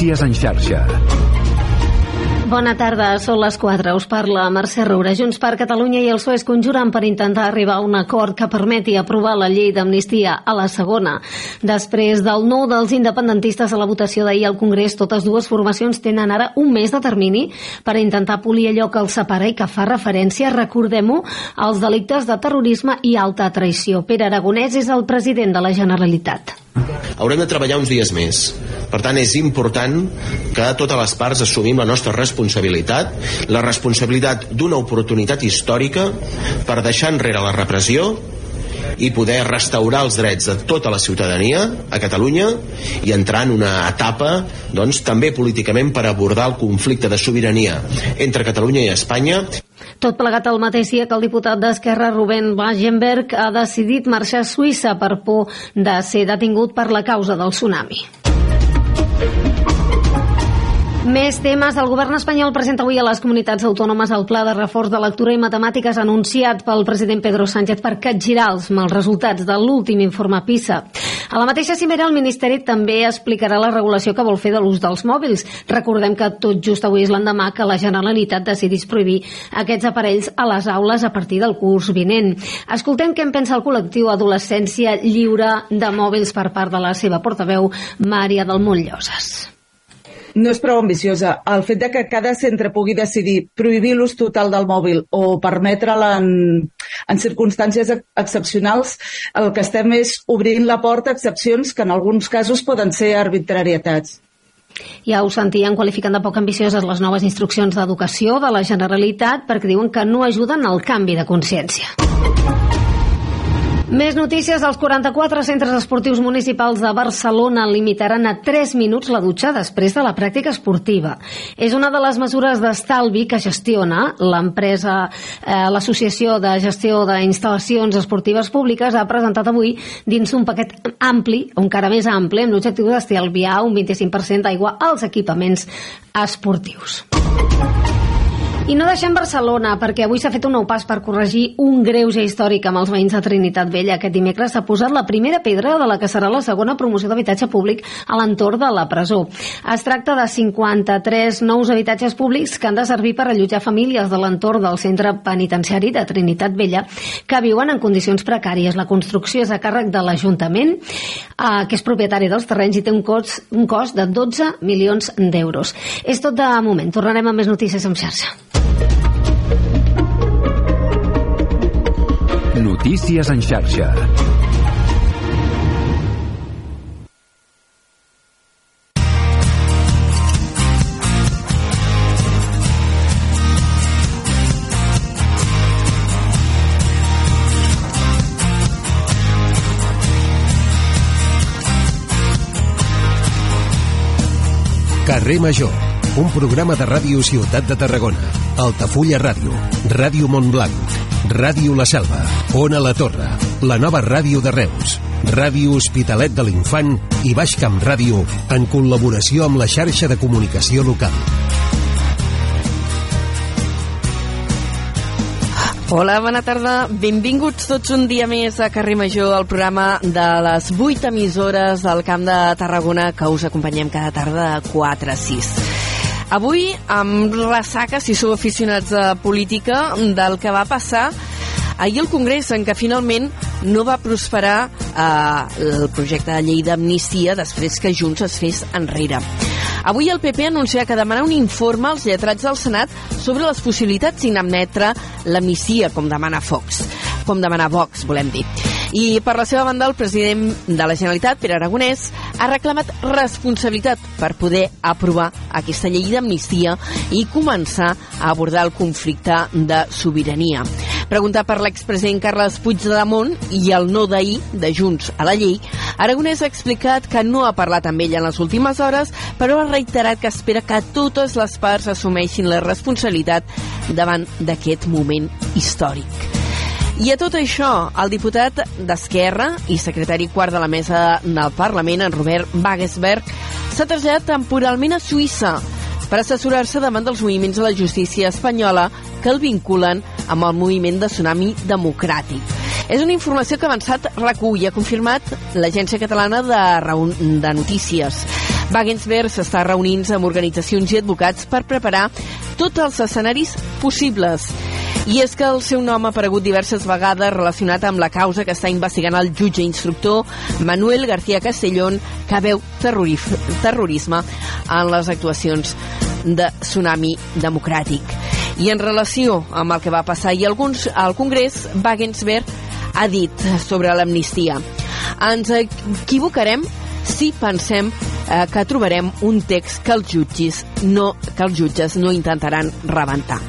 Notícies en xarxa. Bona tarda, són les 4. Us parla Mercè Roura. Junts per Catalunya i el PSOE es conjuren per intentar arribar a un acord que permeti aprovar la llei d'amnistia a la segona. Després del nou dels independentistes a la votació d'ahir al Congrés, totes dues formacions tenen ara un mes de termini per intentar polir allò que els separa i que fa referència, recordem-ho, als delictes de terrorisme i alta traïció. Pere Aragonès és el president de la Generalitat. Haurem de treballar uns dies més. Per tant, és important que totes les parts assumim la nostra responsabilitat, la responsabilitat d'una oportunitat històrica per deixar enrere la repressió i poder restaurar els drets de tota la ciutadania a Catalunya i entrar en una etapa doncs, també políticament per abordar el conflicte de sobirania entre Catalunya i Espanya tot plegat el mateix dia que el diputat d'Esquerra Rubén Wagenberg ha decidit marxar a Suïssa per por de ser detingut per la causa del tsunami. Més temes. El govern espanyol presenta avui a les comunitats autònomes el pla de reforç de lectura i matemàtiques anunciat pel president Pedro Sánchez per capgirar els mals resultats de l'últim informe PISA. A la mateixa cimera, el Ministeri també explicarà la regulació que vol fer de l'ús dels mòbils. Recordem que tot just avui és l'endemà que la Generalitat decidís prohibir aquests aparells a les aules a partir del curs vinent. Escoltem què en pensa el col·lectiu Adolescència Lliure de Mòbils per part de la seva portaveu, Mària del Montloses no és prou ambiciosa. El fet de que cada centre pugui decidir prohibir l'ús total del mòbil o permetre'l en, en circumstàncies excepcionals, el que estem és obrint la porta a excepcions que en alguns casos poden ser arbitrarietats. Ja ho sentien qualificant de poc ambicioses les noves instruccions d'educació de la Generalitat perquè diuen que no ajuden al canvi de consciència. Més notícies. Els 44 centres esportius municipals de Barcelona limitaran a 3 minuts la dutxa després de la pràctica esportiva. És una de les mesures d'estalvi que gestiona l'empresa, eh, l'Associació de Gestió d'Instal·lacions Esportives Públiques ha presentat avui dins un paquet ampli, encara més ampli, amb l'objectiu d'estalviar un 25% d'aigua als equipaments esportius. I no deixem Barcelona, perquè avui s'ha fet un nou pas per corregir un greuge històric amb els veïns de Trinitat Vella. Aquest dimecres s'ha posat la primera pedra de la que serà la segona promoció d'habitatge públic a l'entorn de la presó. Es tracta de 53 nous habitatges públics que han de servir per allotjar famílies de l'entorn del centre penitenciari de Trinitat Vella que viuen en condicions precàries. La construcció és a càrrec de l'Ajuntament, eh, que és propietari dels terrenys i té un cost, un cost de 12 milions d'euros. És tot de moment. Tornarem amb més notícies en xarxa. Notícies en xarxa. Carrer Major, un programa de ràdio Ciutat de Tarragona, Altafulla Ràdio, Ràdio Montblanc, Ràdio La Selva, Ona La Torre, la nova ràdio de Reus, Ràdio Hospitalet de l'Infant i Baix Camp Ràdio en col·laboració amb la xarxa de comunicació local. Hola, bona tarda. Benvinguts tots un dia més a Carrer Major, el programa de les 8 emissores del Camp de Tarragona que us acompanyem cada tarda de 4 a 6. Avui, amb ressaca, si sou aficionats a política, del que va passar ahir al Congrés, en què finalment no va prosperar eh, el projecte de llei d'amnistia després que Junts es fes enrere. Avui el PP anuncia que demanarà un informe als lletrats del Senat sobre les possibilitats d'inadmetre l'amissia, com demana Fox, com demana Vox, volem dir. I per la seva banda, el president de la Generalitat, Pere Aragonès, ha reclamat responsabilitat per poder aprovar aquesta llei d'amnistia i començar a abordar el conflicte de sobirania. Preguntar per l'expresident Carles Puigdemont i el no d'ahir de Junts a la llei, Aragonès ha explicat que no ha parlat amb ell en les últimes hores, però ha reiterat que espera que totes les parts assumeixin la responsabilitat davant d'aquest moment històric. I a tot això, el diputat d'Esquerra i secretari quart de la mesa del Parlament, en Robert Wagensberg, s'ha traslladat temporalment a Suïssa per assessorar-se davant dels moviments de la justícia espanyola que el vinculen amb el moviment de tsunami democràtic. És una informació que avançat RAC1 i ha confirmat l'Agència Catalana de, de Notícies. Wagensberg s'està reunint amb organitzacions i advocats per preparar tots els escenaris possibles. I és que el seu nom ha aparegut diverses vegades relacionat amb la causa que està investigant el jutge instructor Manuel García Castellón, que veu terrorisme en les actuacions de Tsunami Democràtic. I en relació amb el que va passar i alguns al Congrés, Wagensberg ha dit sobre l'amnistia. Ens equivocarem si pensem eh, que trobarem un text que els jutges no, que els jutges no intentaran rebentar.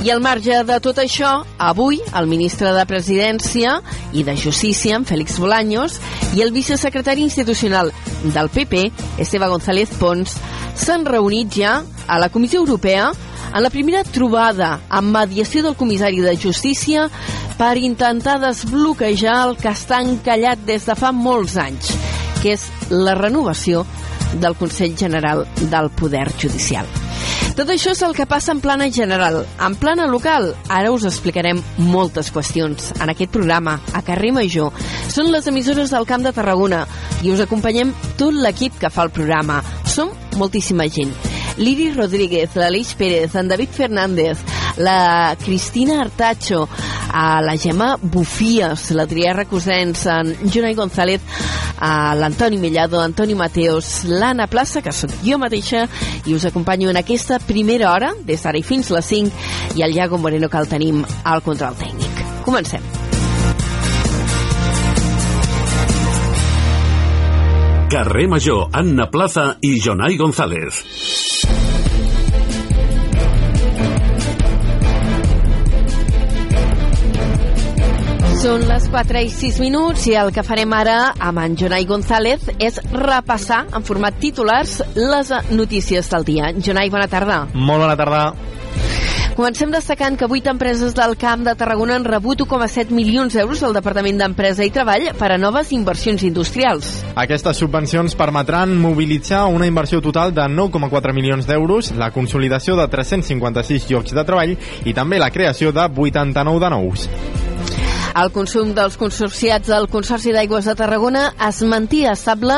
I al marge de tot això, avui el ministre de Presidència i de Justícia, en Félix Bolaños, i el vicesecretari institucional del PP, Esteve González Pons, s'han reunit ja a la Comissió Europea en la primera trobada amb mediació del comissari de Justícia per intentar desbloquejar el que està encallat des de fa molts anys, que és la renovació del Consell General del Poder Judicial. Tot això és el que passa en plana general. En plana local, ara us explicarem moltes qüestions en aquest programa, a Carrer Major. Són les emissores del Camp de Tarragona i us acompanyem tot l'equip que fa el programa. Som moltíssima gent. Liri Rodríguez, l'Aleix Pérez, en David Fernández, la Cristina Artacho, a la Gemma Bufies, l'Adrià Recusens, en Jonai González, a l'Antoni Millado, Antoni Mateos, l'Anna Plaça, que sóc jo mateixa, i us acompanyo en aquesta primera hora, des d'ara i fins les 5, i el Iago Moreno que el tenim al control tècnic. Comencem. Carrer Major, Anna Plaza i Jonai González. Són les 4 i 6 minuts i el que farem ara amb en Jonai González és repassar en format titulars les notícies del dia. Jonai, bona tarda. Molt bona tarda. Comencem destacant que 8 empreses del Camp de Tarragona han rebut 1,7 milions d'euros del Departament d'Empresa i Treball per a noves inversions industrials. Aquestes subvencions permetran mobilitzar una inversió total de 9,4 milions d'euros, la consolidació de 356 llocs de treball i també la creació de 89 de nous. El consum dels consorciats del Consorci d'Aigües de Tarragona es mantia estable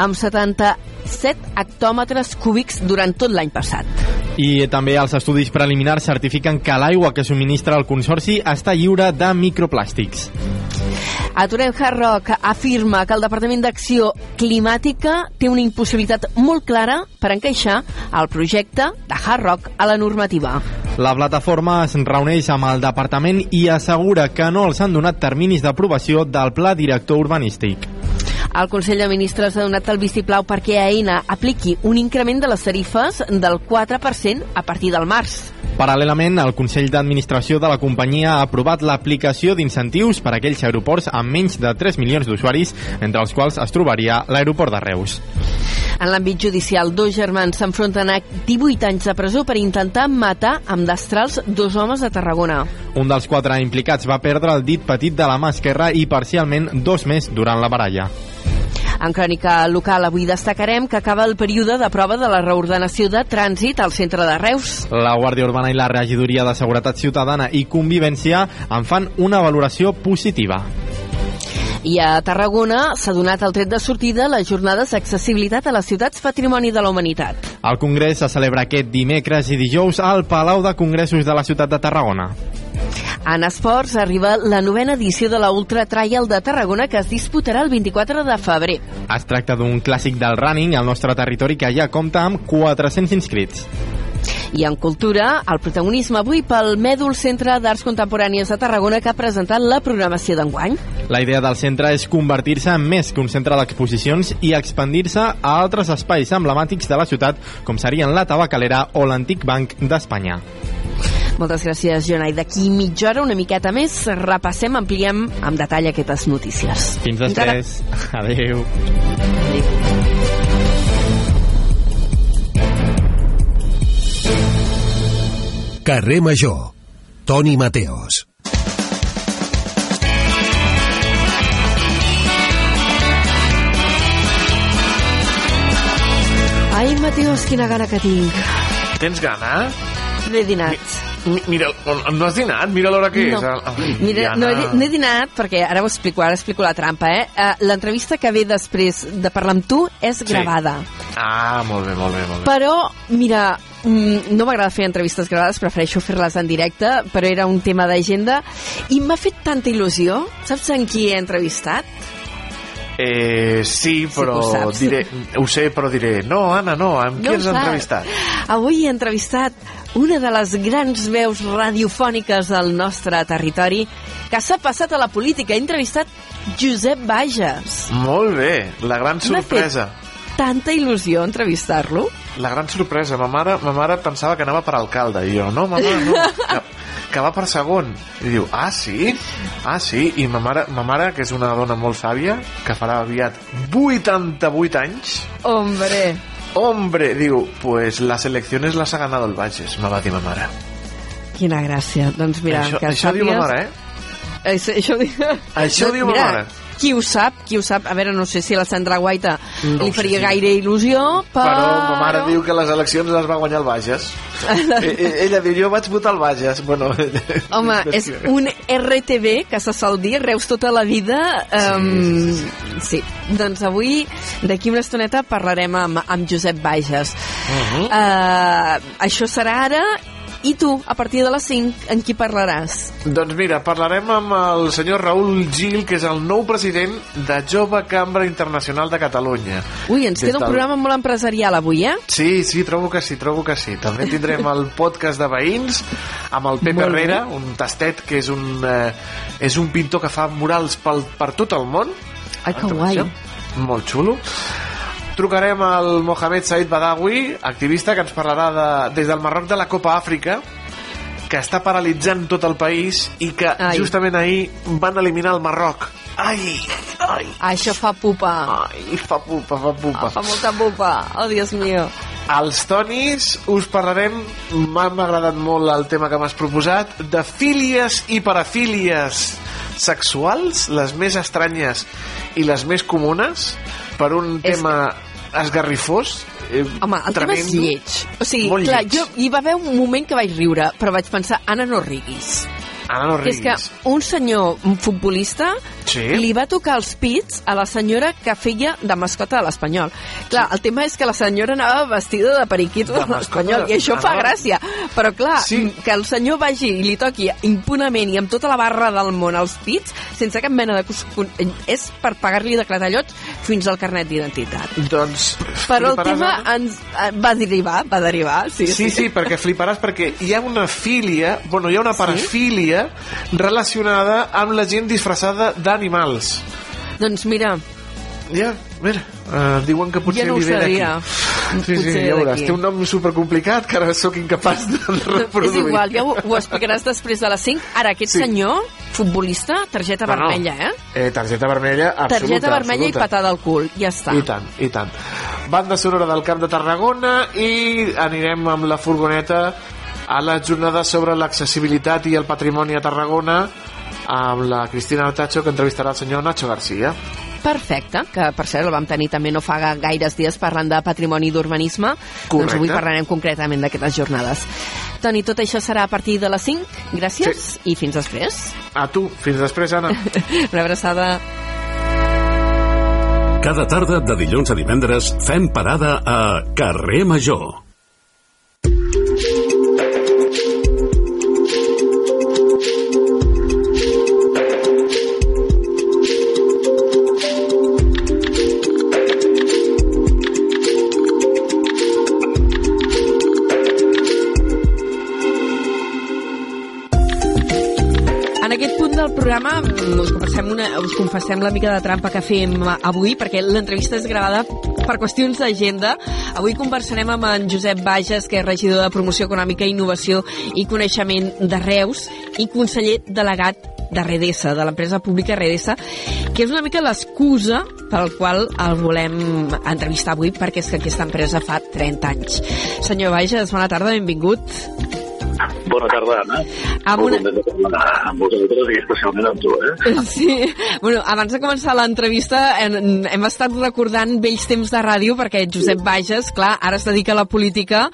amb 77 hectòmetres cúbics durant tot l'any passat. I també els estudis preliminars certifiquen que l'aigua que subministra el Consorci està lliure de microplàstics. Aturem Hard Rock afirma que el Departament d'Acció Climàtica té una impossibilitat molt clara per encaixar el projecte de Hard Rock a la normativa. La plataforma es reuneix amb el departament i assegura que no els han donat terminis d'aprovació del pla director urbanístic. El Consell de Ministres ha donat el vistiplau perquè AENA apliqui un increment de les tarifes del 4% a partir del març. Paral·lelament, el Consell d'Administració de la companyia ha aprovat l'aplicació d'incentius per a aquells aeroports amb menys de 3 milions d'usuaris, entre els quals es trobaria l'aeroport de Reus. En l'àmbit judicial, dos germans s'enfronten a 18 anys de presó per intentar matar amb destrals dos homes de Tarragona. Un dels quatre implicats va perdre el dit petit de la mà esquerra i parcialment dos més durant la baralla. En crònica local avui destacarem que acaba el període de prova de la reordenació de trànsit al centre de Reus. La Guàrdia Urbana i la Regidoria de Seguretat Ciutadana i Convivència en fan una valoració positiva. I a Tarragona s'ha donat el tret de sortida les jornades d'accessibilitat a les ciutats Patrimoni de la Humanitat. El Congrés se celebra aquest dimecres i dijous al Palau de Congressos de la ciutat de Tarragona. En esports arriba la novena edició de la Ultra Trial de Tarragona que es disputarà el 24 de febrer. Es tracta d'un clàssic del running al nostre territori que ja compta amb 400 inscrits. I en cultura, el protagonisme avui pel Mèdul Centre d'Arts Contemporànies de Tarragona que ha presentat la programació d'enguany. La idea del centre és convertir-se en més que un centre d'exposicions i expandir-se a altres espais emblemàtics de la ciutat, com serien la Tabacalera o l'Antic Banc d'Espanya. Moltes gràcies, Jonai. D'aquí mitja hora, una miqueta més, repassem, ampliem amb detall aquestes notícies. Fins després. Adéu. Carrer Major. Toni Mateos. Ai, Mateus, quina gana que tinc. Tens gana? L'he dinat. Mi- Mira, no has dinat? Mira l'hora que no. és. Ai, Mira, Diana. no he, no he dinat perquè ara ho explico, ara explico la trampa, eh? Uh, L'entrevista que ve després de parlar amb tu és gravada. Ah, molt bé, molt bé, molt bé. Però, mira, mm, no m'agrada fer entrevistes gravades, prefereixo fer-les en directe, però era un tema d'agenda, i m'ha fet tanta il·lusió. Saps en qui he entrevistat? Eh, sí, però que ho diré, ho sé, però diré, no, Anna, no, amb qui ho has saps. entrevistat? Avui he entrevistat una de les grans veus radiofòniques del nostre territori que s'ha passat a la política. He entrevistat Josep Bages. Molt bé, la gran sorpresa. tanta il·lusió entrevistar-lo. La gran sorpresa. Ma mare, ma mare pensava que anava per alcalde. I jo, no, mama, no. Que, que va per segon. I diu, ah, sí? Ah, sí? I ma mare, ma mare, que és una dona molt sàvia, que farà aviat 88 anys, Hombre, hombre, diu, pues las elecciones las ha ganado el Bages, me va dir ma mare. quina gràcia. Doncs mira, això que això diu ma sàpies- mare, eh? Això, això. Això diu ma mare. Qui ho sap, qui ho sap. A veure, no sé si la Sandra Guaita No li faria sí. gaire il·lusió, però... Però ma mare diu que les eleccions les va guanyar el Bages. Eh, eh, Ella diu, jo vaig votar el Bages. Bueno, Home, és un RTB, que se sol dir, Reus tota la vida. Um, sí, sí, sí. Doncs avui, d'aquí una estoneta, parlarem amb, amb Josep Bages. Uh -huh. uh, això serà ara, i tu, a partir de les 5, en qui parlaràs? Doncs mira, parlarem amb el senyor Raül Gil, que és el nou president de Jove Cambra Internacional de Catalunya. Ui, ens Des queda un del- programa molt empresarial avui, eh? Sí, sí, trobo que sí, trobo que sí. També tindrem el podcast de veïns amb el Pep. Herrera, un tastet que és un, eh, és un pintor que fa murals pel, per tot el món. Ai, que guai. Molt xulo. Trucarem al Mohamed Said Badawi, activista que ens parlarà de, des del Marroc de la Copa Àfrica, que està paralitzant tot el país i que Ai. justament ahir van eliminar el Marroc. Ai, ai, Això fa pupa. ai, fa pupa, fa pupa. Ah, fa molta pupa. Oh, Dios mío. Als tonis us parlarem, m'ha agradat molt el tema que m'has proposat, de fílies i parafílies sexuals, les més estranyes i les més comunes, per un És tema esgarrifós. Eh, Home, el tema és tremendo. lleig. O sigui, Molt clar, lleig. jo, hi va haver un moment que vaig riure, però vaig pensar, Anna, no riguis. Ara no Que és riguis. que un senyor un futbolista Sí. li va tocar els pits a la senyora que feia de mascota de l'Espanyol. Clar, el tema és que la senyora anava vestida de periquito De l'Espanyol, i això fa anava- gràcia. Però clar, Sí. que el senyor vagi i li toqui impunament i amb tota la barra del món als pits, sense cap mena de... És per pagar-li de clatallots fins al carnet d'identitat. Doncs Però el tema Anna? ens eh, va derivar, va derivar, sí, Sí, sí, perquè fliparàs perquè hi ha una filia, bueno, hi ha una parafília relacionada amb la gent disfressada d'animals. Doncs mira, Ja, mira, uh, diuen que potser Ja no li ve d'aquí. Sí, sí, Potser ja veuràs. Té un nom supercomplicat que ara sóc incapaç de reproduir. és igual, ja ho, ho explicaràs després de les 5. Ara, aquest Sí. senyor, futbolista, targeta no. vermella, eh? Eh, targeta vermella absoluta. Targeta vermella absoluta. i patada al cul, ja està. I tant, i tant. Banda sonora del Camp de Tarragona i anirem amb la furgoneta a la jornada sobre l'accessibilitat i el patrimoni a Tarragona amb la Cristina Artacho que entrevistarà el senyor Nacho García. Perfecte, que per cert el vam tenir també no fa ga- gaires dies parlant de patrimoni i d'urbanisme. Doncs avui parlarem concretament d'aquestes jornades. Toni, tot això serà a partir de les 5. Gràcies Sí. i fins després. A tu, fins després, Anna. Una abraçada. Cada tarda de dilluns a divendres fem parada a Carrer Major. Una, us confessem la mica de trampa que fem avui, perquè l'entrevista és gravada per qüestions d'agenda. Avui conversarem amb en Josep Bages, que és regidor de Promoció Econòmica, Innovació i Coneixement de Reus i conseller delegat de Redesa, de l'empresa pública Redesa, que és una mica l'excusa pel qual el volem entrevistar avui, perquè és que aquesta empresa fa 30 anys. Senyor Bages, bona tarda, benvingut. Bona tarda, Anna. Amb Molt una- amb vosaltres i especialment amb tu, eh? Sí, bueno, abans de començar l'entrevista hem, hem estat recordant vells temps de ràdio perquè Josep Bages, clar, ara es dedica a la política,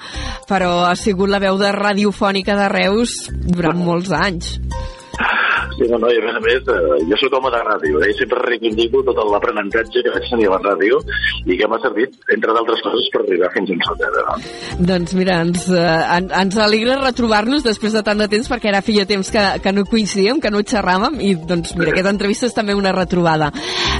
però ha sigut la veu de radiofònica de Reus durant molts anys. Sí, no, no, i a més a més, eh, jo soc home de ràdio, eh? i sempre reivindico tot l'aprenentatge que vaig tenir a la ràdio i que m'ha servit, entre d'altres coses, per arribar fins on sóc ara. No? Doncs mira, ens, eh, en, ens alegra retrobar-nos després de tant de temps perquè ara feia temps que, que no coincidíem, que no xerràvem i doncs mira, aquesta entrevista és també una retrobada.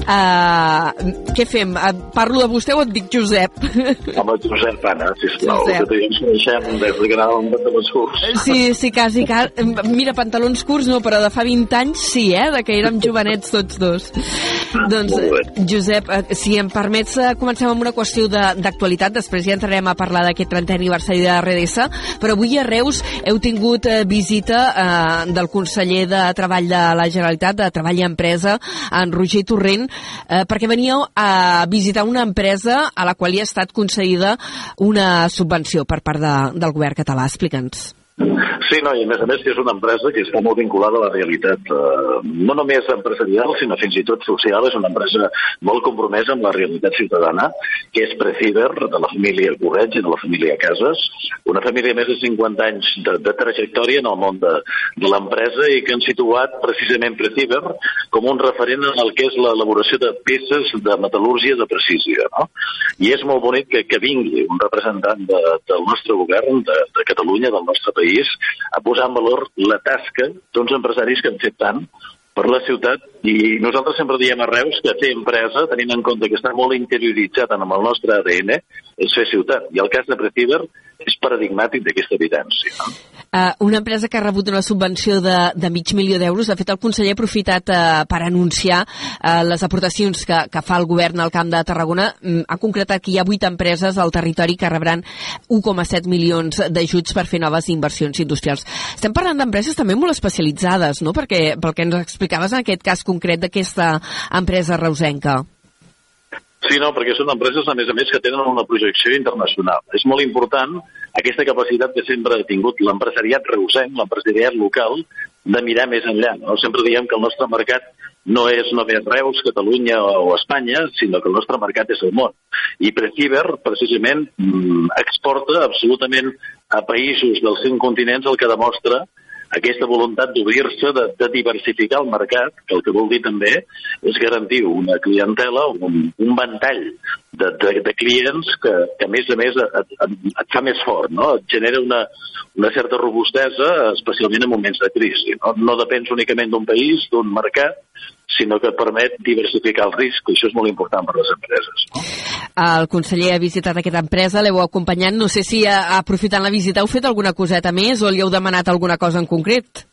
Uh, què fem? Uh, parlo de vostè o et dic Josep? Home, Josep Anna, sisplau, Josep. que ens coneixem des que anàvem de les curs. Sí, sí, quasi, quasi. Mira, pantalons curts no, però de fa 20 anys sí, eh? De que érem jovenets tots dos. doncs. Josep, eh, si em permets, eh, comencem amb una qüestió de- d'actualitat, després ja entrarem a parlar d'aquest 30è aniversari de RDS, però avui a Reus heu tingut eh, visita eh, del conseller de Treball de la Generalitat, de Treball i Empresa, en Roger Torrent, eh, perquè veníeu a visitar una empresa a la qual hi ha estat concedida una subvenció per part de, del govern català. Explica'ns. Sí, no, i a més a més és una empresa que està molt vinculada a la realitat, eh, no només empresarial, sinó fins i tot social. És una empresa molt compromesa amb la realitat ciutadana, que és Preciber, de la família Correig i de la família Casas, una família de més de 50 anys de, de trajectòria en el món de, de l'empresa i que han situat precisament Preciber com un referent en el que és l'elaboració de peces de metal·lúrgia de precisió. No? I és molt bonic que, que vingui un representant de, del nostre govern, de, de Catalunya, del nostre país, a posar en valor la tasca d'uns empresaris que han fet tant per la ciutat i nosaltres sempre diem a Reus que fer empresa, tenint en compte que està molt interioritzat en el nostre ADN, és fer ciutat. I el cas de Preciber és paradigmàtic d'aquesta evidència. No? Uh, una empresa que ha rebut una subvenció de, de mig milió d'euros. De fet, el conseller ha aprofitat uh, per anunciar uh, les aportacions que, que fa el govern al Camp de Tarragona. Mm, ha concretat que hi ha vuit empreses al territori que rebran 1,7 milions d'ajuts per fer noves inversions industrials. Estem parlant d'empreses també molt especialitzades, no? Perquè, pel que ens explicaves en aquest cas concret d'aquesta empresa reusenca. Sí, no, perquè són empreses, a més a més, que tenen una projecció internacional. És molt important aquesta capacitat que sempre ha tingut l'empresariat reusenc, l'empresariat local, de mirar més enllà. No? Sempre diem que el nostre mercat no és només Reus, Catalunya o Espanya, sinó que el nostre mercat és el món. I Preciber, precisament, mm, exporta absolutament a països dels cinc continents el que demostra aquesta voluntat d'obrir-se, de, de diversificar el mercat, que el que vol dir també és garantir una clientela, un, un ventall de, de, de clients que, que, a més a més, et, et, et fa més fort, no? et genera una, una certa robustesa, especialment en moments de crisi. No, no depens únicament d'un país, d'un mercat, sinó que et permet diversificar el risc, i això és molt important per a les empreses. El conseller ha visitat aquesta empresa, l'heu acompanyat. No sé si, aprofitant la visita, heu fet alguna coseta més o li heu demanat alguna cosa en concret?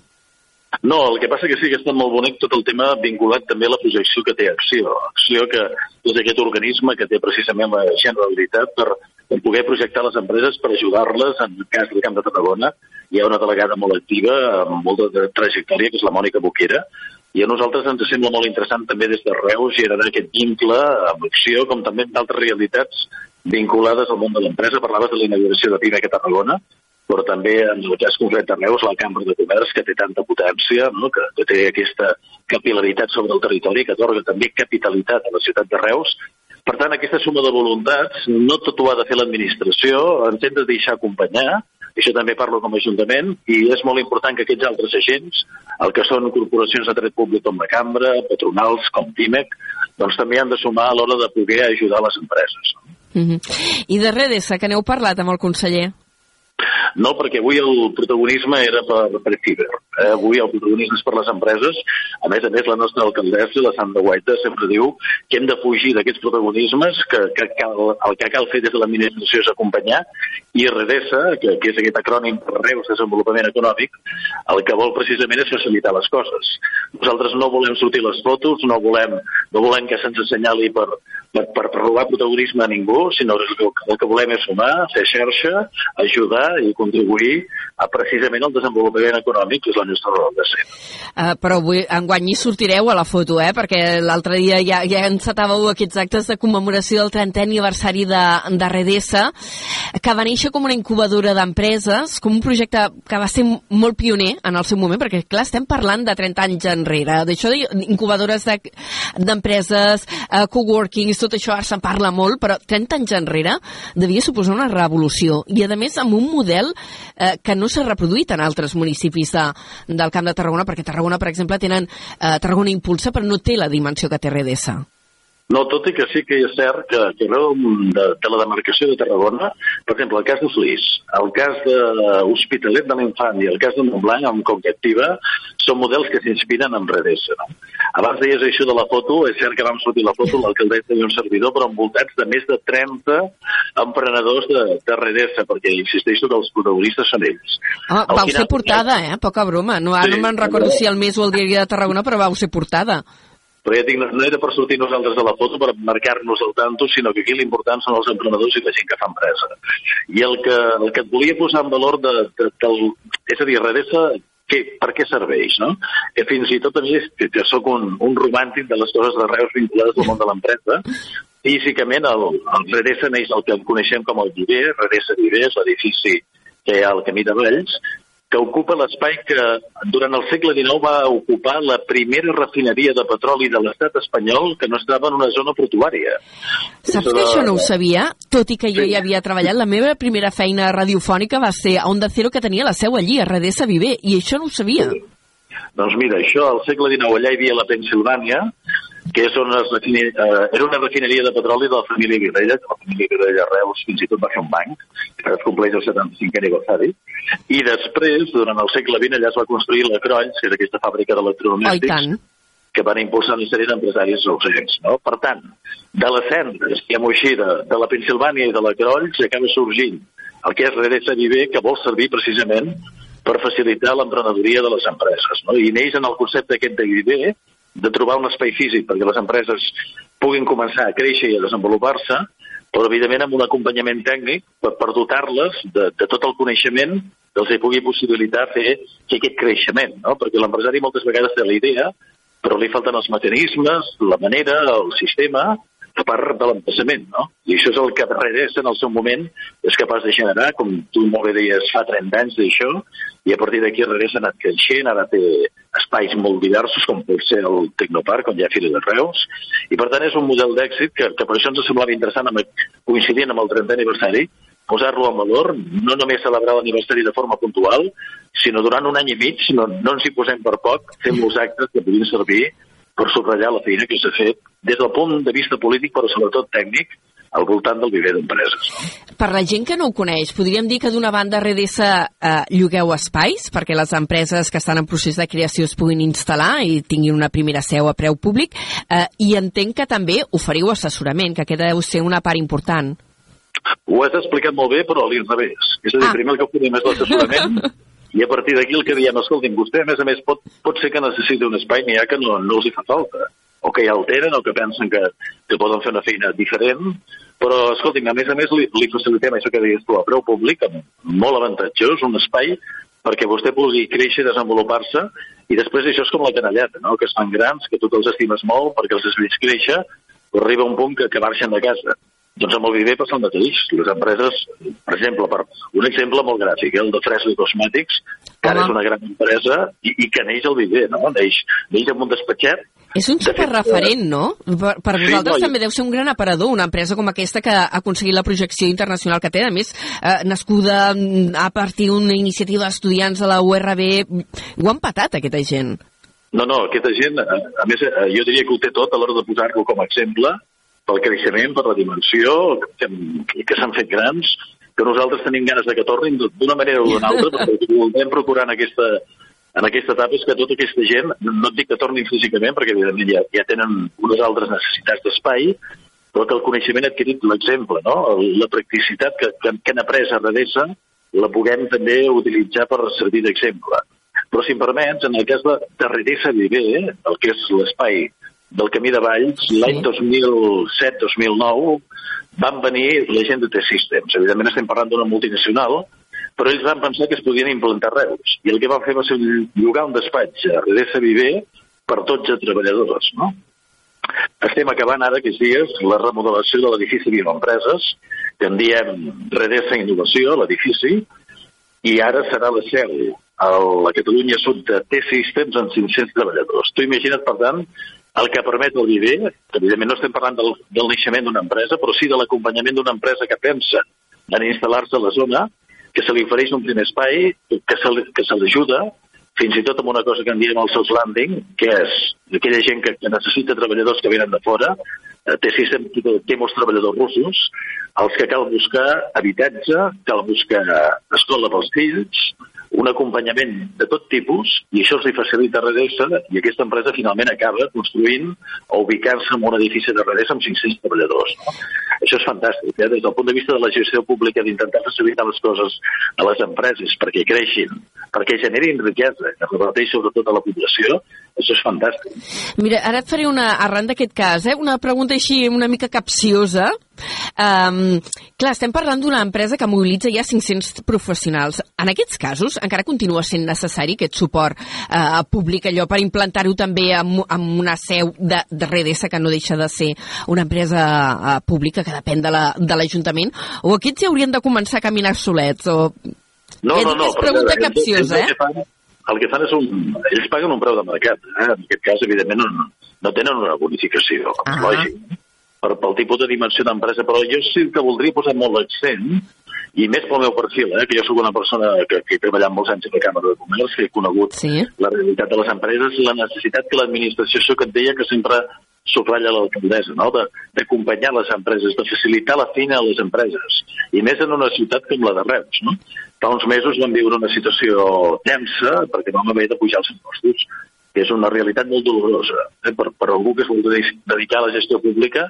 No, el que passa que sí que ha estat molt bonic tot el tema vinculat també a la projecció que té Acció. Acció que és aquest organisme que té precisament la Generalitat per, per poder projectar les empreses, per ajudar-les. En el cas del Camp de Tarragona hi ha una delegada molt activa, amb molta trajectòria, que és la Mònica Boquera, i a nosaltres ens sembla molt interessant també des de Reus generar aquest vincle amb Acció, com també amb d'altres realitats vinculades al món de l'empresa. Parlaves de la inauguració de PIMEC a Tarragona, però també en el cas concret de Reus, la Cambra de Comerç, que té tanta potència, no? que, que té aquesta capilaritat sobre el territori, que atorga també capitalitat a la ciutat de Reus. Per tant, aquesta suma de voluntats, no tot ho ha de fer l'administració, ens hem de deixar acompanyar, això també parlo com a Ajuntament, i és molt important que aquests altres agents, el que són corporacions de dret públic com la Cambra, patronals com PIMEC, doncs també han de sumar a l'hora de poder ajudar les empreses. Uh -huh. I de Redesa, que n'heu parlat amb el conseller? No, perquè avui el protagonisme era per, per Ciber. Eh, avui el protagonisme és per les empreses. A més a més, la nostra alcaldessa, la Sandra Guaita, sempre diu que hem de fugir d'aquests protagonismes, que, que cal, el que cal fer des de l'administració és acompanyar, i RDESA, que, que és aquest acrònim per Reus Desenvolupament Econòmic, el que vol precisament és facilitar les coses. Nosaltres no volem sortir les fotos, no volem, no volem que se'ns assenyali per, per, per, robar protagonisme a ningú, sinó el, que el que volem és sumar, fer xarxa, ajudar i contribuir a precisament al desenvolupament econòmic, que és la nostra raó de ser. Uh, però avui, enguany hi sortireu a la foto, eh? perquè l'altre dia ja, ja encetàveu aquests actes de commemoració del 30è aniversari de, de Redesa, que va néixer com una incubadora d'empreses, com un projecte que va ser molt pioner en el seu moment, perquè clar, estem parlant de 30 anys enrere, d'això d'incubadores d'empreses, de, uh, coworkings, tot això ara se'n parla molt, però 30 anys enrere devia suposar una revolució i, a més, amb un model eh, que no s'ha reproduït en altres municipis de, del Camp de Tarragona, perquè Tarragona, per exemple, tenen eh, Tarragona Impulsa, però no té la dimensió que té Redesa. No, tot i que sí que és cert que, que arreu de, de la demarcació de Tarragona, per exemple, el cas de Flix, el cas de Hospitalet de l'Infant i el cas de Montblanc amb Conquectiva són models que s'inspiren en Redesa. No? Abans deies això de la foto, és cert que vam sortir la foto, l'alcaldessa i un servidor, però envoltats de més de 30 emprenedors de, de Redesa, perquè insisteixo que els protagonistes són ells. Ah, vau final... ser portada, eh? Poca broma. No, ara sí, no me'n recordo si el mes o el diari de Tarragona, però vau ser portada però ja dic, no era per sortir nosaltres de la foto per marcar-nos el tanto, sinó que aquí l'important són els emprenedors i la gent que fa empresa. I el que, el que et volia posar en valor de, de, del, és a dir, Redesa que, per què serveix, no? Que fins i tot a mi, que sóc un, un romàntic de les coses de Reus vinculades al món de l'empresa, físicament el, el Redesa neix el que coneixem com el Viver, Redesa Viver és l'edifici que hi ha al camí de Valls, que ocupa l'espai que durant el segle XIX va ocupar la primera refineria de petroli de l'estat espanyol que no estava en una zona portuària. Saps que això no ho sabia? Tot i que jo sí. hi havia treballat. La meva primera feina radiofònica va ser a Onda Cero que tenia la seu allí, a Redessa Viver, i això no ho sabia. Sí. Doncs mira, això al segle XIX allà hi havia la Pensilvània, que és on es refine, eh, era una refineria de petroli de la família Guirella, que la família Guirella Reus fins i tot va fer un banc, que es compleix el 75 aniversari, i després, durant el segle XX, allà es va construir la Crolls, que és aquesta fàbrica d'electrodomèstics, que van impulsar una sèrie d'empresaris reusencs. No? Per tant, de les cendres, diguem-ho així, de, de la Pensilvània i de la Crolls, acaba sorgint el que és Redesa Viver, que vol servir precisament per facilitar l'emprenedoria de les empreses. No? I neix en el concepte aquest Viver, de trobar un espai físic perquè les empreses puguin començar a créixer i a desenvolupar-se, però evidentment amb un acompanyament tècnic per, per dotar-les de, de tot el coneixement que els hi pugui possibilitar fer, fer aquest creixement, no? perquè l'empresari moltes vegades té la idea, però li falten els mecanismes, la manera, el sistema, a part de l'emplaçament, no? I això és el que Redesa en el seu moment és capaç de generar, com tu molt bé deies, fa 30 anys d'això, i a partir d'aquí Redesa ha anat creixent, ara té espais molt diversos, com pot ser el Tecnoparc, on hi ha Fira de Reus, i per tant és un model d'èxit que, que per això ens semblava interessant, amb, coincidint amb el 30è aniversari, posar-lo en valor, no només celebrar l'aniversari de forma puntual, sinó durant un any i mig, no, no ens hi posem per poc, fem molts actes que puguin servir per subratllar la feina que s'ha fet des del punt de vista polític, però sobretot tècnic, al voltant del viver d'empreses. Per la gent que no ho coneix, podríem dir que d'una banda RDS eh, llogueu espais perquè les empreses que estan en procés de creació es puguin instal·lar i tinguin una primera seu a preu públic eh, i entenc que també oferiu assessorament, que aquest deu ser una part important. Ho has explicat molt bé, però a l'inrevés. És a dir, ah. primer el que oferim és l'assessorament i a partir d'aquí el que diem, escolti'm, vostè a més a més pot, pot ser que necessiti un espai, n'hi ha que no, no els hi fa falta, o que ja el tenen o que pensen que, que poden fer una feina diferent, però escolti'm, a més a més li, li facilitem això que deies tu a preu públic, molt avantatjós, un espai perquè vostè pugui créixer desenvolupar-se i després això és com la canalleta, no? que es fan grans, que tu els estimes molt perquè els has vist créixer, arriba un punt que, que marxen de casa. Doncs amb el Viver passa el mateix. Les empreses, per exemple, per un exemple molt gràfic, el de Fresli Cosmètics, que ara és una gran empresa i, i que neix el Viver, no? Neix, neix amb un despatxet és un superreferent, no? Per, per sí, vosaltres no, també deu ser un gran aparador, una empresa com aquesta que ha aconseguit la projecció internacional que té, a més, eh, nascuda mm, a partir d'una iniciativa d'estudiants de la URB. Ho han patat, aquesta gent. No, no, aquesta gent, a, a més, eh, jo diria que ho té tot a l'hora de posar-lo com a exemple, pel creixement, per la dimensió, que, que s'han fet grans, que nosaltres tenim ganes de que tornin d'una manera o d'una altra, perquè volem procurar en aquesta, en aquesta etapa és que tota aquesta gent, no et dic que tornin físicament, perquè evidentment ja, ja tenen unes altres necessitats d'espai, però que el coneixement adquirit l'exemple, no? la practicitat que, que, que han après a Redesa la puguem també utilitzar per servir d'exemple. Però si em permets, en el cas de, de Redesa Viver, el que és l'espai del Camí de Valls, sí. l'any 2007-2009, van venir la gent de T-Systems. Evidentment estem parlant d'una multinacional, però ells van pensar que es podien implantar Reus. I el que van fer va ser llogar un despatx a Redesa Viver per 12 treballadors, no? Estem acabant ara aquests dies la remodelació de l'edifici Bioempreses, que en diem Redesa Innovació, l'edifici, i ara serà la seu a la Catalunya Sud de T-Systems amb 500 treballadors. Tu imagina't, per tant, el que permet el viver, que evidentment no estem parlant del, del naixement d'una empresa, però sí de l'acompanyament d'una empresa que pensa en instal·lar-se a la zona, que se li ofereix un primer espai, que se, que se l'ajuda, fins i tot amb una cosa que en diem el soft landing, que és aquella gent que, que necessita treballadors que venen de fora, eh, té, sistem, té molts treballadors russos, els que cal buscar habitatge, cal buscar escola pels fills, un acompanyament de tot tipus i això els facilita Redesa i aquesta empresa finalment acaba construint o ubicant-se en un edifici de Redesa amb 500 treballadors. No? Això és fantàstic, eh? des del punt de vista de la gestió pública d'intentar facilitar les coses a les empreses perquè creixin, perquè generin riquesa, que reparteix sobretot a la població, això és fantàstic. Mira, ara et faré una, arran d'aquest cas, eh? una pregunta així una mica capciosa, Um, clar, estem parlant d'una empresa que mobilitza ja 500 professionals. En aquests casos, encara continua sent necessari aquest suport uh, públic, allò per implantar-ho també amb, amb una seu de, de Redesa, que no deixa de ser una empresa uh, pública que depèn de l'Ajuntament, la, o aquests ja haurien de començar a caminar solets? O... No, no, no. És pregunta capciosa, eh? El que, fan, és un... Ells paguen un preu de mercat. Eh? En aquest cas, evidentment, no, no tenen una bonificació, ah. lògic per, pel tipus de dimensió d'empresa, però jo sí que voldria posar molt l'accent, i més pel meu perfil, eh, que jo sóc una persona que, que he treballat molts anys a la Càmera de Comerç, que he conegut sí. la realitat de les empreses, la necessitat que l'administració, això que et deia que sempre subratlla l'alcaldessa, no? d'acompanyar les empreses, de facilitar la feina a les empreses, i més en una ciutat com la de Reus. No? Fa uns mesos vam viure una situació tensa perquè vam haver de pujar els impostos que és una realitat molt dolorosa. Eh? Per, per algú que es vol dedicar a la gestió pública,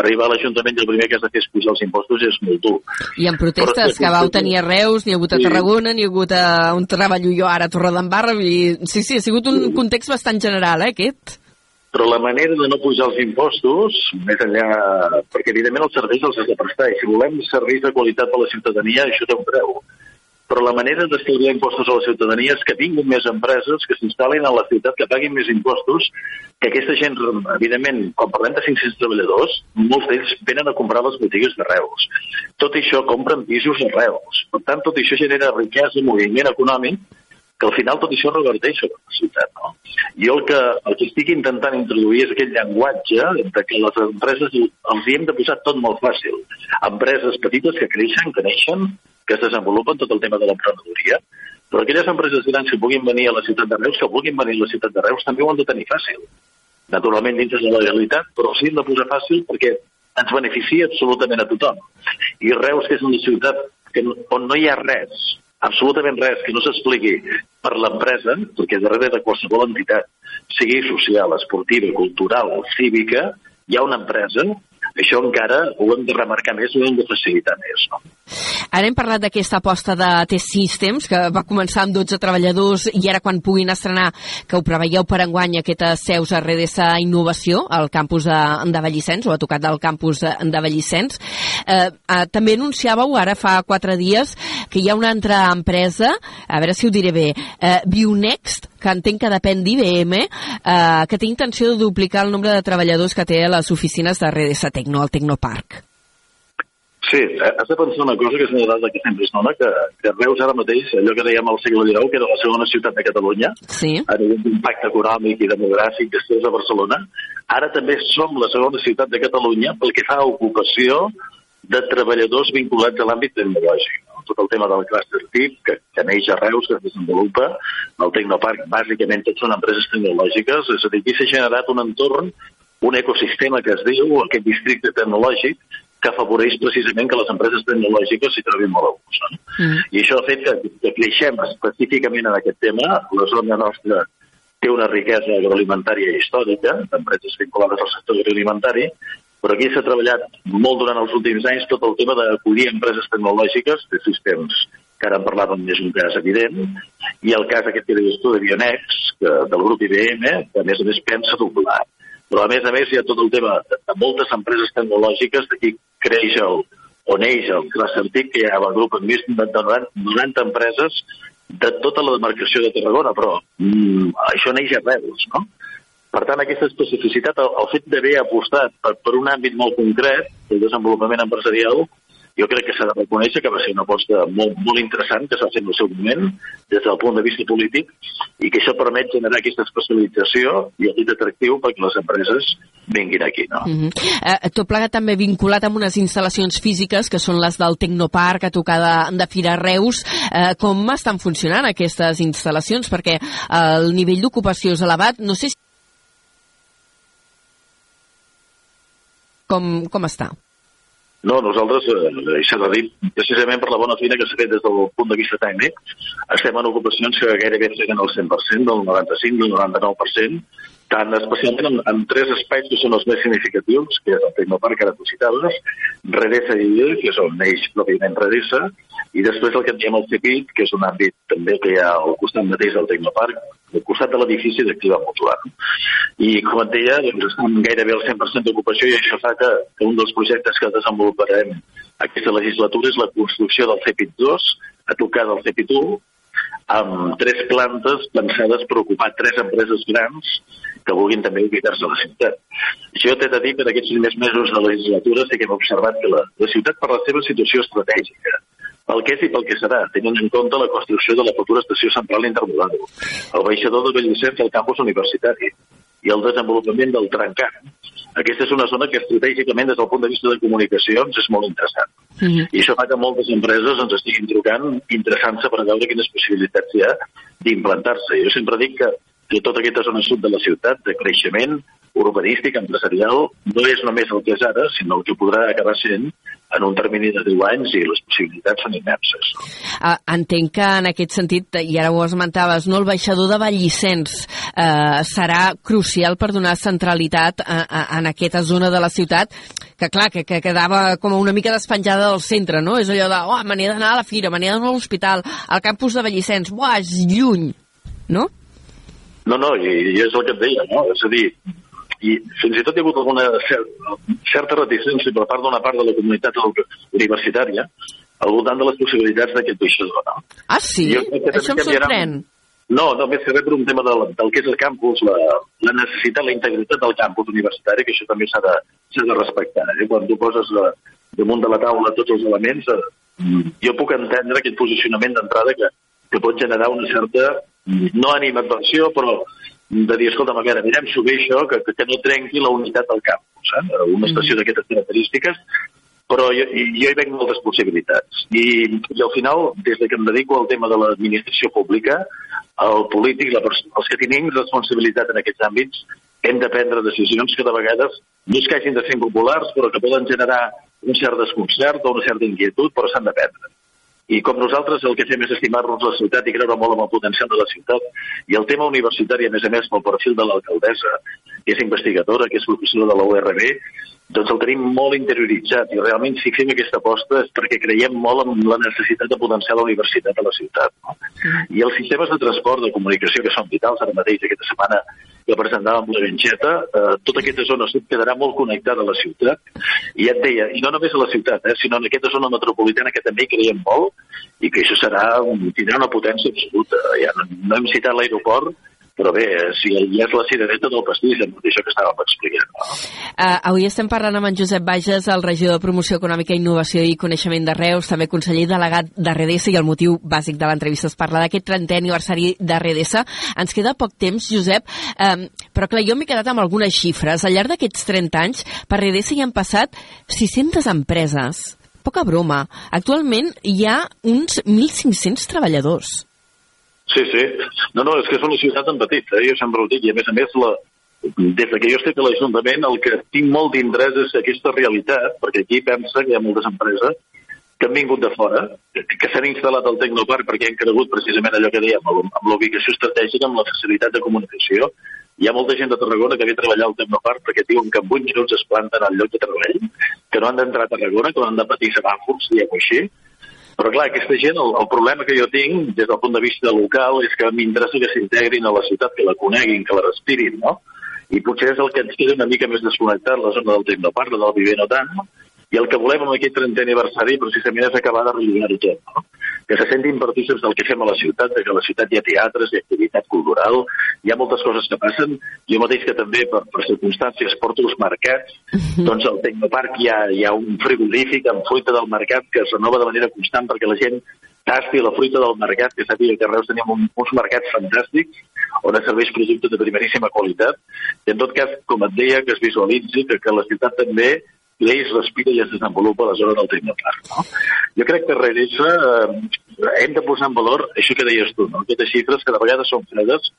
arribar a l'Ajuntament i el primer que has de fer és pujar els impostos és molt dur. I en protestes, Però, que vau tenir a Reus, ni ha hagut a Tarragona, ni ha hagut a un treballo jo ara a Torredembarra, i... sí, sí, ha sigut un context bastant general, eh, aquest? Però la manera de no pujar els impostos, més enllà... Perquè, evidentment, els serveis els has de prestar, i si volem serveis de qualitat per la ciutadania, això té un preu però la manera d'estalviar impostos a la ciutadania és que vinguin més empreses, que s'instal·lin a la ciutat, que paguin més impostos, que aquesta gent, evidentment, quan parlem de 500 treballadors, molts d'ells venen a comprar les botigues de Reus. Tot això compren pisos a Reus. Per tant, tot això genera riquesa, moviment econòmic, que al final tot això reverteix sobre la ciutat. No? Jo el que, el que estic intentant introduir és aquest llenguatge de que les empreses els hi hem de posar tot molt fàcil. Empreses petites que creixen, que neixen, que es desenvolupen tot el tema de l'emprenedoria, però aquelles empreses grans que puguin venir a la ciutat de Reus, que vulguin venir a la ciutat de Reus, també ho han de tenir fàcil. Naturalment dins de la legalitat, però sí hem de posar fàcil perquè ens beneficia absolutament a tothom. I Reus, que és una ciutat que, on no hi ha res, absolutament res que no s'expliqui per l'empresa, perquè darrere de qualsevol entitat, sigui social, esportiva, cultural, cívica, hi ha una empresa això encara ho hem de remarcar més, ho hem de facilitar més. No? Ara hem parlat d'aquesta aposta de T-Systems, que va començar amb 12 treballadors i ara quan puguin estrenar, que ho preveieu per enguany, aquesta seus a RDS Innovació, al campus de, de Vallissens, o ha tocat del campus de, de Vallissens. Eh, eh, també anunciàveu ara fa quatre dies que hi ha una altra empresa, a veure si ho diré bé, eh, Bionext, que entenc que depèn d'IBM, eh, que té intenció de duplicar el nombre de treballadors que té a les oficines de RDS Tecno, al Tecnoparc. Sí, has de pensar una cosa que és una dada que sempre es dona, que, que Reus ara mateix, allò que dèiem al segle XIX, que era la segona ciutat de Catalunya, sí. a nivell d'impacte econòmic i demogràfic després de Barcelona, ara també som la segona ciutat de Catalunya pel que fa a ocupació de treballadors vinculats a l'àmbit tecnològic. No? Tot el tema del cluster TIP, que, que neix a Reus, que es desenvolupa, el Tecnoparc, bàsicament tots són empreses tecnològiques, és a dir, aquí s'ha generat un entorn un ecosistema que es diu, aquest districte tecnològic, que afavoreix precisament que les empreses tecnològiques s'hi trobin molt a gust. No? Mm. I això ha fet que, que creixem específicament en aquest tema. La zona nostra té una riquesa agroalimentària històrica, d'empreses vinculades al sector agroalimentari, però aquí s'ha treballat molt durant els últims anys tot el tema d'acollir empreses tecnològiques de sistemes, que ara en parlàvem és un cas evident, i el cas aquest que deies tu de Bionex, que, del grup IBM, que a més a més pensa doblar però a més a més hi ha tot el tema de, moltes empreses tecnològiques, d'aquí creix el, o neix el Clacertic, que hi ha el grup més de 90, 90 empreses de tota la demarcació de Tarragona, però mm, això neix a Reus, no? Per tant, aquesta especificitat, el, el fet d'haver apostat per, per un àmbit molt concret, el desenvolupament empresarial, jo crec que s'ha de reconèixer que va ser una aposta molt, molt interessant que s'ha fet en el seu moment des del punt de vista polític i que això permet generar aquesta especialització i aquest atractiu perquè les empreses vinguin aquí. No? Mm -hmm. eh, tot plegat també vinculat amb unes instal·lacions físiques que són les del Tecnoparc a tocar de, de Fira Reus. Eh, com estan funcionant aquestes instal·lacions? Perquè el nivell d'ocupació és elevat. No sé si com, com està? No, nosaltres, eh, s'ha de dir, precisament per la bona feina que s'ha fet des del punt de vista tècnic, estem en ocupacions que gairebé seguen el 100%, del 95, del 99%, tant especialment en, en tres espais que són els més significatius, que és el Tecnoparc, ara tu citaves, Redesa i Ille, que és on neix pròpiament Redesa, i després el que diem el CEPIT, que és un àmbit també que hi ha al costat mateix del Tecnoparc, al costat de l'edifici d'Activa Mutual. I, com et deia, doncs estem gairebé al 100% d'ocupació i això fa que, que un dels projectes que desenvoluparem aquesta legislatura és la construcció del CEPIT 2, a tocar del CEPIT 1, amb tres plantes pensades per ocupar tres empreses grans que vulguin també ubicar-se a la ciutat. Jo t'he de dir que en aquests primers mesos de la legislatura sí que hem observat que la, la ciutat, per la seva situació estratègica, pel que és i pel que serà, tenint en compte la construcció de la futura estació central intermodal, el baixador de Bellvicent al campus universitari i el desenvolupament del trencant. Aquesta és una zona que estratègicament des del punt de vista de comunicacions és molt interessant. Mm -hmm. I això fa que moltes empreses ens estiguin trucant interessant-se per veure quines possibilitats hi ha d'implantar-se. Jo sempre dic que, que tota aquesta zona sud de la ciutat, de creixement urbanístic, empresarial, no és només el que és ara, sinó el que podrà acabar sent en un termini de 10 anys i les possibilitats són immenses. Uh, entenc que en aquest sentit, i ara ho esmentaves, no, el baixador de Vallissens uh, serà crucial per donar centralitat a, a, en aquesta zona de la ciutat que clar, que, que quedava com una mica despenjada del centre, no? És allò de, oh, me n'he d'anar a la fira, me n'he d'anar a l'hospital, al campus de Vallissens, buah, és lluny, no? No, no, i, i és el que et deia, no? És a dir, i fins i tot hi ha hagut alguna certa, certa reticència per part d'una part de la comunitat universitària al voltant de les possibilitats d'aquest baixador. No? Ah, sí? Això em sorprèn. No, només que per un tema del, del que és el campus, la, la necessitat, la integritat del campus universitari, que això també s'ha de, de respectar. Eh? Quan tu poses la, damunt de la taula tots els elements, eh, jo puc entendre aquest posicionament d'entrada que, que pot generar una certa, no animadversió, però de dir, escolta, a veure, mirem si bé això, que, que no trenqui la unitat del campus, eh? una mm. estació d'aquestes característiques, però jo, jo hi veig moltes possibilitats. I, I al final, des de que em dedico al tema de l'administració pública, el polític, la, els que tenim responsabilitat en aquests àmbits, hem de prendre decisions que de vegades no és que hagin de ser impopulars, però que poden generar un cert desconcert o una certa inquietud, però s'han de prendre. I com nosaltres el que fem és estimar-nos la ciutat i creure molt en el potencial de la ciutat. I el tema universitari, a més a més, pel perfil de l'alcaldessa, que és investigadora, que és professora de la URB, doncs el tenim molt interioritzat i realment si fem aquesta aposta és perquè creiem molt en la necessitat de potenciar la universitat a la ciutat. No? I els sistemes de transport, de comunicació, que són vitals ara mateix, aquesta setmana que presentàvem la Benxeta, eh, tota aquesta zona sud quedarà molt connectada a la ciutat. I ja et deia, i no només a la ciutat, eh, sinó en aquesta zona metropolitana que també hi creiem molt i que això serà un, tindrà una potència absoluta. Ja no, no hem citat l'aeroport, però bé, si ja és la cirereta del pastís, amb això que estàvem explicant. No? Uh, avui estem parlant amb en Josep Bages, el regidor de Promoció Econòmica, Innovació i Coneixement de Reus, també conseller delegat de Redesa, i el motiu bàsic de l'entrevista és parlar d'aquest 30è aniversari de Redesa. Ens queda poc temps, Josep, um, però clar, jo m'he quedat amb algunes xifres. Al llarg d'aquests 30 anys, per Redesa hi han passat 600 empreses. Poca broma. Actualment hi ha uns 1.500 treballadors. Sí, sí. No, no, és que és una ciutat en petit, eh? jo sempre ho dic, i a més a més, la, des que jo estic a l'Ajuntament, el que tinc molt d'interès és aquesta realitat, perquè aquí pensa que hi ha moltes empreses que han vingut de fora, que s'han instal·lat al Tecnoparc perquè han cregut precisament allò que dèiem, amb l'ubicació estratègica, amb la facilitat de comunicació. Hi ha molta gent de Tarragona que ve a treballar al Tecnoparc perquè diuen que en 8 minuts es planten al lloc de treball, que no han d'entrar a Tarragona, que no han de patir semàfors, diguem-ho així, però clar, aquesta gent, el, el problema que jo tinc des del punt de vista local és que m'interessa que s'integrin a la ciutat, que la coneguin, que la respirin, no? i potser és el que ens queda una mica més desconnectat, la zona del Tecnoparc, la del Viver no tant, i el que volem amb aquest 30è aniversari precisament és acabar de relligar-ho tot, no? que se sentin partícips del que fem a la ciutat, de que a la ciutat hi ha teatres, hi ha activitat cultural, hi ha moltes coses que passen. Jo mateix que també, per, per circumstàncies, porto els mercats, uh -huh. doncs al Tecnoparc hi ha, hi ha un frigorífic amb fruita del mercat que es renova de manera constant perquè la gent tasti la fruita del mercat, que sàpiga que a Reus tenim un, uns mercats fantàstics on es serveix productes de primeríssima qualitat. I en tot cas, com et deia, que es visualitzi que, que la ciutat també l'eix respira i es desenvolupa a la zona del Tecnoparc. No? Jo crec que darrere això eh, hem de posar en valor això que deies tu, no? aquestes xifres que de vegades són fredes,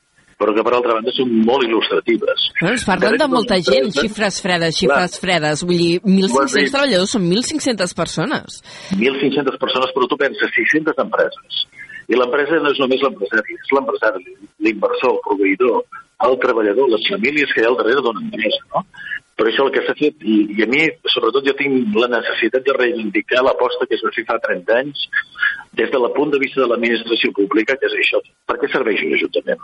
però que per altra banda són molt il·lustratives. Bueno, ens parlen de molta gent, xifres fredes, xifres Clar. fredes. Vull dir, 1.500 treballadors són 1.500 persones. 1.500 persones, però tu penses 600 empreses. I l'empresa no és només l'empresari, és l'empresari, l'inversor, el proveïdor, el treballador, les famílies que hi ha al darrere d'una empresa. No? Per això el que s'ha fet, i, i a mi, sobretot, jo tinc la necessitat de reivindicar l'aposta que es va fer fa 30 anys des de la punt de vista de l'administració pública, que és això. Per què serveix un ajuntament?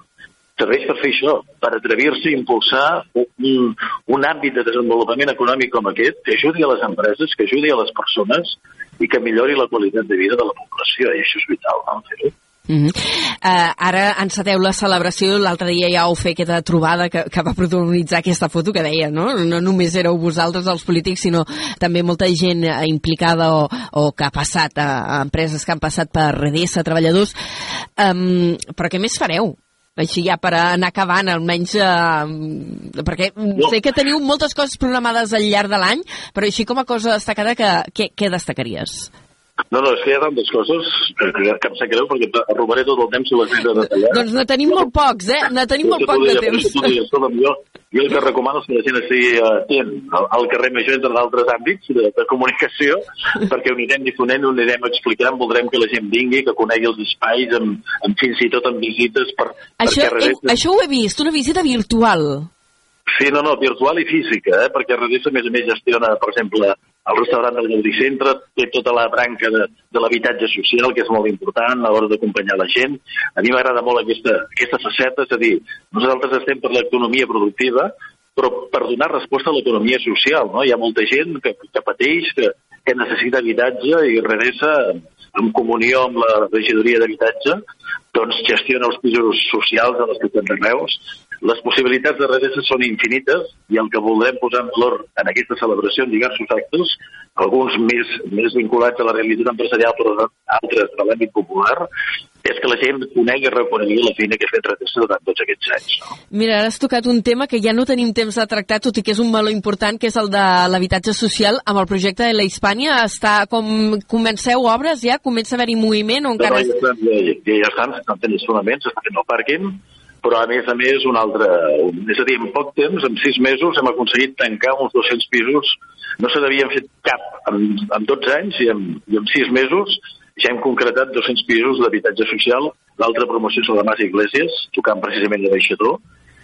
Serveix per fer això, per atrevir-se a impulsar un, un àmbit de desenvolupament econòmic com aquest, que ajudi a les empreses, que ajudi a les persones i que millori la qualitat de vida de la població, i això és vital, no? Uh -huh. uh, ara enceteu la celebració, l'altre dia ja heu fet aquesta trobada que, que va protagonitzar aquesta foto que deia, no? No només éreu vosaltres els polítics, sinó també molta gent implicada o, o que ha passat a, a empreses que han passat per Redessa, treballadors. Um, però què més fareu? així ja per anar acabant, almenys eh, perquè no. sé que teniu moltes coses programades al llarg de l'any, però així com a cosa destacada, que, què destacaries? No, no, és que hi ha tantes coses que, que, que em sap greu perquè robaré tot el temps si les he de detallar. doncs ne tenim molt pocs, eh? Ne tenim molt poc de temps. jo, jo el que recomano és que la gent estigui atent al, al carrer Major, entre d'altres àmbits de, de comunicació, perquè ho anirem difonent, ho anirem explicant, voldrem que la gent vingui, que conegui els espais, amb, amb fins i tot amb visites per, això, perquè eh, això ho he vist, una visita virtual. Sí, no, no, virtual i física, eh? perquè Redissa, a més a més, gestiona, per exemple, el restaurant del Gaudí Centre, té tota la branca de, de l'habitatge social, que és molt important a l'hora d'acompanyar la gent. A mi m'agrada molt aquesta, aquesta faceta, és a dir, nosaltres estem per l'economia productiva, però per donar resposta a l'economia social. No? Hi ha molta gent que, que pateix, que, que necessita habitatge i Redessa, en comunió amb la regidoria d'habitatge, doncs gestiona els pisos socials de les ciutats de Reus les possibilitats de redreça són infinites i el que voldrem posar en valor en aquesta celebració en diversos actes, alguns més, més vinculats a la realitat empresarial però altres de l'àmbit popular, és que la gent conegui i reconegui la feina que ha fet Redreça durant tots aquests anys. No? Mira, ara has tocat un tema que ja no tenim temps de tractar, tot i que és un meló important, que és el de l'habitatge social amb el projecte de la Hispània. Està com... Comenceu obres ja? Comença a haver-hi moviment o encara... No, no, ja, ja, ja, ja estan, estan fent els fonaments, estan fent el pàrquing, però a més a més un altre... És a dir, en poc temps, en sis mesos, hem aconseguit tancar uns 200 pisos. No se n'havien fet cap en, en 12 anys i en, i en sis mesos ja hem concretat 200 pisos d'habitatge social. L'altra promoció és la de Mas Iglesias, tocant precisament de baixador,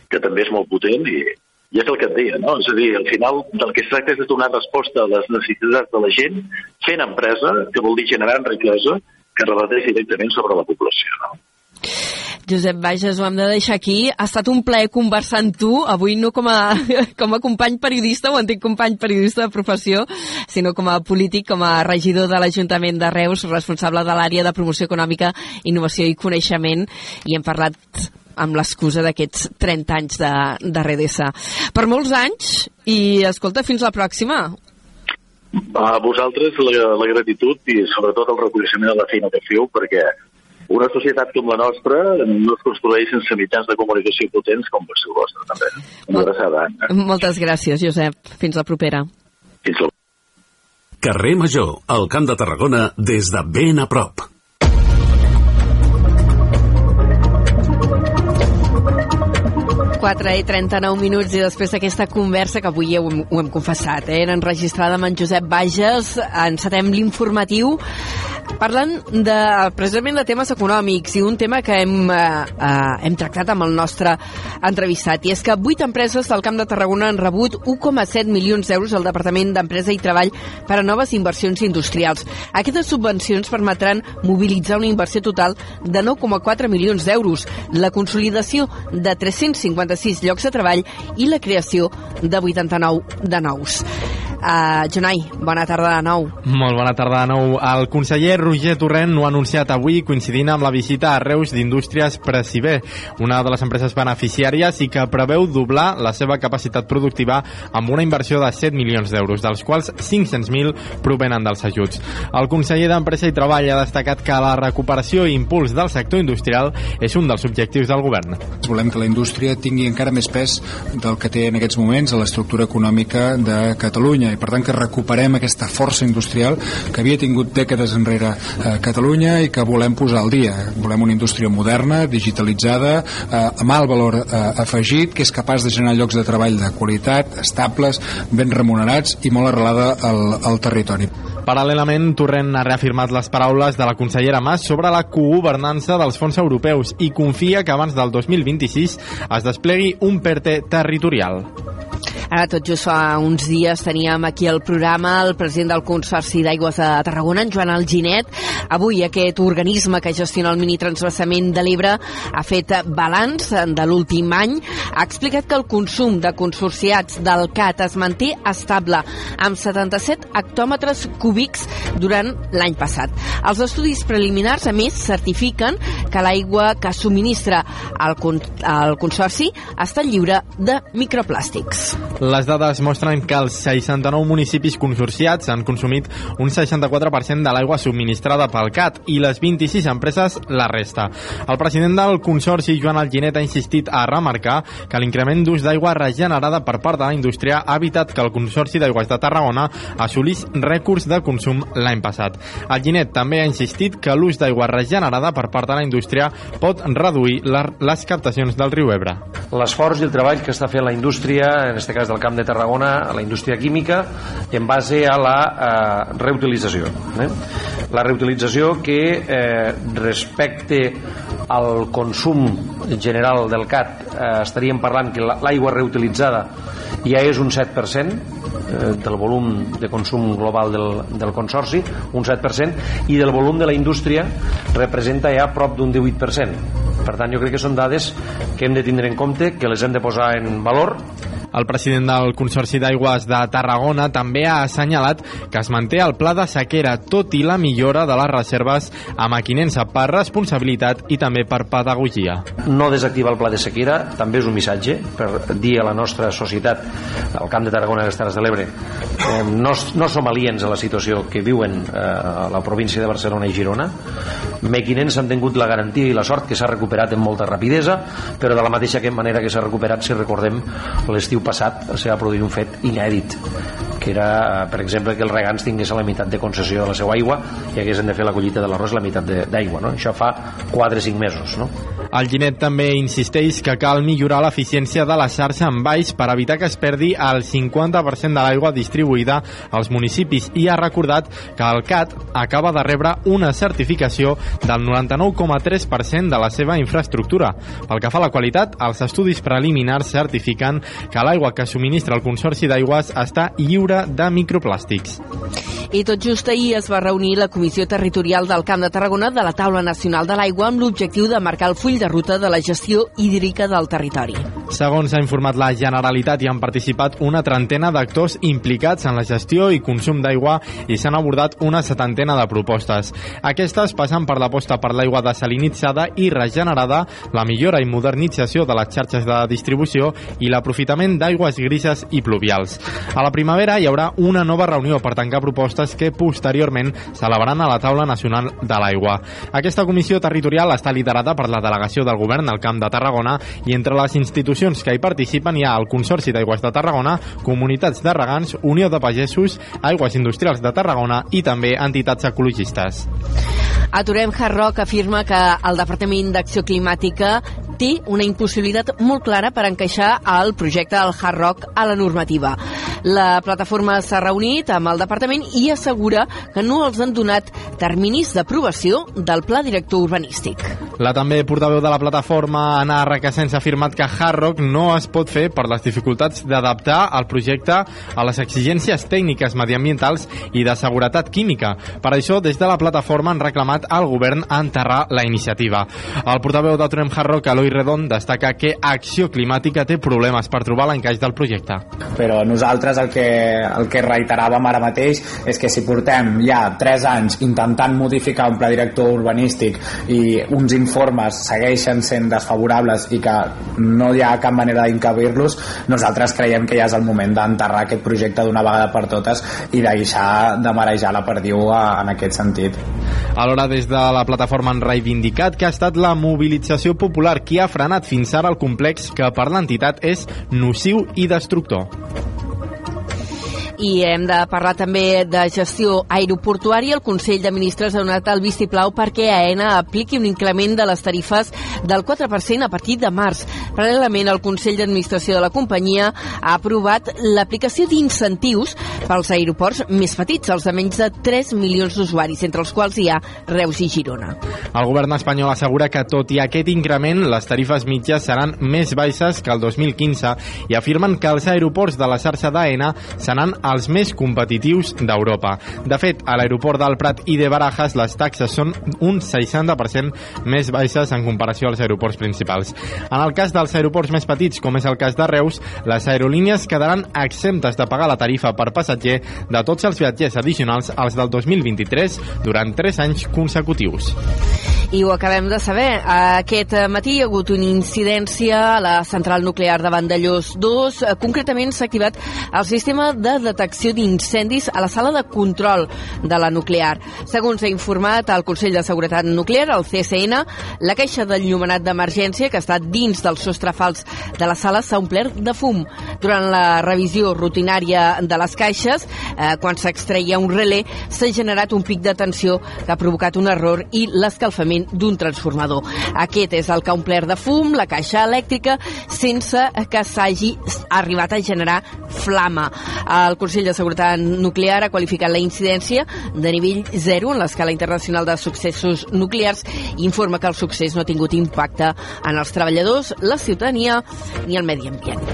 que també és molt potent i, i és el que et deia, no? És a dir, al final del que es tracta és de donar resposta a les necessitats de la gent fent empresa, que vol dir generant riquesa, que rebateix directament sobre la població, no? Josep Bages, ho hem de deixar aquí. Ha estat un plaer conversar amb tu, avui no com a, com a company periodista, o antic company periodista de professió, sinó com a polític, com a regidor de l'Ajuntament de Reus, responsable de l'àrea de promoció econòmica, innovació i coneixement, i hem parlat amb l'excusa d'aquests 30 anys de, de Redessa. Per molts anys, i escolta, fins la pròxima. A vosaltres la, la gratitud i sobretot el reconeixement de la feina que feu, perquè una societat com la nostra no es construeix sense mitjans de comunicació potents com el seu vostre, també. Una abraçada. Moltes gràcies, Josep. Fins la propera. Fins la Carrer Major, al Camp de Tarragona, des de ben a prop. I 39 minuts i després d'aquesta conversa que avui ho hem, ho hem confessat, eh, era enregistrada amb en Josep Bages, encetem l'informatiu Parlant de, precisament de temes econòmics i un tema que hem, eh, eh, hem tractat amb el nostre entrevistat, i és que vuit empreses del Camp de Tarragona han rebut 1,7 milions d'euros al Departament d'Empresa i Treball per a noves inversions industrials. Aquestes subvencions permetran mobilitzar una inversió total de 9,4 milions d'euros, la consolidació de 356 llocs de treball i la creació de 89 de nous. Uh, Jonai, bona tarda de nou. Molt bona tarda de nou. El conseller Roger Torrent ho ha anunciat avui coincidint amb la visita a Reus d'Indústries Preciber, una de les empreses beneficiàries i que preveu doblar la seva capacitat productiva amb una inversió de 7 milions d'euros, dels quals 500.000 provenen dels ajuts. El conseller d'Empresa i Treball ha destacat que la recuperació i impuls del sector industrial és un dels objectius del govern. Volem que la indústria tingui encara més pes del que té en aquests moments a l'estructura econòmica de Catalunya i per tant que recuperem aquesta força industrial que havia tingut dècades enrere a Catalunya i que volem posar al dia. Volem una indústria moderna, digitalitzada, eh, amb alt valor eh, afegit, que és capaç de generar llocs de treball de qualitat, estables, ben remunerats i molt arrelada al, al territori. Paral·lelament, Torrent ha reafirmat les paraules de la consellera Mas sobre la cogovernança dels fons europeus i confia que abans del 2026 es desplegui un PERTE territorial. Ara tot just fa uns dies teníem aquí el programa el president del Consorci d'Aigües de Tarragona, en Joan Alginet. Avui aquest organisme que gestiona el minitransvasament de l'Ebre ha fet balanç de l'últim any. Ha explicat que el consum de consorciats del CAT es manté estable amb 77 hectòmetres cúbics durant l'any passat. Els estudis preliminars, a més, certifiquen que l'aigua que subministra el, el Consorci està lliure de microplàstics. Les dades mostren que els 69 municipis consorciats han consumit un 64% de l'aigua subministrada pel CAT i les 26 empreses la resta. El president del Consorci, Joan Alginet, ha insistit a remarcar que l'increment d'ús d'aigua regenerada per part de la indústria ha evitat que el Consorci d'Aigües de Tarragona assolís rècords de consum l'any passat. Alginet també ha insistit que l'ús d'aigua regenerada per part de la indústria pot reduir les captacions del riu Ebre. L'esforç i el treball que està fent la indústria, en aquest cas del Camp de Tarragona, a la indústria química, en base a la eh, reutilització. Eh? La reutilització que eh, respecte al consum general del CAT eh, estaríem parlant que l'aigua reutilitzada ja és un 7% eh, del volum de consum global del, del consorci, un 7%, i del volum de la indústria representa ja prop d'un 18%. Per tant, jo crec que són dades que hem de tindre en compte, que les hem de posar en valor el president del Consorci d'Aigües de Tarragona també ha assenyalat que es manté el pla de sequera, tot i la millora de les reserves a Maquinensa per responsabilitat i també per pedagogia. No desactivar el pla de sequera també és un missatge per dir a la nostra societat, al Camp de Tarragona i les Terres de l'Ebre, eh, no, no som aliens a la situació que viuen eh, a la província de Barcelona i Girona. Mequinens han tingut la garantia i la sort que s'ha recuperat amb molta rapidesa, però de la mateixa manera que s'ha recuperat, si recordem, l'estiu passat se va produir un fet inèdit que era, eh, per exemple, que els regants tinguessin la meitat de concessió de la seva aigua i haguessin de fer la collita de l'arròs la meitat d'aigua. No? Això fa 4 o 5 mesos. No? El Ginet també insisteix que cal millorar l'eficiència de la xarxa en baix per evitar que es perdi el 50% de l'aigua distribuïda als municipis i ha recordat que el CAT acaba de rebre una certificació del 99,3% de la seva infraestructura. Pel que fa a la qualitat, els estudis preliminars certifiquen que l'aigua que subministra el Consorci d'Aigües està lliure de microplàstics. I tot just ahir es va reunir la Comissió Territorial del Camp de Tarragona de la Taula Nacional de l'Aigua amb l'objectiu de marcar el full de ruta de la gestió hídrica del territori. Segons ha informat la Generalitat, hi han participat una trentena d'actors implicats en la gestió i consum d'aigua i s'han abordat una setantena de propostes. Aquestes passen per l'aposta per l'aigua desalinitzada i regenerada, la millora i modernització de les xarxes de distribució i l'aprofitament d'aigües grises i pluvials. A la primavera hi haurà una nova reunió per tancar propostes que posteriorment celebraran a la taula nacional de l'aigua. Aquesta comissió territorial està liderada per la delegació del govern al Camp de Tarragona i entre les institucions que hi participen hi ha el Consorci d'Aigües de Tarragona, Comunitats de Regants, Unió de Pagesos, Aigües Industrials de Tarragona i també entitats ecologistes. Aturem Hard afirma que el Departament d'Acció Climàtica té una impossibilitat molt clara per encaixar el projecte del Hard a la normativa. La plataforma s'ha reunit amb el departament i assegura que no els han donat terminis d'aprovació del pla director urbanístic. La també portaveu de la plataforma, Anna Requesens, ha afirmat que Hard Rock no es pot fer per les dificultats d'adaptar el projecte a les exigències tècniques mediambientals i de seguretat química. Per això, des de la plataforma han reclamat al govern enterrar la iniciativa. El portaveu de Trem Hard Rock, Eloi Redon, destaca que Acció Climàtica té problemes per trobar l'encaix del projecte. Però nosaltres el que, el que reiteràvem ara mateix és que si portem ja 3 anys intentant modificar un pla director urbanístic i uns informes segueixen sent desfavorables i que no hi ha cap manera d'incabir-los, nosaltres creiem que ja és el moment d'enterrar aquest projecte d'una vegada per totes i deixar de marejar la perdiu en aquest sentit. Alhora, des de la plataforma han reivindicat que ha estat la mobilització popular qui ha frenat fins ara el complex que per l'entitat és nociu i destructor. I hem de parlar també de gestió aeroportuària. El Consell de Ministres ha donat el vistiplau perquè AENA apliqui un increment de les tarifes del 4% a partir de març. Paral·lelament, el Consell d'Administració de la companyia ha aprovat l'aplicació d'incentius pels aeroports més petits, els de menys de 3 milions d'usuaris, entre els quals hi ha Reus i Girona. El govern espanyol assegura que, tot i aquest increment, les tarifes mitges seran més baixes que el 2015 i afirmen que els aeroports de la xarxa d'AENA seran els més competitius d'Europa. De fet, a l'aeroport del Prat i de Barajas les taxes són un 60% més baixes en comparació als aeroports principals. En el cas dels aeroports més petits, com és el cas de Reus, les aerolínies quedaran exemptes de pagar la tarifa per passatger de tots els viatgers addicionals als del 2023 durant 3 anys consecutius. I ho acabem de saber. Aquest matí hi ha hagut una incidència a la central nuclear de Vandellós 2. Concretament s'ha activat el sistema de detecció d'incendis a la sala de control de la nuclear. Segons ha informat el Consell de Seguretat Nuclear, el CSN, la caixa d'enllumenat d'emergència que està dins del sostre fals de la sala s'ha omplert de fum. Durant la revisió rutinària de les caixes, eh, quan s'extreia un relé, s'ha generat un pic de tensió que ha provocat un error i l'escalfament d'un transformador. Aquest és el que ha omplert de fum la caixa elèctrica sense que s'hagi arribat a generar flama. El Consell de Seguretat Nuclear ha qualificat la incidència de nivell 0 en l'escala internacional de successos nuclears i informa que el succés no ha tingut impacte en els treballadors, la ciutadania ni el medi ambient.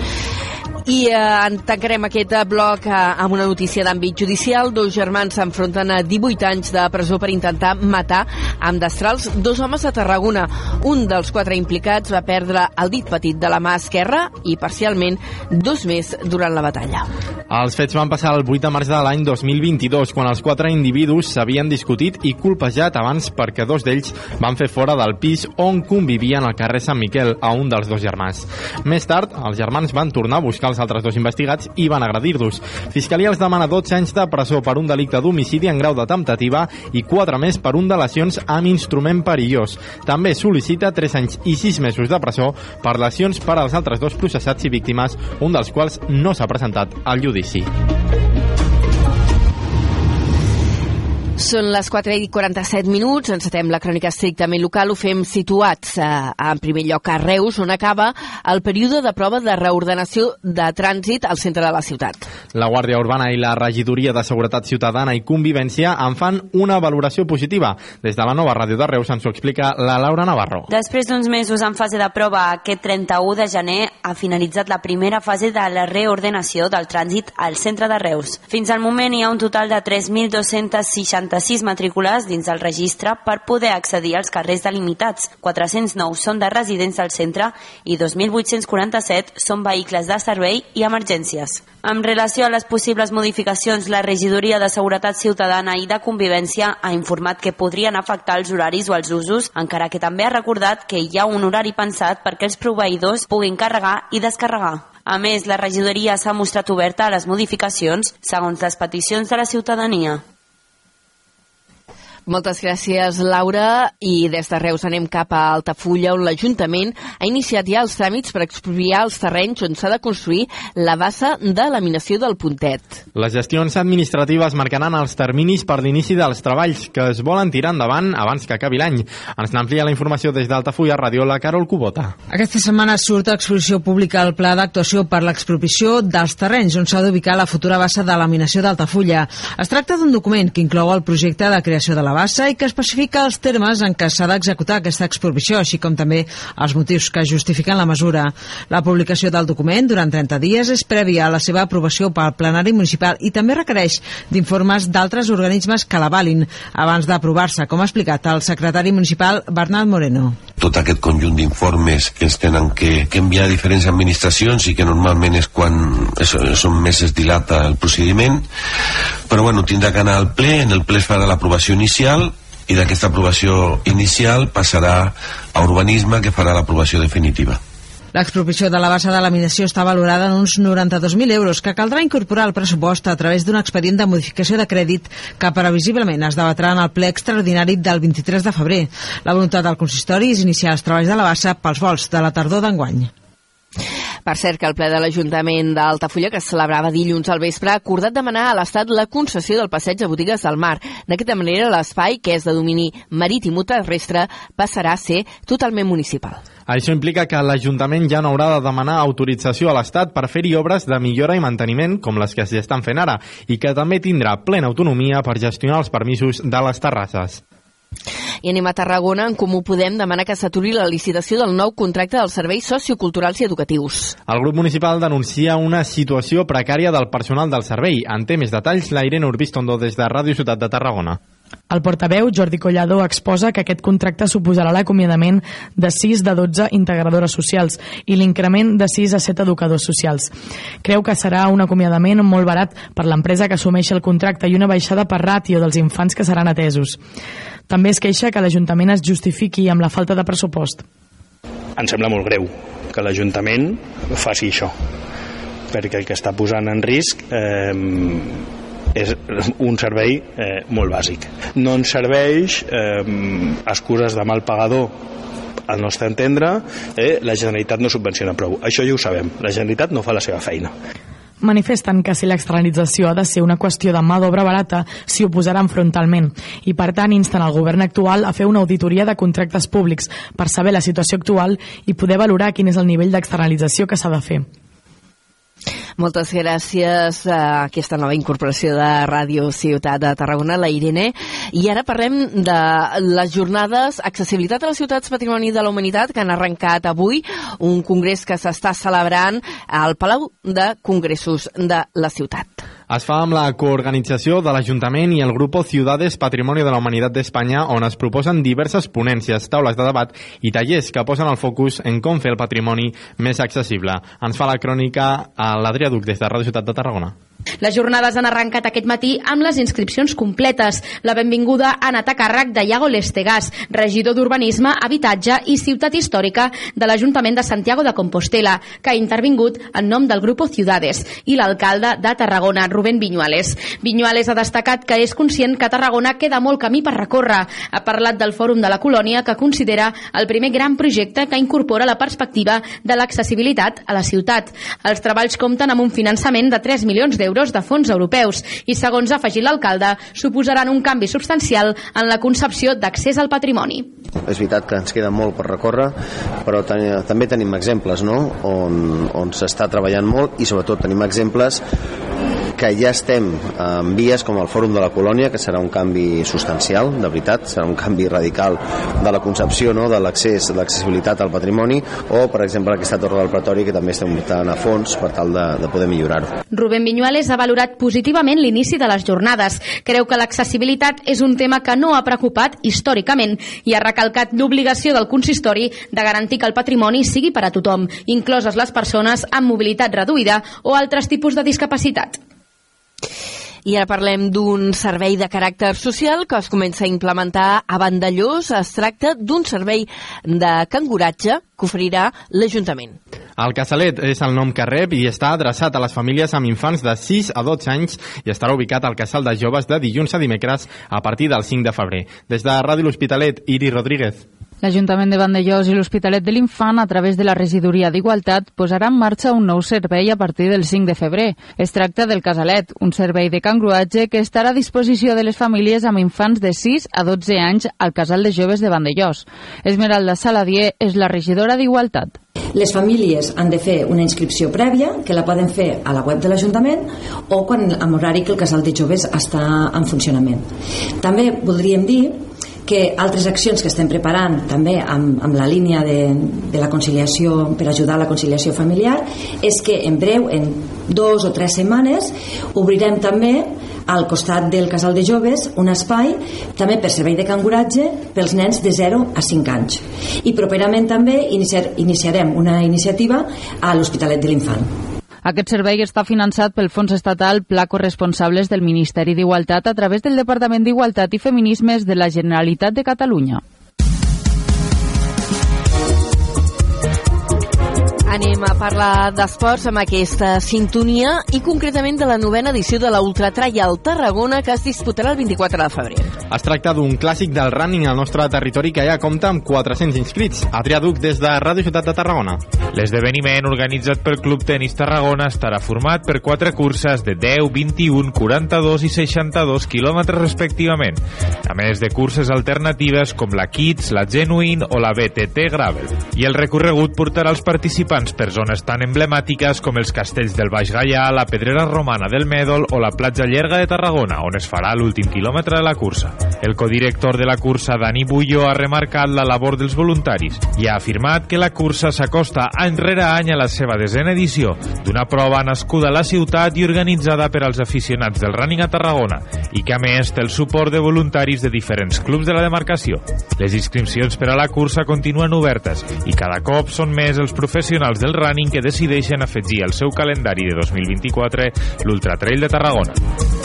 I eh, tancarem aquest bloc eh, amb una notícia d'àmbit judicial. Dos germans s'enfronten a 18 anys de presó per intentar matar amb destrals dos homes a Tarragona. Un dels quatre implicats va perdre el dit petit de la mà esquerra i parcialment dos més durant la batalla. Els fets van passar el 8 de març de l'any 2022, quan els quatre individus s'havien discutit i colpejat abans perquè dos d'ells van fer fora del pis on convivien al carrer Sant Miquel a un dels dos germans. Més tard, els germans van tornar a buscar els altres dos investigats i van agredir-los. Fiscalia els demana 12 anys de presó per un delicte d'homicidi en grau de temptativa i 4 més per un de lesions amb instrument perillós. També sol·licita 3 anys i 6 mesos de presó per lesions per als altres dos processats i víctimes, un dels quals no s'ha presentat al judici. Són les 4 i 47 minuts, encetem la crònica estrictament local, ho fem situats eh, en primer lloc a Reus, on acaba el període de prova de reordenació de trànsit al centre de la ciutat. La Guàrdia Urbana i la Regidoria de Seguretat Ciutadana i Convivència en fan una valoració positiva. Des de la nova ràdio de Reus ens ho explica la Laura Navarro. Després d'uns mesos en fase de prova, aquest 31 de gener ha finalitzat la primera fase de la reordenació del trànsit al centre de Reus. Fins al moment hi ha un total de 3.260 66 matrícules dins el registre per poder accedir als carrers delimitats. 409 són de residents del centre i 2.847 són vehicles de servei i emergències. En relació a les possibles modificacions, la Regidoria de Seguretat Ciutadana i de Convivència ha informat que podrien afectar els horaris o els usos, encara que també ha recordat que hi ha un horari pensat perquè els proveïdors puguin carregar i descarregar. A més, la regidoria s'ha mostrat oberta a les modificacions segons les peticions de la ciutadania. Moltes gràcies, Laura. I des de Reus anem cap a Altafulla, on l'Ajuntament ha iniciat ja els tràmits per expropiar els terrenys on s'ha de construir la bassa de laminació del Puntet. Les gestions administratives marcaran els terminis per l'inici dels treballs que es volen tirar endavant abans que acabi l'any. Ens n'amplia la informació des d'Altafulla, Radio La Carol Cubota. Aquesta setmana surt a exposició pública el pla d'actuació per l'expropiació dels terrenys on s'ha d'ubicar la futura bassa de laminació d'Altafulla. Es tracta d'un document que inclou el projecte de creació de la bassa i que especifica els termes en què s'ha d'executar aquesta expropiació, així com també els motius que justifiquen la mesura. La publicació del document durant 30 dies és prèvia a la seva aprovació pel plenari municipal i també requereix d'informes d'altres organismes que l'avalin abans d'aprovar-se, com ha explicat el secretari municipal Bernat Moreno. Tot aquest conjunt d'informes que ens tenen que, que enviar a diferents administracions i que normalment és quan és, són mesos dilata el procediment, però bueno, tindrà que anar al ple, en el ple es farà l'aprovació inicial i d'aquesta aprovació inicial passarà a urbanisme que farà l'aprovació definitiva. L'expropiació de la base de laminació està valorada en uns 92.000 euros que caldrà incorporar al pressupost a través d'un expedient de modificació de crèdit que previsiblement es debatrà en el ple extraordinari del 23 de febrer. La voluntat del consistori és iniciar els treballs de la bassa pels vols de la tardor d'enguany. Per cert, que el ple de l'Ajuntament d'Altafulla, que es celebrava dilluns al vespre, ha acordat demanar a l'Estat la concessió del passeig de botigues del mar. D'aquesta manera, l'espai, que és de domini marítim o terrestre, passarà a ser totalment municipal. Això implica que l'Ajuntament ja no haurà de demanar autorització a l'Estat per fer-hi obres de millora i manteniment com les que s'hi estan fent ara i que també tindrà plena autonomia per gestionar els permisos de les terrasses. I anem a Tarragona, en Comú Podem demana que s'aturi la licitació del nou contracte dels serveis socioculturals i educatius. El grup municipal denuncia una situació precària del personal del servei. En té més detalls la Irene Urbistondo des de Ràdio Ciutat de Tarragona. El portaveu, Jordi Collado, exposa que aquest contracte suposarà l'acomiadament de 6 de 12 integradores socials i l'increment de 6 a 7 educadors socials. Creu que serà un acomiadament molt barat per l'empresa que assumeix el contracte i una baixada per ràtio dels infants que seran atesos. També es queixa que l'Ajuntament es justifiqui amb la falta de pressupost. Ens sembla molt greu que l'Ajuntament faci això, perquè el que està posant en risc eh, és un servei eh, molt bàsic. No ens serveix eh, excuses de mal pagador al nostre entendre, eh, la Generalitat no subvenciona prou. Això ja ho sabem. La Generalitat no fa la seva feina. Manifesten que si l'externalització ha de ser una qüestió de mà d'obra barata, s'hi oposaran frontalment i, per tant, insten el govern actual a fer una auditoria de contractes públics per saber la situació actual i poder valorar quin és el nivell d'externalització que s'ha de fer. Moltes gràcies a aquesta nova incorporació de Ràdio Ciutat de Tarragona, la Irene. I ara parlem de les jornades Accessibilitat a les ciutats Patrimoni de la Humanitat que han arrencat avui, un congrés que s'està celebrant al Palau de Congressos de la ciutat. Es fa amb la coorganització de l'Ajuntament i el grup Ciudades Patrimonio de la Humanitat d'Espanya, on es proposen diverses ponències, taules de debat i tallers que posen el focus en com fer el patrimoni més accessible. Ens fa la crònica a l'Adrià Duc des de Ràdio Ciutat de Tarragona. Les jornades han arrencat aquest matí amb les inscripcions completes. La benvinguda ha anat a càrrec de Iago Lestegàs, regidor d'Urbanisme, Habitatge i Ciutat Històrica de l'Ajuntament de Santiago de Compostela, que ha intervingut en nom del grup Ciudades, i l'alcalde de Tarragona, Rubén Viñuales. Viñuales ha destacat que és conscient que Tarragona queda molt camí per recórrer. Ha parlat del Fòrum de la Colònia, que considera el primer gran projecte que incorpora la perspectiva de l'accessibilitat a la ciutat. Els treballs compten amb un finançament de 3 milions d'euros d'euros de fons europeus i, segons ha afegit l'alcalde, suposaran un canvi substancial en la concepció d'accés al patrimoni. És veritat que ens queda molt per recórrer, però ten també tenim exemples no? on, on s'està treballant molt i sobretot tenim exemples que ja estem en vies com el Fòrum de la Colònia, que serà un canvi substancial, de veritat, serà un canvi radical de la concepció no? de l'accés, l'accessibilitat al patrimoni, o, per exemple, aquesta Torre del Pretori, que també estem votant a fons per tal de, de poder millorar-ho. Rubén Viñuales ha valorat positivament l'inici de les jornades. Creu que l'accessibilitat és un tema que no ha preocupat històricament i ha recalcat l'obligació del consistori de garantir que el patrimoni sigui per a tothom, incloses les persones amb mobilitat reduïda o altres tipus de discapacitat. I ara parlem d'un servei de caràcter social que es comença a implementar a Vandellós. Es tracta d'un servei de canguratge que oferirà l'Ajuntament. El Casalet és el nom que rep i està adreçat a les famílies amb infants de 6 a 12 anys i estarà ubicat al Casal de Joves de dilluns a dimecres a partir del 5 de febrer. Des de Ràdio L'Hospitalet, Iri Rodríguez. L'Ajuntament de Vandellós i l'Hospitalet de l'Infant, a través de la Regidoria d'Igualtat, posarà en marxa un nou servei a partir del 5 de febrer. Es tracta del Casalet, un servei de cangruatge que estarà a disposició de les famílies amb infants de 6 a 12 anys al Casal de Joves de Vandellós. Esmeralda Saladier és la regidora d'Igualtat. Les famílies han de fer una inscripció prèvia, que la poden fer a la web de l'Ajuntament o quan, amb horari que el casal de joves està en funcionament. També voldríem dir que altres accions que estem preparant també amb, amb la línia de, de la conciliació per ajudar a la conciliació familiar és que en breu, en dos o tres setmanes obrirem també al costat del casal de joves un espai també per servei de canguratge pels nens de 0 a 5 anys. I properament també iniciar, iniciarem una iniciativa a l'Hospitalet de l'Infant aquest servei està finançat pel Fons Estatal Pla Corresponsables del Ministeri d'Igualtat a través del Departament d'Igualtat i Feminismes de la Generalitat de Catalunya. Anem a parlar d'esports amb aquesta sintonia i concretament de la novena edició de la Ultra Trial Tarragona que es disputarà el 24 de febrer. Es tracta d'un clàssic del running al nostre territori que ja compta amb 400 inscrits. Adrià Duc des de Ràdio Ciutat de Tarragona. L'esdeveniment organitzat pel Club Tenis Tarragona estarà format per quatre curses de 10, 21, 42 i 62 quilòmetres respectivament, a més de curses alternatives com la Kids, la Genuine o la BTT Gravel. I el recorregut portarà els participants participants per zones tan emblemàtiques com els castells del Baix Gaià, la Pedrera Romana del Mèdol o la platja Llerga de Tarragona, on es farà l'últim quilòmetre de la cursa. El codirector de la cursa, Dani Bullo, ha remarcat la labor dels voluntaris i ha afirmat que la cursa s'acosta any rere any a la seva desena edició, d'una prova nascuda a la ciutat i organitzada per als aficionats del running a Tarragona i que a més té el suport de voluntaris de diferents clubs de la demarcació. Les inscripcions per a la cursa continuen obertes i cada cop són més els professionals professionals del running que decideixen afegir al seu calendari de 2024 l'Ultra Trail de Tarragona.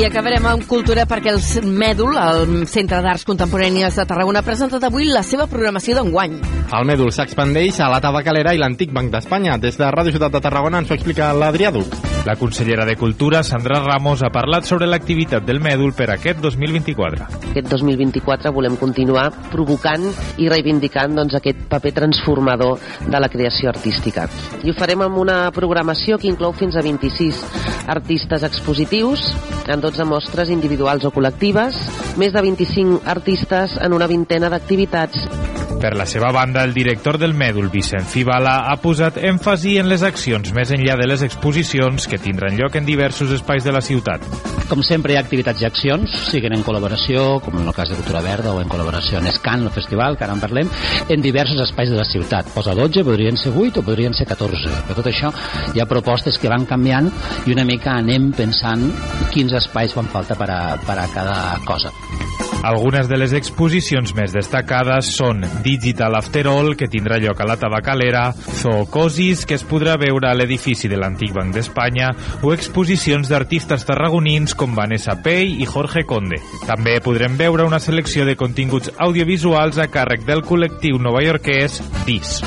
I acabarem amb cultura perquè el Mèdul, el Centre d'Arts Contemporànies de Tarragona, ha presentat avui la seva programació d'enguany. El Mèdul s'expandeix a la Tabacalera i l'Antic Banc d'Espanya. Des de Ràdio Ciutat de Tarragona ens ho explica l'Adrià Duc. La consellera de Cultura, Sandra Ramos, ha parlat sobre l'activitat del Mèdul per aquest 2024. Aquest 2024 volem continuar provocant i reivindicant doncs, aquest paper transformador de la creació artística. I ho farem amb una programació que inclou fins a 26 artistes expositius en 12 mostres individuals o col·lectives, més de 25 artistes en una vintena d'activitats per la seva banda, el director del Mèdul, Vicent Fibala, ha posat èmfasi en les accions més enllà de les exposicions que tindran lloc en diversos espais de la ciutat. Com sempre, hi ha activitats i accions, siguin en col·laboració, com en el cas de Cultura Verda, o en col·laboració en Escan, el festival, que ara en parlem, en diversos espais de la ciutat. Posa 12, podrien ser 8 o podrien ser 14. Per tot això, hi ha propostes que van canviant i una mica anem pensant quins espais fan falta per a, per a cada cosa. Algunes de les exposicions més destacades són Digital After All, que tindrà lloc a la Tabacalera, Zoocosis, que es podrà veure a l'edifici de l'Antic Banc d'Espanya, o exposicions d'artistes tarragonins com Vanessa Pei i Jorge Conde. També podrem veure una selecció de continguts audiovisuals a càrrec del col·lectiu novaiorquès DIS.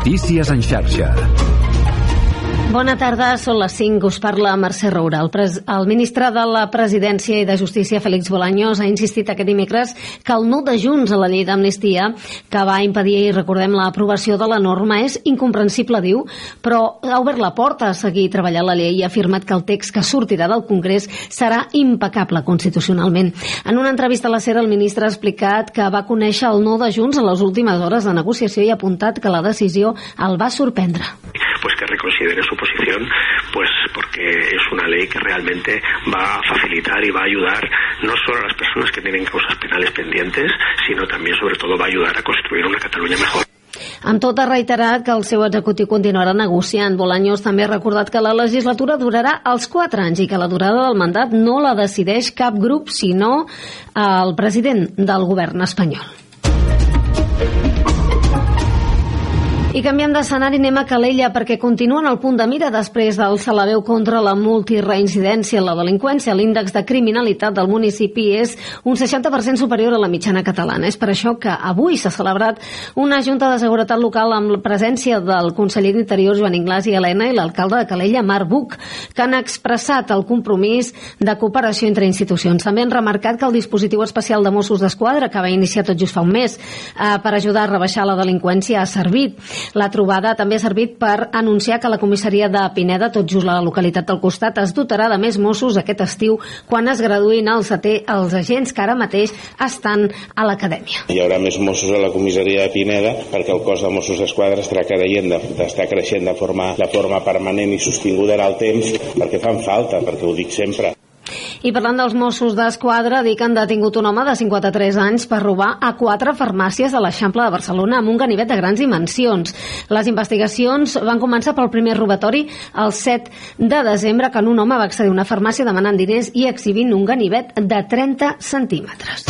Notícies en xarxa. Bona tarda, són les 5, us parla Mercè Roura. El, pres el ministre de la Presidència i de Justícia, Félix Bolaños, ha insistit aquest dimecres que el no de Junts a la llei d'amnistia, que va impedir, recordem, l'aprovació de la norma, és incomprensible, diu, però ha obert la porta a seguir treballant la llei i ha afirmat que el text que sortirà del Congrés serà impecable constitucionalment. En una entrevista a la SER, el ministre ha explicat que va conèixer el no de Junts a les últimes hores de negociació i ha apuntat que la decisió el va sorprendre. pues que reconsidere su posición, pues porque es una ley que realmente va a facilitar y va a ayudar no solo a las personas que tienen causas penales pendientes, sino también sobre todo va a ayudar a construir una Cataluña mejor. Amb tot ha reiterat que el seu executiu continuarà negociant. Bolaños també ha recordat que la legislatura durarà els 4 anys i que la durada del mandat no la decideix cap grup, sinó el president del govern espanyol. I canviem d'escenari, anem a Calella perquè continuen al punt de mira després del Salabeu contra la multireincidència, la delinqüència. L'índex de criminalitat del municipi és un 60% superior a la mitjana catalana. És per això que avui s'ha celebrat una junta de seguretat local amb la presència del conseller d'Interior Joan Iglesias i Helena i l'alcalde de Calella, Marc Buc, que han expressat el compromís de cooperació entre institucions. També han remarcat que el dispositiu especial de Mossos d'Esquadra, que va iniciar tot just fa un mes eh, per ajudar a rebaixar la delinqüència, ha servit. La trobada també ha servit per anunciar que la comissaria de Pineda, tot just la localitat del costat, es dotarà de més Mossos aquest estiu quan es graduïn els, els agents que ara mateix estan a l'acadèmia. Hi haurà més Mossos a la comissaria de Pineda perquè el cos de Mossos d'Esquadra estarà creixent d'estar creixent de forma, de forma permanent i sostinguda en el temps perquè fan falta, perquè ho dic sempre. I parlant dels Mossos d'Esquadra, dic que han detingut un home de 53 anys per robar a quatre farmàcies de l'Eixample de Barcelona amb un ganivet de grans dimensions. Les investigacions van començar pel primer robatori el 7 de desembre, que en un home va accedir a una farmàcia demanant diners i exhibint un ganivet de 30 centímetres.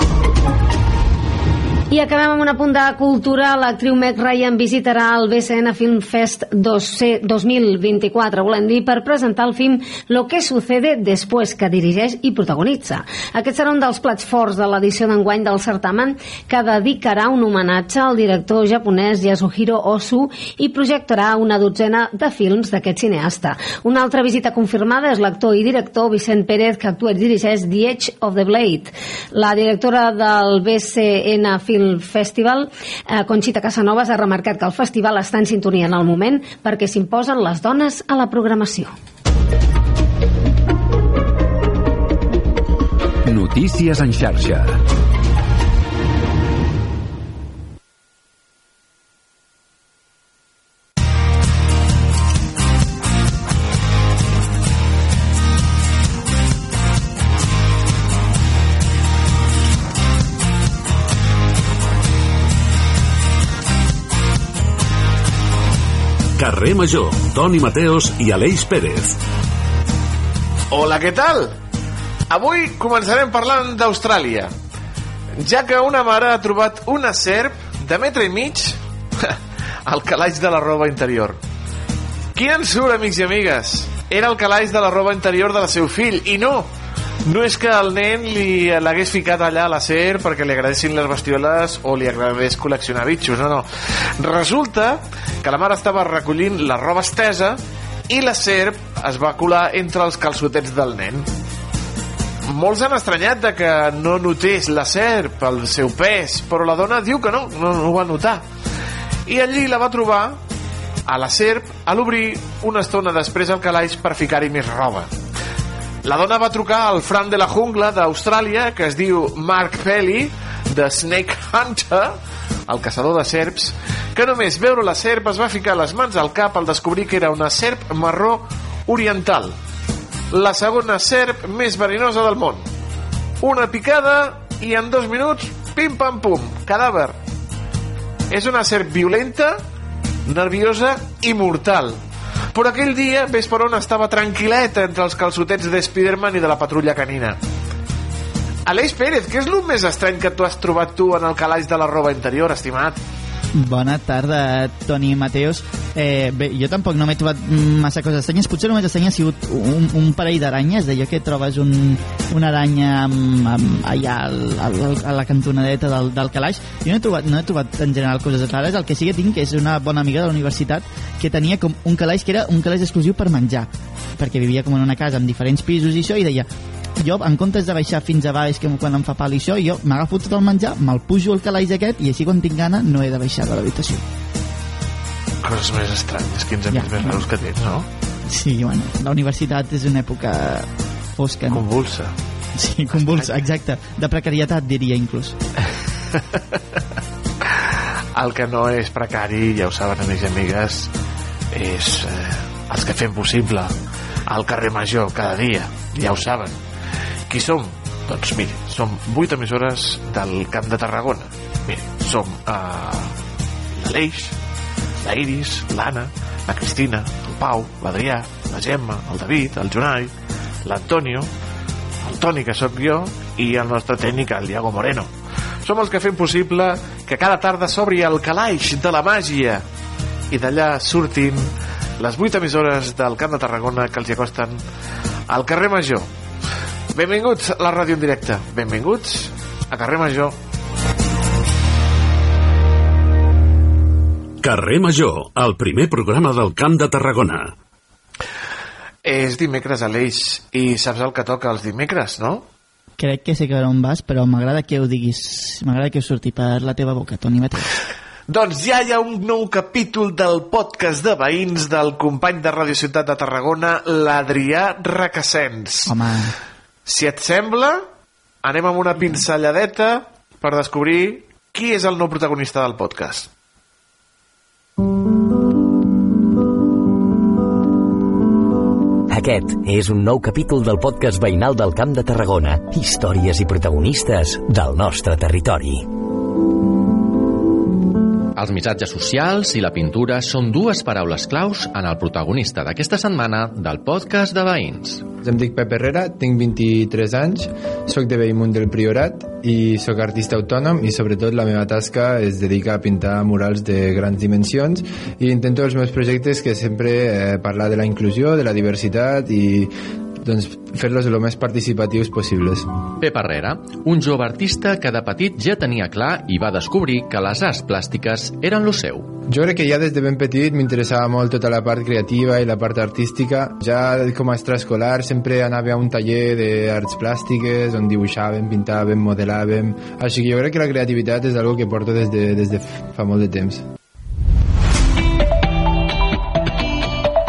I acabem amb una punt de cultura. L'actriu Meg Ryan visitarà el BCN Film Fest 2024, volem dir, per presentar el film Lo que sucede después, que dirigeix i protagonitza. Aquest serà un dels plats forts de l'edició d'enguany del certamen que dedicarà un homenatge al director japonès Yasuhiro Osu i projectarà una dotzena de films d'aquest cineasta. Una altra visita confirmada és l'actor i director Vicent Pérez, que actua i dirigeix The Edge of the Blade. La directora del BCN Film Film Festival, eh, Conxita Casanovas ha remarcat que el festival està en sintonia en el moment perquè s'imposen les dones a la programació. Notícies en xarxa. Carrer Major, Toni Mateos i Aleix Pérez. Hola, què tal? Avui començarem parlant d'Austràlia, ja que una mare ha trobat una serp de metre i mig al calaix de la roba interior. Quin ensurt, amics i amigues? Era el calaix de la roba interior del seu fill, i no, no és que el nen li l'hagués ficat allà a la SER perquè li agradessin les bestioles o li agradés col·leccionar bitxos, no, no. Resulta que la mare estava recollint la roba estesa i la serp es va colar entre els calçotets del nen. Molts han estranyat de que no notés la serp el seu pes, però la dona diu que no, no, no ho va notar. I allí la va trobar a la serp a l'obrir una estona després al calaix per ficar-hi més roba. La dona va trucar al Fran de la Jungla d'Austràlia, que es diu Mark Pelly, de Snake Hunter, el caçador de serps, que només veure la serp es va ficar les mans al cap al descobrir que era una serp marró oriental, la segona serp més verinosa del món. Una picada i en dos minuts, pim-pam-pum, cadàver. És una serp violenta, nerviosa i mortal. Però aquell dia, ves per on estava tranquil·leta entre els calçotets de Spiderman i de la patrulla canina. Aleix Pérez, què és el més estrany que tu has trobat tu en el calaix de la roba interior, estimat? Bona tarda, Toni Mateos. Eh, bé, jo tampoc no m'he trobat massa coses estranyes. Potser el més estrany ha sigut un, un parell d'aranyes, d'allò que trobes un, una aranya amb, amb, allà al, al, a la cantonadeta del, del calaix. Jo no he, trobat, no he trobat en general coses rares. El que sí que tinc és una bona amiga de la universitat que tenia com un calaix que era un calaix exclusiu per menjar, perquè vivia com en una casa amb diferents pisos i això, i deia jo, en comptes de baixar fins a baix, que quan em fa pal i això, jo m'agafo tot el menjar, me'l pujo al calaix aquest i així quan tinc gana no he de baixar de l'habitació. Coses més estranyes, quins amics Ja. més raros que tens, no? Sí, bueno, la universitat és una època fosca. No? Convulsa. Sí, convulsa, exacte. De precarietat, diria, inclús. El que no és precari, ja ho saben, amics i amigues, és eh, els que fem possible al carrer Major cada dia, ja ho saben. Qui som? Doncs miri, som vuit emissores del Camp de Tarragona. Miri, som eh, l'Aleix, la Iris, l'Anna, la Cristina, el Pau, l'Adrià, la Gemma, el David, el Jonai, l'Antonio, el Toni, que sóc jo, i el nostre tècnic, el Diago Moreno. Som els que fem possible que cada tarda s'obri el calaix de la màgia i d'allà surtin les vuit emissores del Camp de Tarragona que els hi acosten al carrer Major. Benvinguts a la ràdio en directe. Benvinguts a carrer Major. Carrer Major, el primer programa del Camp de Tarragona. És dimecres a l'Eix i saps el que toca els dimecres, no? Crec que sé que on vas, però m'agrada que ho diguis, m'agrada que ho surti per la teva boca, Toni Mateu. Doncs ja hi ha un nou capítol del podcast de veïns del company de Radio Ciutat de Tarragona, l'Adrià Requesens. Home, Si et sembla, anem amb una pinzelladeta per descobrir qui és el nou protagonista del podcast. Aquest és un nou capítol del podcast veïnal del Camp de Tarragona. Històries i protagonistes del nostre territori. Els missatges socials i la pintura són dues paraules claus en el protagonista d'aquesta setmana del podcast de veïns. Em dic Pep Herrera, tinc 23 anys, sóc de Bellmunt del Priorat i sóc artista autònom i sobretot la meva tasca es dedica a pintar murals de grans dimensions i intento els meus projectes que sempre eh, parlar de la inclusió, de la diversitat i doncs, fer-los el més participatius possibles. Pep Herrera, un jove artista que de petit ja tenia clar i va descobrir que les arts plàstiques eren lo seu. Jo crec que ja des de ben petit m'interessava molt tota la part creativa i la part artística. Ja com a extraescolar sempre anava a un taller d'arts plàstiques on dibuixàvem, pintàvem, modelàvem... Així que jo crec que la creativitat és algo que porto des de, des de fa molt de temps.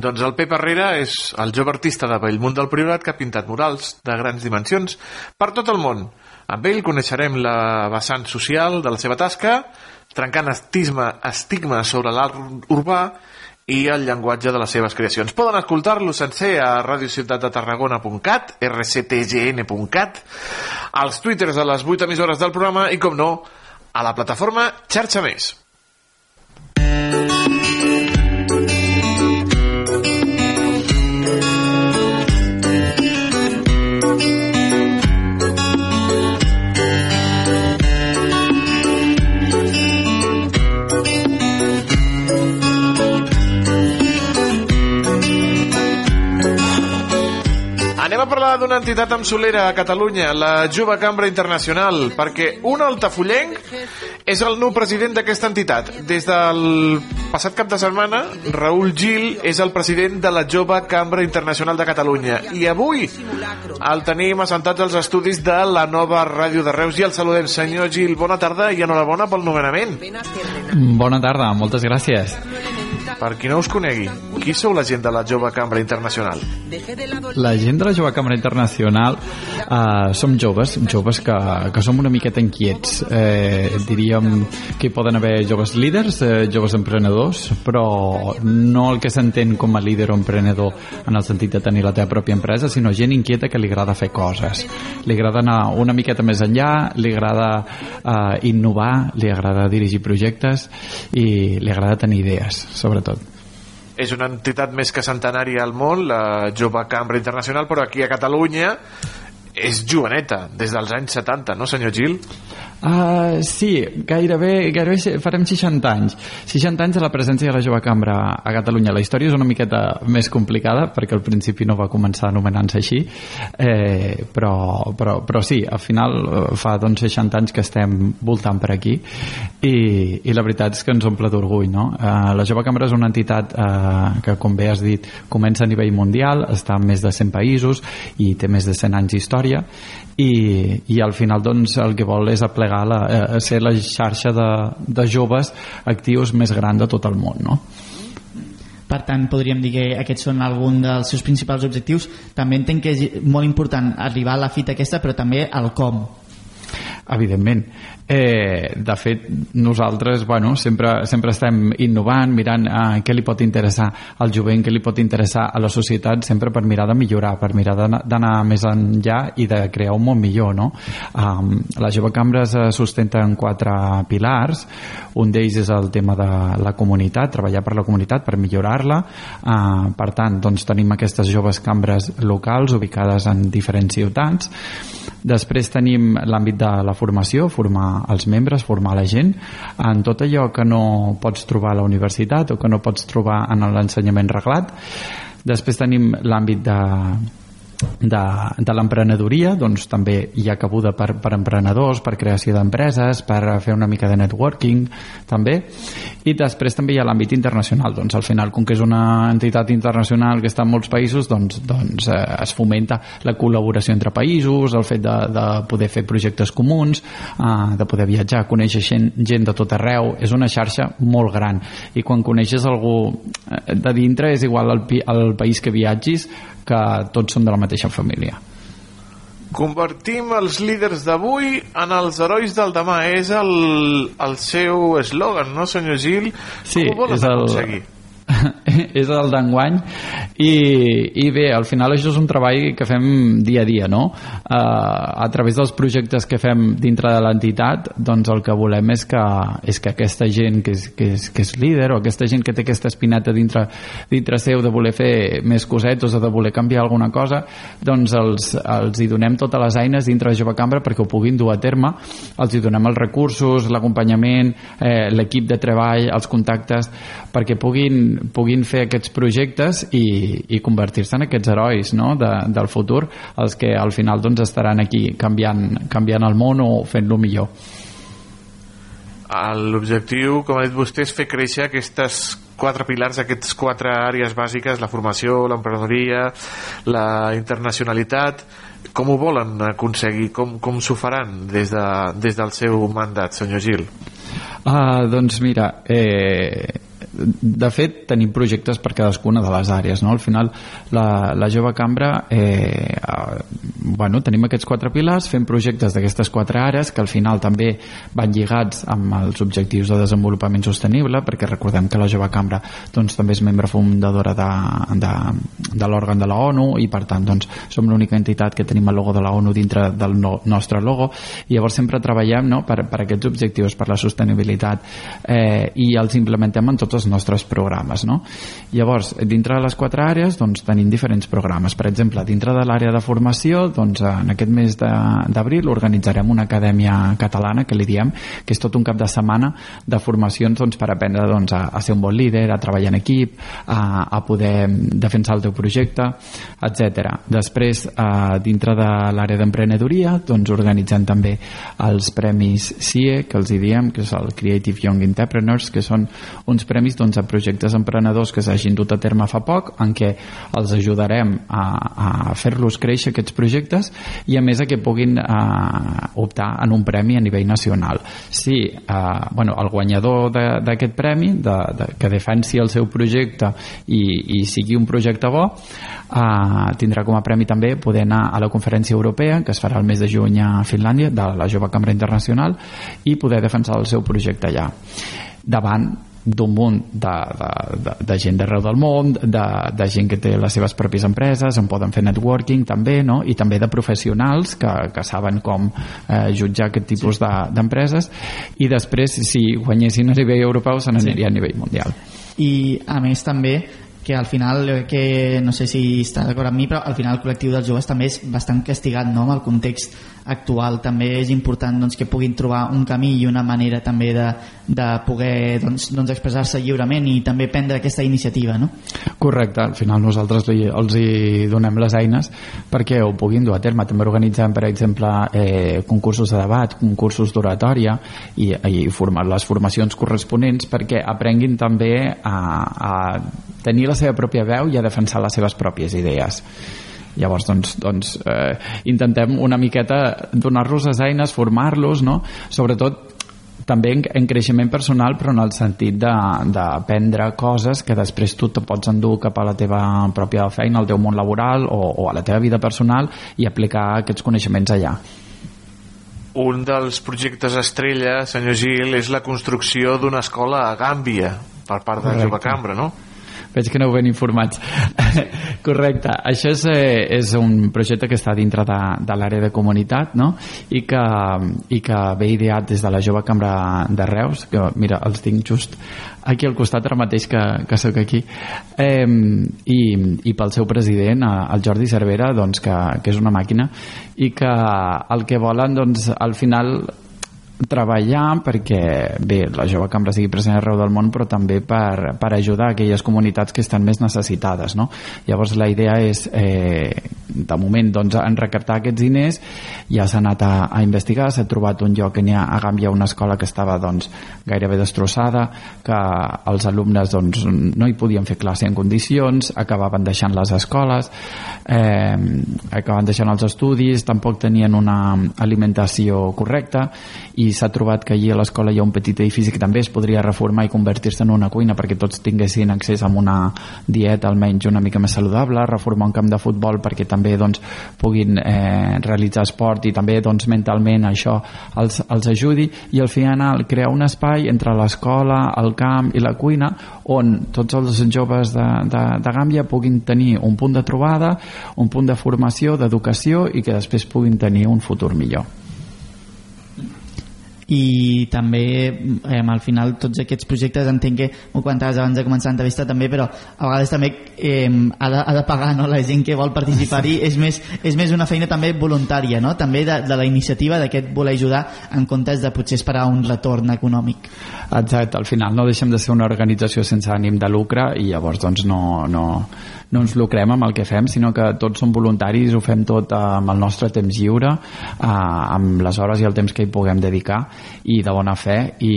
Doncs el Pep Herrera és el jove artista de Bellmunt del Priorat que ha pintat murals de grans dimensions per tot el món. Amb ell coneixerem la vessant social de la seva tasca, trencant estigma, estigma sobre l'art urbà i el llenguatge de les seves creacions. Poden escoltar-lo sencer a radiociutatdetarragona.cat, rctgn.cat, als twitters de les 8 emissores del programa i, com no, a la plataforma Xarxa Més. Parlar d'una entitat amb solera a Catalunya, la Jove Cambra Internacional, perquè un altafollenc és el nou president d'aquesta entitat. Des del passat cap de setmana, Raül Gil és el president de la Jove Cambra Internacional de Catalunya. I avui el tenim assentats als estudis de la nova ràdio de Reus i el saludem. Senyor Gil, bona tarda i enhorabona pel nomenament. Bona tarda, moltes gràcies. Per qui no us conegui, qui sou la gent de la Jove Cambra Internacional? La gent de la Jove Cambra Internacional eh, som joves, joves que, que som una miqueta inquiets. Eh, diríem que hi poden haver joves líders, eh, joves emprenedors, però no el que s'entén com a líder o emprenedor en el sentit de tenir la teva pròpia empresa, sinó gent inquieta que li agrada fer coses. Li agrada anar una miqueta més enllà, li agrada eh, innovar, li agrada dirigir projectes i li agrada tenir idees, sobretot. És una entitat més que centenària al món, la Jove Cambra Internacional, però aquí a Catalunya és joveneta, des dels anys 70, no senyor Gil? Uh, sí, gairebé, gairebé farem 60 anys. 60 anys de la presència de la jove cambra a Catalunya. La història és una miqueta més complicada perquè al principi no va començar anomenant-se així eh, però, però, però sí, al final eh, fa doncs 60 anys que estem voltant per aquí. I, i la veritat és que ens omple d'orgull no? uh, la jove cambra és una entitat uh, que com bé has dit comença a nivell mundial està en més de 100 països i té més de 100 anys d'història i, i al final doncs el que vol és aplegar la, eh, ser la xarxa de, de joves actius més gran de tot el món no? per tant podríem dir que aquests són algun dels seus principals objectius. També entenc que és molt important arribar a la fita aquesta però també al com. Evidentment eh, de fet nosaltres bueno, sempre, sempre estem innovant mirant eh, què li pot interessar al jovent què li pot interessar a la societat sempre per mirar de millorar, per mirar d'anar més enllà i de crear un món millor no? um, la jove cambra se sustenta en quatre pilars. Un d'ells és el tema de la comunitat treballar per la comunitat, per millorar-la. Uh, per tant doncs, tenim aquestes joves cambres locals ubicades en diferents ciutats. Després tenim l'àmbit de la formació formar els membres, formar la gent. En tot allò que no pots trobar a la universitat o que no pots trobar en l'ensenyament reglat. Després tenim l'àmbit de de, de l'emprenedoria doncs també hi ha cabuda per, per emprenedors, per creació d'empreses per fer una mica de networking també, i després també hi ha l'àmbit internacional, doncs al final com que és una entitat internacional que està en molts països doncs, doncs eh, es fomenta la col·laboració entre països, el fet de, de poder fer projectes comuns eh, de poder viatjar, conèixer gent, gent de tot arreu, és una xarxa molt gran. I quan coneixes algú eh, de dintre és igual al, al país que viatgis que tots són de la mateixa família. Convertim els líders d'avui en els herois del demà. És el, el seu eslògan, no, senyor Gil? Sí, Com ho volen és el, aconseguir? és el d'enguany i, i bé, al final això és un treball que fem dia a dia no? Uh, a través dels projectes que fem dintre de l'entitat doncs el que volem és que, és que aquesta gent que és, que, és, que és líder o aquesta gent que té aquesta espinata dintre, dintre seu de voler fer més cosetes o de voler canviar alguna cosa doncs els, els hi donem totes les eines dintre de Jove Cambra perquè ho puguin dur a terme els hi donem els recursos, l'acompanyament eh, l'equip de treball, els contactes perquè puguin puguin fer aquests projectes i, i convertir-se en aquests herois no? de, del futur, els que al final doncs, estaran aquí canviant, canviant el món o fent-lo millor. L'objectiu, com ha dit vostè, és fer créixer aquestes quatre pilars, aquestes quatre àrees bàsiques, la formació, l'emprenedoria, la internacionalitat. Com ho volen aconseguir? Com, com s'ho faran des, de, des del seu mandat, senyor Gil? Uh, doncs mira, eh, de fet tenim projectes per cadascuna de les àrees no? al final la, la jove cambra eh, bueno, tenim aquests quatre pilars fem projectes d'aquestes quatre àrees que al final també van lligats amb els objectius de desenvolupament sostenible perquè recordem que la jove cambra doncs, també és membre fundadora de, de, de l'òrgan de la ONU i per tant doncs, som l'única entitat que tenim el logo de la ONU dintre del no, nostre logo i llavors sempre treballem no, per, per aquests objectius, per la sostenibilitat eh, i els implementem en tots els nostres programes. No? Llavors, dintre de les quatre àrees doncs, tenim diferents programes. Per exemple, dintre de l'àrea de formació, doncs, en aquest mes d'abril organitzarem una acadèmia catalana, que li diem, que és tot un cap de setmana de formacions doncs, per aprendre doncs, a, a ser un bon líder, a treballar en equip, a, a poder defensar el teu projecte, etc. Després, eh, dintre de l'àrea d'emprenedoria, doncs, organitzem també els premis CIE, que els hi diem, que és el Creative Young Entrepreneurs, que són uns premis premis doncs, a projectes emprenedors que s'hagin dut a terme fa poc, en què els ajudarem a, a fer-los créixer aquests projectes i a més a que puguin eh, optar en un premi a nivell nacional. Si eh, bueno, el guanyador d'aquest premi, de, de, que defensi el seu projecte i, i sigui un projecte bo, eh, tindrà com a premi també poder anar a la conferència europea que es farà el mes de juny a Finlàndia de la Jove Cambra Internacional i poder defensar el seu projecte allà davant d'un munt de, de, de, de gent d'arreu del món, de, de gent que té les seves pròpies empreses, on poden fer networking també, no? i també de professionals que, que saben com eh, jutjar aquest tipus sí. d'empreses i després si guanyessin a nivell europeu se n'aniria sí. a nivell mundial. I a més també que al final, eh, que no sé si està d'acord amb mi, però al final el col·lectiu dels joves també és bastant castigat no? amb el context actual. També és important doncs, que puguin trobar un camí i una manera també de, de poder doncs, doncs expressar-se lliurement i també prendre aquesta iniciativa. No? Correcte, al final nosaltres li, els hi donem les eines perquè ho puguin dur a terme. També organitzem, per exemple, eh, concursos de debat, concursos d'oratòria i, i formar les formacions corresponents perquè aprenguin també a, a tenir la seva pròpia veu i a defensar les seves pròpies idees llavors doncs, doncs eh, intentem una miqueta donar-los les eines, formar-los no? sobretot també en, en creixement personal però en el sentit d'aprendre coses que després tu te pots endur cap a la teva pròpia feina, al teu món laboral o, o a la teva vida personal i aplicar aquests coneixements allà un dels projectes estrella, senyor Gil, és la construcció d'una escola a Gàmbia per part de Jove Cambra, no? Veig que aneu ben informats correcte, això és, eh, és un projecte que està dintre de, de l'àrea de comunitat no? I, que, i que ve ideat des de la jove cambra de Reus que mira, els tinc just aquí al costat ara mateix que, que sóc aquí. Eh, i, i pel seu president el Jordi Cervera doncs, que, que és una màquina i que el que volen doncs, al final treballar perquè bé, la jove cambra sigui present arreu del món però també per, per ajudar aquelles comunitats que estan més necessitades no? llavors la idea és eh, de moment doncs, en recaptar aquests diners ja s'ha anat a, a investigar s'ha trobat un lloc que n'hi ha a Gàmbia una escola que estava doncs, gairebé destrossada que els alumnes doncs, no hi podien fer classe en condicions acabaven deixant les escoles eh, acabaven deixant els estudis tampoc tenien una alimentació correcta i s'ha trobat que allí a l'escola hi ha un petit edifici que també es podria reformar i convertir-se en una cuina perquè tots tinguessin accés a una dieta almenys una mica més saludable, reformar un camp de futbol perquè també doncs, puguin eh, realitzar esport i també doncs, mentalment això els, els ajudi i al final crear un espai entre l'escola, el camp i la cuina on tots els joves de, de, de Gàmbia puguin tenir un punt de trobada, un punt de formació, d'educació i que després puguin tenir un futur millor i també eh, al final tots aquests projectes entenc que ho comentaves abans de començar l'entrevista també però a vegades també eh, ha, de, ha de pagar no? la gent que vol participar-hi és, més, és més una feina també voluntària no? també de, de la iniciativa d'aquest voler ajudar en comptes de potser esperar un retorn econòmic Exacte, al final no deixem de ser una organització sense ànim de lucre i llavors doncs no, no, no ens lucrem amb el que fem, sinó que tots som voluntaris, ho fem tot amb el nostre temps lliure, eh, amb les hores i el temps que hi puguem dedicar i de bona fe i,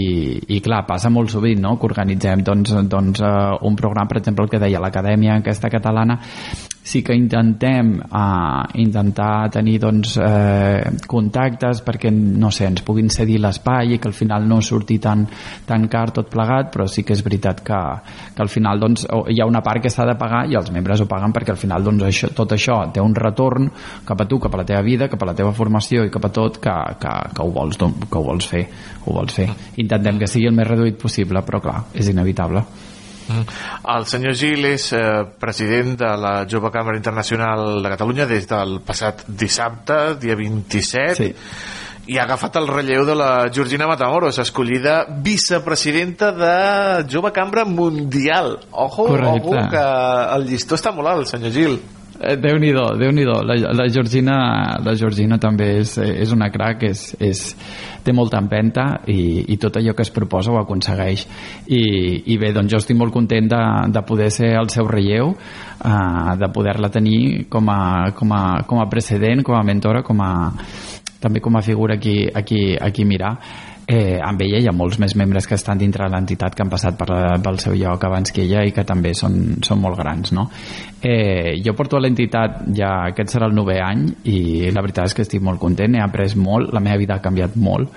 i clar, passa molt sovint no? que organitzem doncs, doncs, uh, un programa, per exemple el que deia l'Acadèmia aquesta catalana sí que intentem uh, intentar tenir doncs, eh, contactes perquè no sé, ens puguin cedir l'espai i que al final no surti tan, tan car tot plegat, però sí que és veritat que, que al final doncs, hi ha una part que s'ha de pagar i els membres ho paguen perquè al final doncs, això, tot això té un retorn cap a tu, cap a la teva vida, cap a la teva formació i cap a tot que, que, que, ho, vols, que ho vols fer ho vols fer. Intentem que sigui el més reduït possible, però clar, és inevitable. Mm. El senyor Gil és eh, president de la Jove Càmera Internacional de Catalunya des del passat dissabte, dia 27, sí. i ha agafat el relleu de la Georgina Matamoros, escollida vicepresidenta de Jove Cambra Mundial. Ojo, Correcte. ojo, que el llistó està molt alt, senyor Gil. Eh, Déu-n'hi-do, déu nhi la, la, Georgina, la Georgina també és, és una crac, és, és, té molta empenta i, i tot allò que es proposa ho aconsegueix. I, i bé, doncs jo estic molt content de, de poder ser el seu relleu, uh, de poder-la tenir com a, com, a, com a precedent, com a mentora, com a, també com a figura aquí, aquí, aquí mirar eh, amb ella hi ha molts més membres que estan dintre de l'entitat que han passat per, pel seu lloc abans que ella i que també són, són molt grans no? eh, jo porto a l'entitat ja aquest serà el novè any i la veritat és que estic molt content he après molt, la meva vida ha canviat molt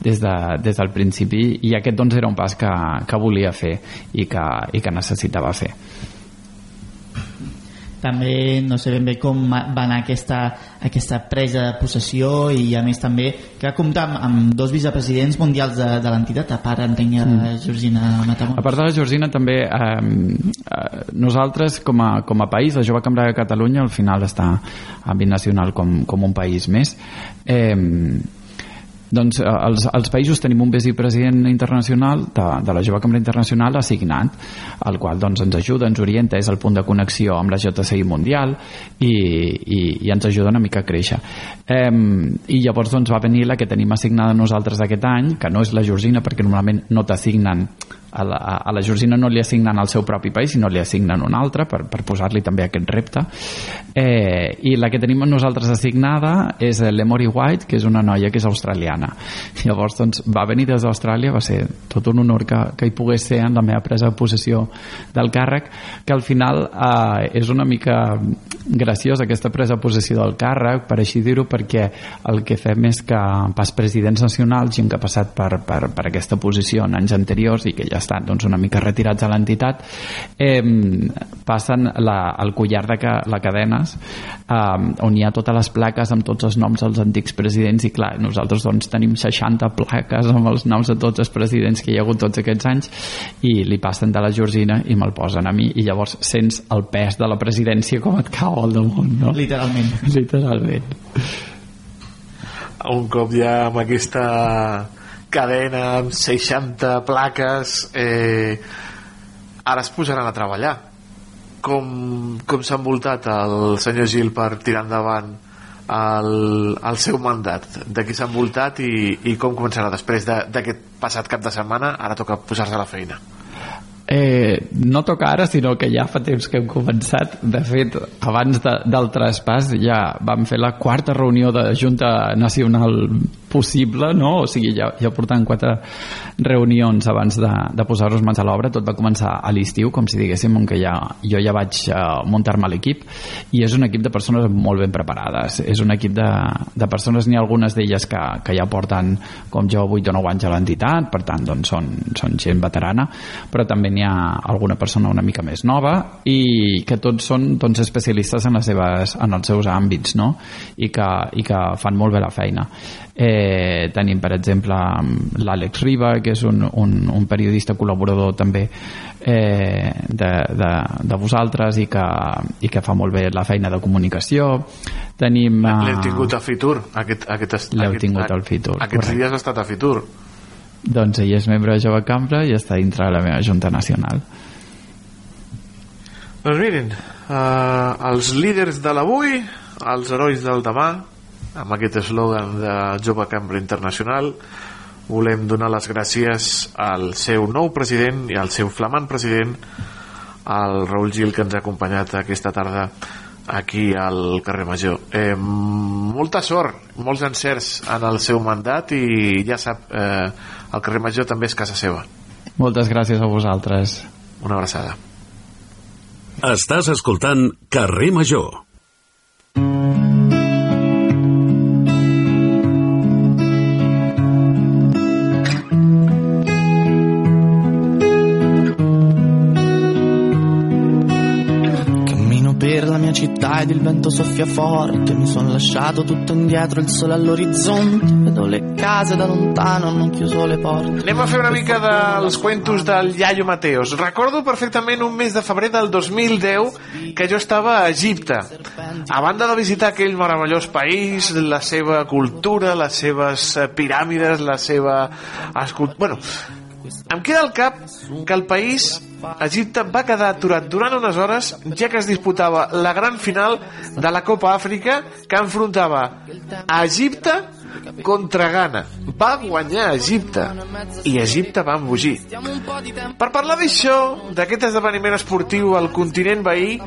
des, de, des del principi i aquest doncs era un pas que, que volia fer i que, i que necessitava fer també no sé ben bé com va anar aquesta, aquesta presa de possessió i a més també que va comptar amb, amb dos vicepresidents mundials de, de l'entitat, a part entenc de mm. Georgina Matamons. A part de la Georgina també eh, eh, nosaltres com a, com a país, la Jove Cambra de Catalunya al final està a binacional com, com un país més eh, doncs eh, els, els països tenim un vicepresident internacional de, de la Jove Cambra Internacional assignat, el qual doncs, ens ajuda, ens orienta, és el punt de connexió amb la JCI Mundial i, i, i ens ajuda una mica a créixer. Eh, I llavors doncs, va venir la que tenim assignada nosaltres aquest any, que no és la Georgina, perquè normalment no t'assignen a la, a la Georgina no li assignen al seu propi país, sinó li assignen un altre per, per posar-li també aquest repte. Eh, I la que tenim nosaltres assignada és l'Emory White, que és una noia que és australiana. Llavors, doncs, va venir des d'Austràlia, va ser tot un honor que, que hi pogués ser en la meva presa de possessió del càrrec, que al final eh, és una mica graciosa aquesta presa de possessió del càrrec, per així dir-ho, perquè el que fem és que pas presidents nacionals, gent que ha passat per, per, per aquesta posició en anys anteriors i que ja estan doncs, una mica retirats a l'entitat, eh, passen la, el collar de ca, la cadenes eh, on hi ha totes les plaques amb tots els noms dels antics presidents i clar, nosaltres doncs, tenim 60 plaques amb els noms de tots els presidents que hi ha hagut tots aquests anys i li passen de la Georgina i me'l posen a mi i llavors sents el pes de la presidència com et cau al damunt no? literalment. Literalment. Un cop ja amb aquesta cadena amb 60 plaques eh, ara es posaran a treballar. Com, com s'ha envoltat el senyor Gil per tirar endavant el, el seu mandat? De qui s'ha envoltat i, i com començarà després d'aquest de, passat cap de setmana? Ara toca posar-se a la feina Eh, no toca ara, sinó que ja fa temps que hem començat. De fet, abans de, del traspàs ja vam fer la quarta reunió de Junta Nacional possible, no? O sigui, ja, ja portant quatre reunions abans de, de posar-nos mans a l'obra. Tot va començar a l'estiu, com si diguéssim, on que ja, jo ja vaig uh, muntar-me l'equip i és un equip de persones molt ben preparades. És un equip de, de persones, n'hi ha algunes d'elles que, que ja porten, com jo, 8 o 9 anys a l'entitat, per tant, doncs són, són gent veterana, però també n'hi ha alguna persona una mica més nova i que tots són doncs, especialistes en, les seves, en els seus àmbits, no? I que, i que fan molt bé la feina. Eh, tenim, per exemple, l'Àlex Riba, que és un, un, un periodista col·laborador també eh, de, de, de vosaltres i que, i que fa molt bé la feina de comunicació. Tenim... Eh, L'hem tingut a Fitur. Aquest, aquest, L'heu tingut al Fitur. Aquests correcte. dies ha estat a Fitur. Doncs ell és membre de Jove Cambra i està dintre de la meva Junta Nacional. Doncs mirin, eh, els líders de l'avui, els herois del demà, amb aquest eslògan de Jove Cambra Internacional volem donar les gràcies al seu nou president i al seu flamant president el Raül Gil que ens ha acompanyat aquesta tarda aquí al carrer Major eh, molta sort molts encerts en el seu mandat i ja sap eh, el carrer Major també és casa seva. Moltes gràcies a vosaltres. Una abraçada. Estàs escoltant Carrer Major ed il vento soffia forte. Mi sono lasciato tutto indietro, il sole all'orizzonte. Vedo le case da lontano, hanno chiuso le porte. Anem a fer una mica dels cuentos del Iaio Mateos. Recordo perfectament un mes de febrer del 2010 que jo estava a Egipte. A banda de visitar aquell meravellós país, la seva cultura, les seves piràmides, la seva... Bueno, em queda al cap que el país Egipte va quedar aturat durant unes hores ja que es disputava la gran final de la Copa Àfrica que enfrontava a Egipte contra Ghana. Va guanyar Egipte i Egipte va embogir. Per parlar d'això, d'aquest esdeveniment esportiu al continent veí,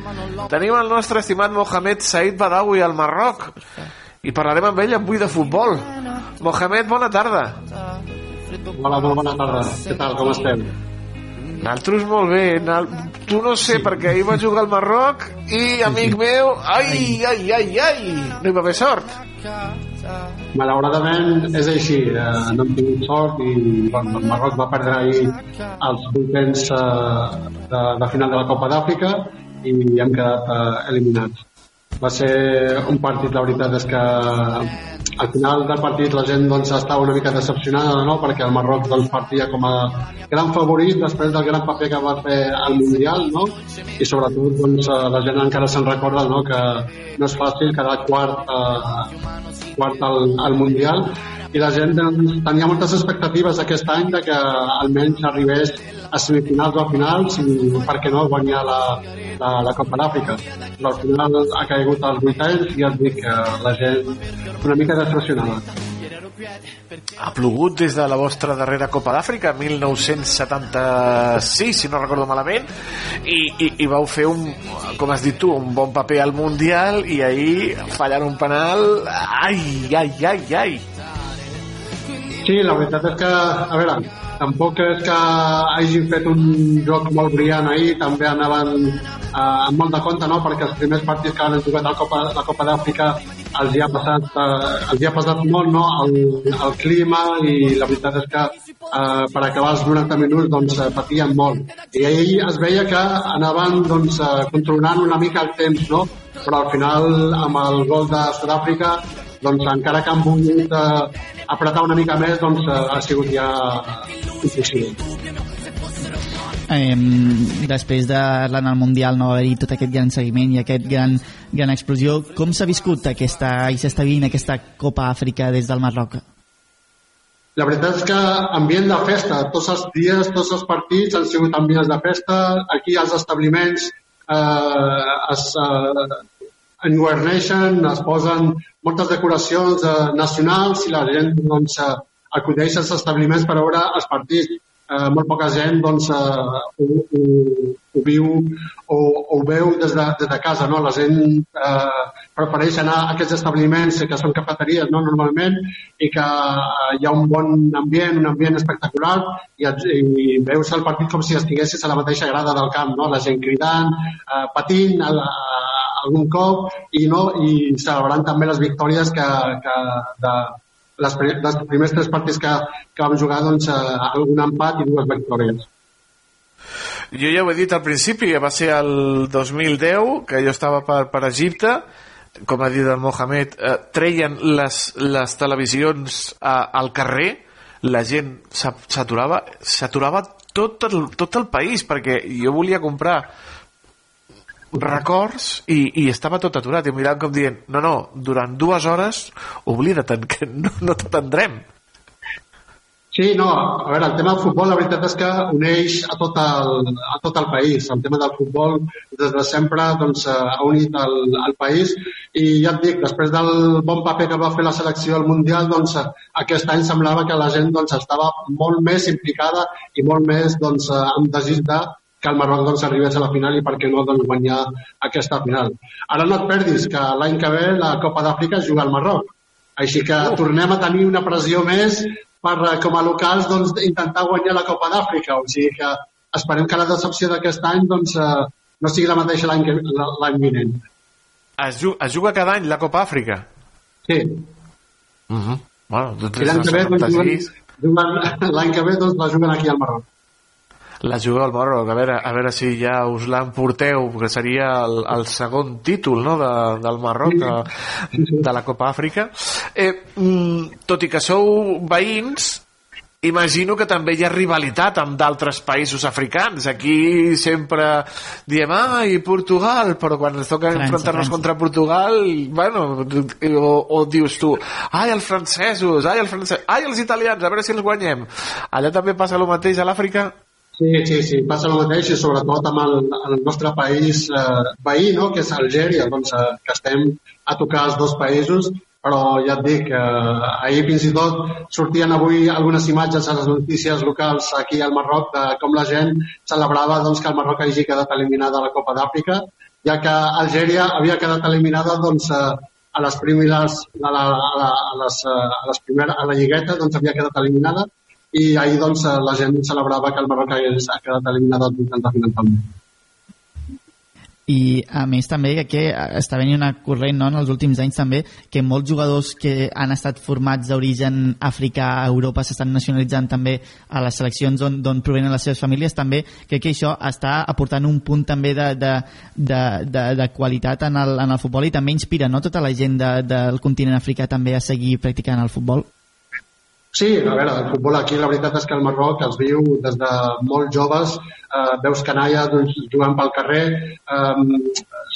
tenim el nostre estimat Mohamed Said Badawi al Marroc i parlarem amb ell avui de futbol. Mohamed, bona tarda. Hola, molt bona tarda. Què tal, com estem? Nosaltres molt bé. Nal... Tu no sé, sí. perquè ahir va jugar al Marroc i, amic meu, ai, ai, ai, ai, no hi va haver sort. Malauradament és així, eh, no hem tingut sort i bueno, el Marroc va perdre ahir els vuitens eh, de, de final de la Copa d'Àfrica i hem quedat eh, eliminats. Va ser un partit, la veritat és que al final del partit la gent doncs, estava una mica decepcionada no? perquè el Marroc doncs, partia com a gran favorit després del gran paper que va fer al Mundial no? i sobretot doncs, eh, la gent encara se'n recorda no? que no és fàcil quedar quart, eh, quart al, al Mundial i la gent tenia moltes expectatives aquest any de que almenys arribés a semifinals o a finals i per què no guanyar la, la, la Copa d'Àfrica. Però al final ha caigut als vuitens i et dic que la gent una mica decepcionada. Ha plogut des de la vostra darrera Copa d'Àfrica 1976 si no recordo malament i, i, i vau fer un, com has dit tu un bon paper al Mundial i ahir fallar un penal. Ai, ai, ai, ai Sí, la veritat és que, a veure, tampoc és que hagin fet un joc molt brillant ahir, també anaven eh, amb molt de compte, no?, perquè els primers partits que han jugat a la Copa, la Copa d'Àfrica els hi ha passat, eh, els hi ha passat molt, no?, el, el clima i la veritat és que eh, per acabar els 90 minuts doncs eh, patien molt. I ahir es veia que anaven doncs, eh, controlant una mica el temps, no?, però al final amb el gol de Sud-àfrica doncs encara que han volgut eh, apretar una mica més, doncs eh, ha sigut ja impossible. Eh, després de l'anar al Mundial no va haver-hi tot aquest gran seguiment i aquest gran, gran explosió. Com s'ha viscut aquesta, i s'està vivint aquesta Copa Àfrica des del Marroc? La veritat és que ambient de festa, tots els dies, tots els partits han sigut ambients de festa, aquí als establiments eh, es, eh, enguerneixen, es posen moltes decoracions eh, nacionals i la gent doncs, eh, acudeix als establiments per veure els partits. Eh, molt poca gent doncs, eh, ho, ho, ho viu o, ho veu des de, des de casa. No? La gent eh, prefereix anar a aquests establiments que són cafeteries no? normalment i que eh, hi ha un bon ambient, un ambient espectacular i, i veus el partit com si estiguessis a la mateixa grada del camp, no? la gent cridant, eh, patint, a, a, algun cop i, no, i celebrant també les victòries que, que de les, les primers tres partits que, que vam jugar doncs, eh, algun empat i dues victòries. Jo ja ho he dit al principi, va ser el 2010, que jo estava per, per Egipte, com ha dit el Mohamed, eh, treien les, les televisions a, al carrer, la gent s'aturava s'aturava tot el, tot el país, perquè jo volia comprar records i, i estava tot aturat i mirant com dient, no, no, durant dues hores oblida't que no, no t'atendrem Sí, no, a veure, el tema del futbol la veritat és que uneix a tot el, a tot el país. El tema del futbol des de sempre doncs, ha unit el, el país i ja et dic, després del bon paper que va fer la selecció al Mundial, doncs, aquest any semblava que la gent doncs, estava molt més implicada i molt més doncs, amb desig de que el Marroc doncs, arribés a la final i per què no doncs, guanyar aquesta final. Ara no et perdis que l'any que ve la Copa d'Àfrica es juga al Marroc. Així que uh. tornem a tenir una pressió més per, eh, com a locals, doncs, intentar guanyar la Copa d'Àfrica. O sigui que esperem que la decepció d'aquest any doncs, eh, no sigui la mateixa l'any vinent. Es juga, es juga cada any la Copa Àfrica? Sí. Uh -huh. bueno, doncs l'any que, ve, doncs, l'any que ve doncs, la juguen aquí al Marroc la juga al Marroc, a veure, a veure si ja us l'emporteu, que seria el, el segon títol no, de, del Marroc de, de la Copa Àfrica. Eh, mm, tot i que sou veïns, imagino que també hi ha rivalitat amb d'altres països africans. Aquí sempre diem, ah, i Portugal, però quan ens toca enfrontar-nos contra Portugal, bueno, o, o dius tu, ai, els francesos, ai, els francesos, ai, els italians, a veure si els guanyem. Allà també passa el mateix a l'Àfrica? Sí, sí, sí, passa el mateix i sobretot amb el, el nostre país eh, veí, no? que és Algèria, doncs, eh, que estem a tocar els dos països, però ja et dic, eh, ahir fins i tot sortien avui algunes imatges a les notícies locals aquí al Marroc de com la gent celebrava doncs, que el Marroc hagi quedat eliminada a la Copa d'Àfrica, ja que Algèria havia quedat eliminada doncs, eh, a les primeres, a, la, a, la, a, les, eh, a, les primeres, a la lligueta doncs, havia quedat eliminada i ahir doncs, eh, la gent celebrava que el Marroc hagués, ha quedat eliminat dels vuitens de final món. i a més també que està venint una corrent no, en els últims anys també que molts jugadors que han estat formats d'origen africà a Europa s'estan nacionalitzant també a les seleccions on, d'on provenen les seves famílies també crec que això està aportant un punt també de, de, de, de, de qualitat en el, en el futbol i també inspira no, tota la gent de, del continent africà també a seguir practicant el futbol Sí, a veure, el futbol aquí la veritat és que el Marroc es viu des de molt joves, eh, veus canalla doncs, jugant pel carrer, eh,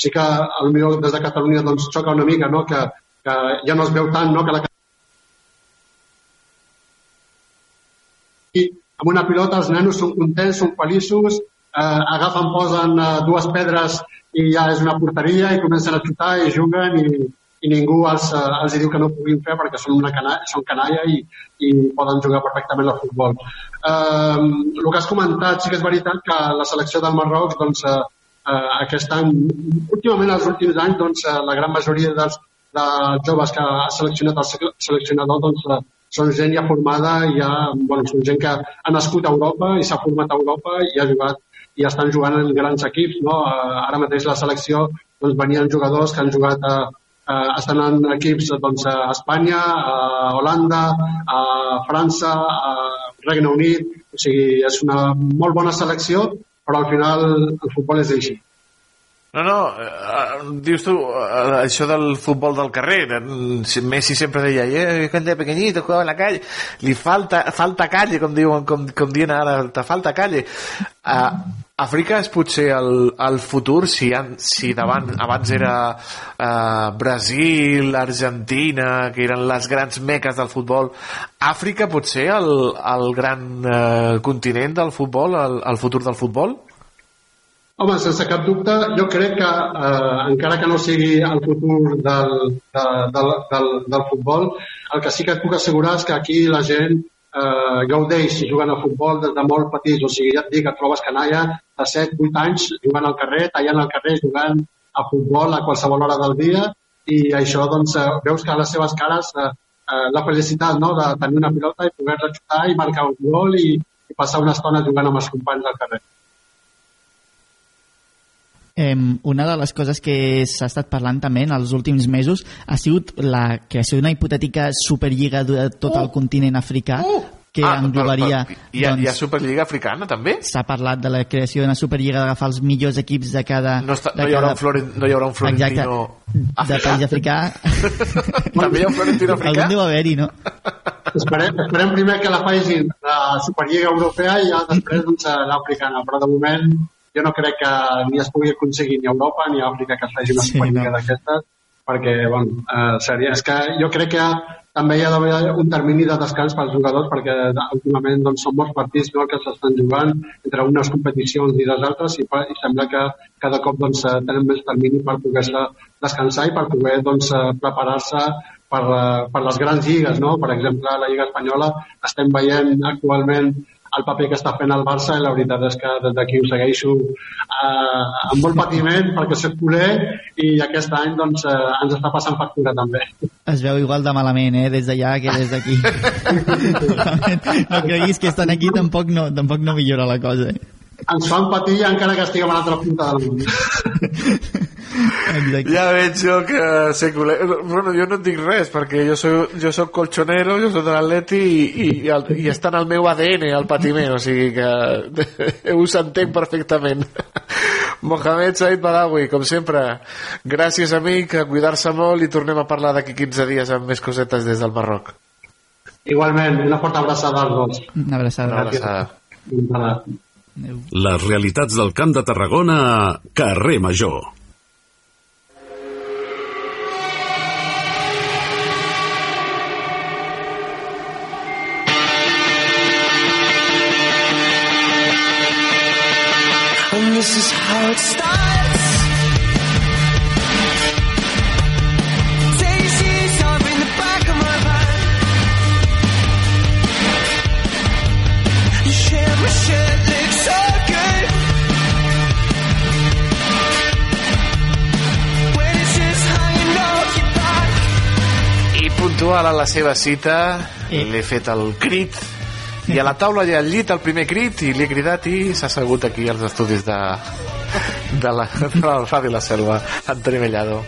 sí que potser des de Catalunya doncs, xoca una mica, no? que, que ja no es veu tant no? que la i amb una pilota els nenos són contents, són feliços, eh, agafen, posen eh, dues pedres i ja és una porteria i comencen a xutar i juguen i, i ningú els, eh, els diu que no ho puguin fer perquè són, una canalla, són canalla i, i poden jugar perfectament al futbol. Eh, el que has comentat, sí que és veritat que la selecció del Marroc, doncs, eh, eh, aquest any, últimament els últims anys, doncs, eh, la gran majoria dels, de joves que ha seleccionat el seleccionador doncs, són gent ja formada, ja, bueno, són gent que ha nascut a Europa i s'ha format a Europa i ha jugat i estan jugant en grans equips. No? Ara mateix la selecció doncs, venien jugadors que han jugat a, eh, estan en equips doncs, a Espanya, a Holanda, a França, a Regne Unit, o sigui, és una molt bona selecció, però al final el futbol és així. No, no, eh, dius tu, eh, això del futbol del carrer, Messi sempre deia, eh, aquell de pequeñito, juega en la calle, li falta, falta calle, com diuen, com, com diuen ara, te falta calle. Uh, Àfrica és potser el, el futur, si, han, si davant, abans era uh, Brasil, Argentina, que eren les grans meques del futbol, Àfrica pot ser el, el gran uh, continent del futbol, el, el futur del futbol? Home, sense cap dubte, jo crec que eh, encara que no sigui el futur del, de, del, del, del futbol, el que sí que et puc assegurar és que aquí la gent eh, gaudeix jugant a futbol des de molt petits, o sigui, ja et dic, et trobes canalla de 7-8 anys jugant al carrer, tallant al carrer, jugant a futbol a qualsevol hora del dia i això, doncs, eh, veus que a les seves cares eh, eh, la felicitat no? de tenir una pilota i poder-la xutar i marcar un gol i, i passar una estona jugant amb els companys al carrer. Eh, una de les coses que s'ha estat parlant també en els últims mesos ha sigut la creació d'una hipotètica superlliga de tot el continent africà que Ah, englobaria... però, però, hi, ha, hi ha Superliga Africana, també? S'ha parlat de la creació d'una superlliga d'agafar els millors equips de cada... No, està, de no, hi haurà cada- un Floren, no hi haurà un Florentino de país africà. També hi ha un Florentino africà? Algun deu haver-hi, no? Esperem, esperem primer que la facin la Superliga Europea i ja després doncs, l'africana, però de moment jo no crec que ni es pugui aconseguir ni a Europa ni a Àfrica que es faci una Sí, Superliga no. d'aquestes perquè, bueno, eh, seria, és que jo crec que també hi ha d'haver un termini de descans pels jugadors perquè últimament doncs, són molts partits no, que s'estan jugant entre unes competicions i les altres i, i sembla que cada cop doncs, eh, tenen més termini per poder-se descansar i per poder doncs, eh, preparar-se per, eh, per les grans lligues. No? Per exemple, la Lliga Espanyola estem veient actualment el paper que està fent el Barça i la veritat és que des d'aquí ho segueixo eh, amb molt patiment perquè soc culer i aquest any doncs, eh, ens està passant factura també. Es veu igual de malament, eh, des d'allà que des d'aquí. no creguis que estan aquí tampoc no, tampoc no millora la cosa. Eh? Ens fan patir encara que estiguem a l'altra punta del món. Ja veig jo que sé culer... Bueno, jo no et dic res, perquè jo soc, jo soc colchonero, jo soc de l'Atleti i, i, el, i està en el meu ADN el patiment, o sigui que us entenc perfectament. Mohamed Said Badawi, com sempre, gràcies amic, a cuidar-se molt i tornem a parlar d'aquí 15 dies amb més cosetes des del Marroc. Igualment, una forta abraçada als dos. Una abraçada. Una abraçada. Una Les realitats del Camp de Tarragona a Carrer Major. Puntual a la seva cita, l'he fet el crit I a la taula i al llit el primer crit i li he cridat i s'ha assegut aquí als estudis de, de la, de la Ràdio La Selva, Antoni Mellado.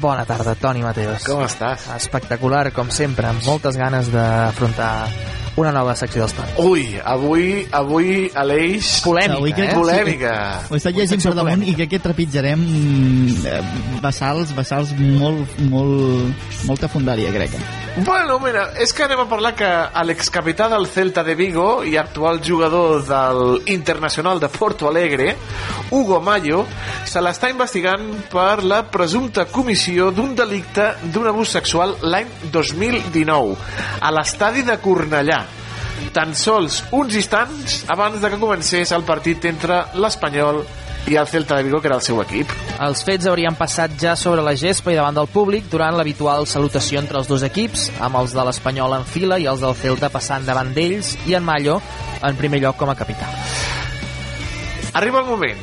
Bona tarda, Toni Mateos. Com estàs? Espectacular, com sempre, amb moltes ganes d'afrontar una nova secció dels Toni. Ui, avui, avui Aleix... Polèmica, Avui crec eh? Polèmica. Ho he estat llegint per damunt i crec que trepitjarem eh, vessals, vessals molt, molt, molta fundària, crec. Bueno, mira, és que anem a parlar que l'excapità del Celta de Vigo i actual jugador del Internacional de Porto Alegre, Hugo Mayo, se l'està investigant per la presumpta comissió d'un delicte d'un abús sexual l'any 2019 a l'estadi de Cornellà. Tan sols uns instants abans de que comencés el partit entre l'Espanyol i el Celta de Vigo, que era el seu equip. Els fets haurien passat ja sobre la gespa i davant del públic durant l'habitual salutació entre els dos equips, amb els de l'Espanyol en fila i els del Celta passant davant d'ells i en Mallo en primer lloc com a capità. Arriba el moment.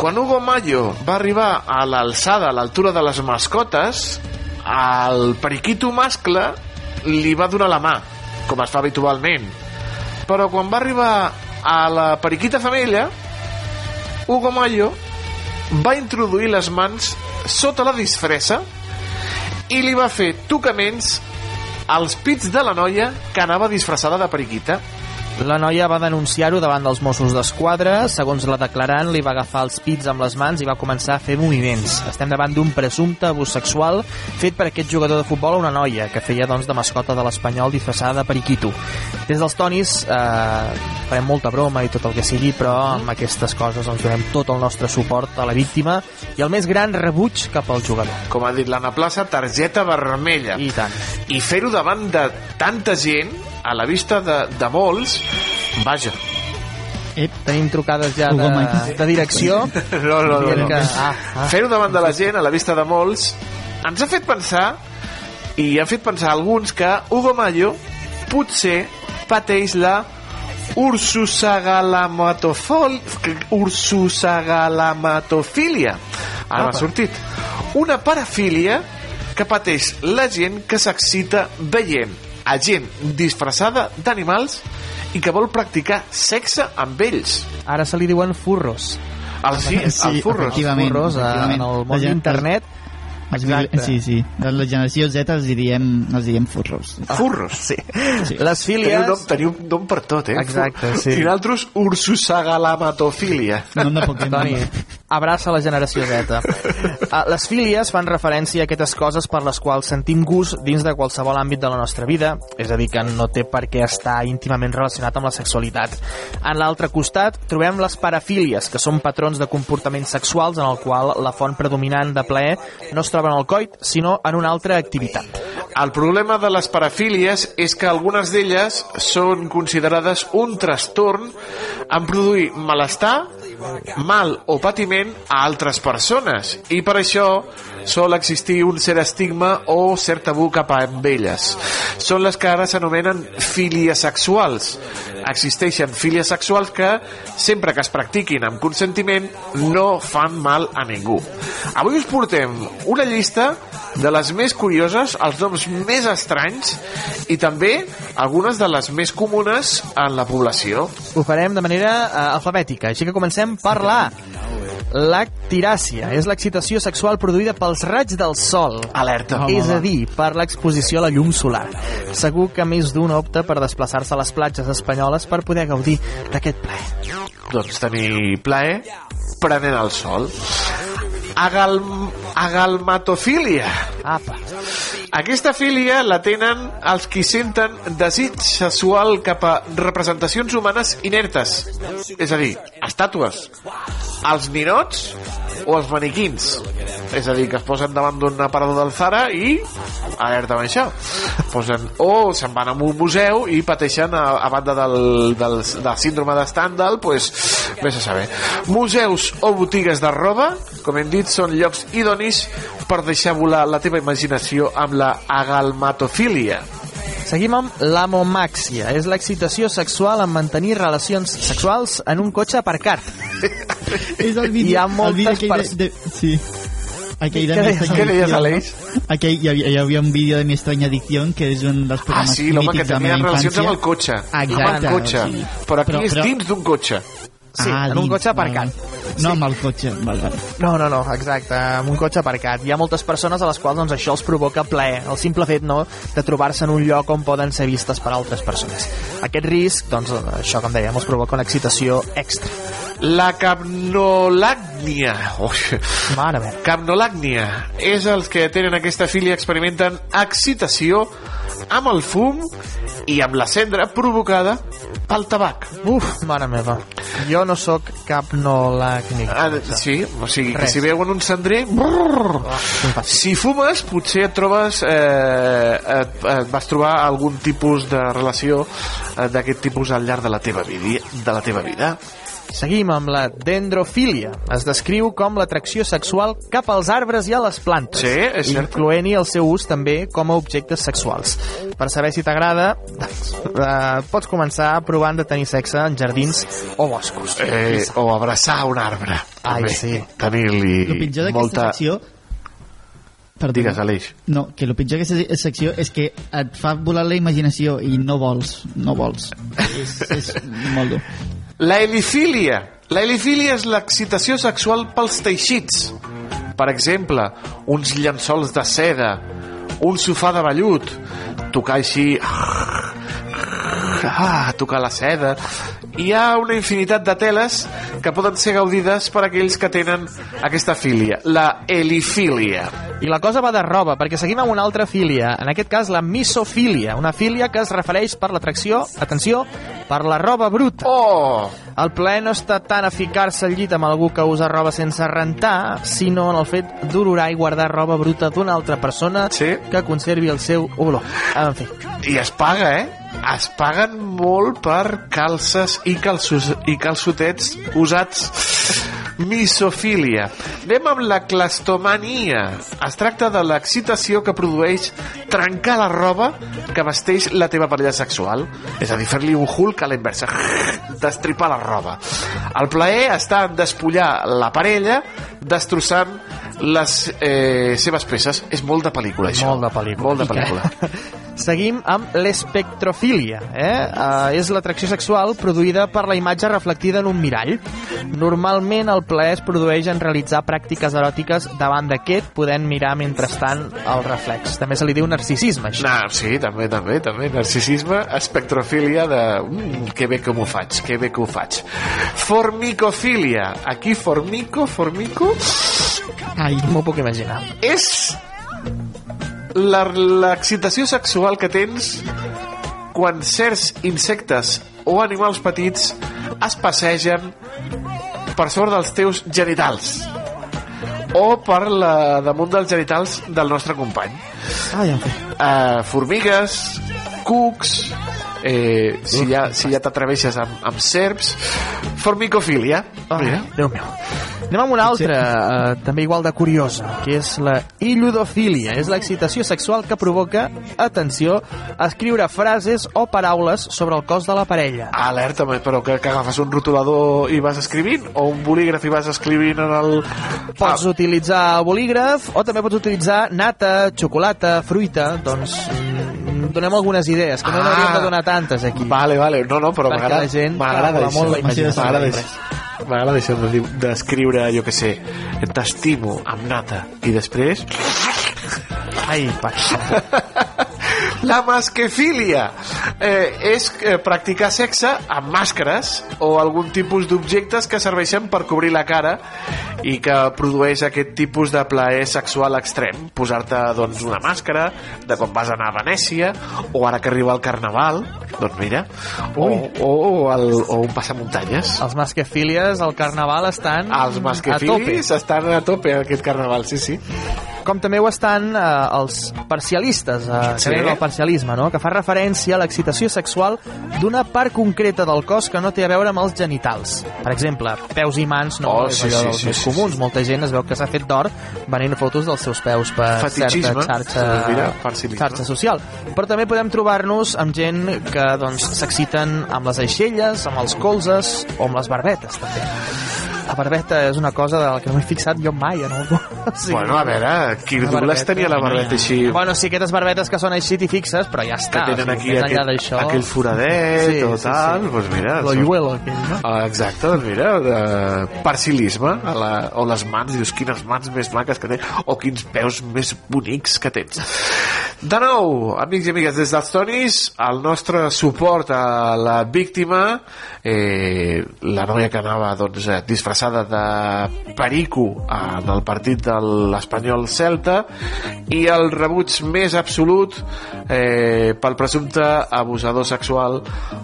Quan Hugo Mayo va arribar a l'alçada, a l'altura de les mascotes, el periquito mascle li va donar la mà, com es fa habitualment. Però quan va arribar a la periquita femella, Hugo Mayo va introduir les mans sota la disfressa i li va fer tocaments als pits de la noia que anava disfressada de periquita. La noia va denunciar-ho davant dels Mossos d'Esquadra. Segons la declarant, li va agafar els pits amb les mans i va començar a fer moviments. Estem davant d'un presumpte abús sexual fet per aquest jugador de futbol a una noia que feia doncs, de mascota de l'Espanyol disfressada de periquito. Des dels tonis eh, farem molta broma i tot el que sigui, però amb aquestes coses doncs, donem tot el nostre suport a la víctima i el més gran rebuig cap al jugador. Com ha dit l'Anna Plaça, targeta vermella. I tant. I fer-ho davant de tanta gent, a la vista de, de molts, vaja. Ep. Tenim trucades ja de, de direcció. No, no, no. No. Que, ah, ah. Fer-ho davant de la gent, a la vista de molts, ens ha fet pensar, i ha fet pensar alguns, que Hugo Mayo potser pateix la ursusagalamatofol... ursusagalamatofília. Ara m'ha sortit. Una parafília que pateix la gent que s'excita veient a gent disfressada d'animals i que vol practicar sexe amb ells. Ara se li diuen furros. El, sí, el furros. efectivament, Furros efectivament. en el món d'internet. Els mil- Exacte. Sí, sí. De la generació Z els diem, els diem furros. Furros. Sí. Les fílies... Teniu nom, teniu nom per tot, eh? Exacte, sí. I nosaltres, ursusagalamatofília. Nom de Pokémon. Toni, abraça la generació Z. Uh, les fílies fan referència a aquestes coses per les quals sentim gust dins de qualsevol àmbit de la nostra vida, és a dir, que no té per què estar íntimament relacionat amb la sexualitat. En l'altre costat trobem les parafílies, que són patrons de comportaments sexuals en el qual la font predominant de plaer no es troba en el coit, sinó en una altra activitat. El problema de les parafílies és que algunes d'elles són considerades un trastorn en produir malestar, mal o patiment a altres persones i per això sol existir un cert estigma o cert tabú cap a elles. Són les que ara s'anomenen filies sexuals. Existeixen filies sexuals que, sempre que es practiquin amb consentiment, no fan mal a ningú. Avui us portem una llista de les més curioses, els noms més estranys i també algunes de les més comunes en la població. Ho farem de manera uh, alfabètica, així que comencem per la. Lactiràcia és l'excitació sexual produïda pels raigs del sol. Alerta. És a dir, per l'exposició a la llum solar. Segur que més d'un opta per desplaçar-se a les platges espanyoles per poder gaudir d'aquest plaer. Doncs tenir plaer prenent el sol. Agal... Agalmatofília. Apa. Aquesta filia la tenen els qui senten desig sexual cap a representacions humanes inertes, és a dir, estàtues, els ninots o els maniquins. És a dir, que es posen davant d'un aparador del Zara i alerta amb això. Posen, o se'n van a un museu i pateixen a, a banda del, del, del síndrome de Stendhal, pues, vés a saber. Museus o botigues de roba, com hem dit, són llocs idonis per deixar volar la teva imaginació amb la agalmatofília. Seguim amb l'amomàxia. És l'excitació sexual en mantenir relacions sexuals en un cotxe aparcat. És el vídeo, Hi ha el vídeo moltes aquell pers- de, de, sí. Aquell de Què Què deies, Aleix? Aquell, hi, havia, hi havia un vídeo de Mi Extraña Adicción que és un dels Ah, programes sí, l'home que mítics de la tenia meva relacions infància. amb el cotxe. Exacte. Amb el cotxe. sí. Però aquí és dins d'un cotxe. Sí, en un cotxe aparcat. No, amb el cotxe. Val, val. No, no, no, exacte, amb un cotxe aparcat. Hi ha moltes persones a les quals doncs, això els provoca plaer, el simple fet no, de trobar-se en un lloc on poden ser vistes per altres persones. Aquest risc, doncs, això, com dèiem, els provoca una excitació extra. La capnolàgnia. Ui. Mare meva. Capnolàgnia és els que tenen aquesta filia experimenten excitació amb el fum i amb la cendra provocada pel tabac. Uf, mare meva. Jo no sóc cap nolàcnic. Ah, sí, o sigui, que si veuen un cendrer... Brrr, si fumes, potser et trobes... Eh, et, et vas trobar algun tipus de relació eh, d'aquest tipus al llarg de la teva vida. De la teva vida. Seguim amb la dendrofília. Es descriu com l'atracció sexual cap als arbres i a les plantes. Sí, és cert. Incloent-hi el seu ús també com a objectes sexuals. Per saber si t'agrada, eh, pots començar provant de tenir sexe en jardins o boscos. Eh, o abraçar un arbre. Ai, també. sí. Tenir-li molta... secció... Perdó. Digues, Aleix. No, que el pitjor d'aquesta secció és que et fa volar la imaginació i no vols, no vols. és, és molt dur. La helifília. La helifília és l'excitació sexual pels teixits. Per exemple, uns llençols de seda, un sofà de vellut, tocar així... Ah, tocar la seda... Hi ha una infinitat de teles que poden ser gaudides per aquells que tenen aquesta filia, la helifília. I la cosa va de roba, perquè seguim amb una altra filia, en aquest cas la misofília, una filia que es refereix per l'atracció, atenció, per la roba bruta. Oh! El plaer no està tant a ficar-se al llit amb algú que usa roba sense rentar, sinó en el fet d'olorar i guardar roba bruta d'una altra persona sí. que conservi el seu olor. En fi. I es paga, eh? Es paguen molt per calces i, calços, i calçotets usats. Misofília. Anem amb la clastomania. Es tracta de l'excitació que produeix trencar la roba que vesteix la teva parella sexual. És a dir, fer-li un hulk a la inversa. Destripar la roba. El plaer està en despullar la parella destrossant les eh, seves peces. És molt de pel·lícula, això. Molt de pel·lícula. Molt de pel·lícula. Seguim amb l'espectrofília. Eh? Uh, és l'atracció sexual produïda per la imatge reflectida en un mirall. Normalment el plaer es produeix en realitzar pràctiques eròtiques davant d'aquest, podent mirar mentrestant el reflex. També se li diu narcisisme, això. No, sí, també, també, també. Narcisisme, espectrofília de... Mm, que bé que m'ho faig, que bé que ho faig. Formicofília. Aquí formico, formico... Ai, m'ho puc imaginar. És l'excitació sexual que tens quan certs insectes o animals petits es passegen per sobre dels teus genitals o per la, damunt dels genitals del nostre company. En fi. Uh, formigues, cucs, eh, si, ja, si ja t'atreveixes amb, amb serps, formicofília. Ah, Déu meu. Anem amb una altra, eh, també igual de curiosa, que és la illudofília. És l'excitació sexual que provoca, atenció, escriure frases o paraules sobre el cos de la parella. Alerta, però que, que agafes un rotulador i vas escrivint o un bolígraf i vas escrivint en el... Pots utilitzar bolígraf o també pots utilitzar nata, xocolata, fruita, doncs mm, donem algunes idees, que no Ah. n'hauríem de donar tantes aquí. Vale, vale, no, no, però m'agrada gent m'agrada molt la imaginació. M'agrada això. De d'escriure, jo que sé, t'estimo amb nata i després... Ai, La masquefília eh, és eh, practicar sexe amb màscares o algun tipus d'objectes que serveixen per cobrir la cara i que produeix aquest tipus de plaer sexual extrem. Posar-te doncs, una màscara de quan vas anar a Venècia o ara que arriba el Carnaval, doncs mira, o, o, o, el, o un passamuntanyes. Els masquefílies al Carnaval estan Els a masquefilis estan a tope aquest Carnaval, sí, sí. Com també ho estan eh, els parcialistes, eh, que Sí. el parcialisme, no? que fa referència a l'excitació sexual d'una part concreta del cos que no té a veure amb els genitals. Per exemple, peus i mans no Oh, és sí, sí, dels sí, més sí, comuns. Molta gent es veu que s'ha fet d'or venint fotos dels seus peus per certa se li dirà, xarxa, xarxa social. Però també podem trobar-nos amb gent que doncs, s'exciten amb les aixelles, amb els colzes o amb les barbetes, també. La barbeta és una cosa de la que no m'he fixat jo mai en algú. Sí. Bueno, a veure, Kirk Douglas tenia la barbeta així... Bueno, sí, aquestes barbetes que són així t'hi fixes, però ja que està. tenen o aquí sigui, més enllà aquell, foradet Sí, o sí, tal, sí. doncs mira... Lo són- lluelo, aquell, no? Ah, exacte, doncs mira, de parcilisme, a la, o les mans, dius, quines mans més maques que tens, o quins peus més bonics que tens. De nou, amics i amigues, des dels Tonis, el nostre suport a la víctima, eh, la noia que anava doncs, eh, disfressada de perico en el partit de l'Espanyol Celta, i el rebuig més absolut eh, pel presumpte abusador sexual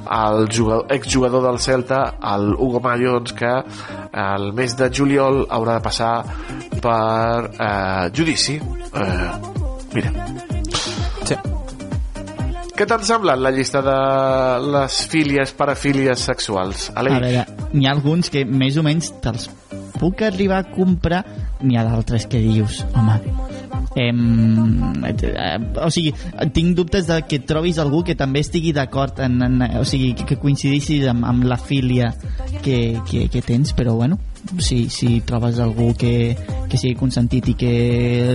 al jugador, exjugador del Celta, el Hugo Mayo, doncs, que el mes de juliol haurà de passar per eh, judici. Eh, mira. Sí. Què t'han semblat la llista de les fílies, parafílies sexuals? A Aleix? veure, n'hi ha alguns que més o menys te'ls puc arribar a comprar, n'hi ha d'altres que dius, home, em, eh, o sigui, tinc dubtes de que trobis algú que també estigui d'acord en, en, o sigui, que coincidissis amb, amb la filia que, que, que tens, però bueno, si, si trobes algú que, que sigui consentit i que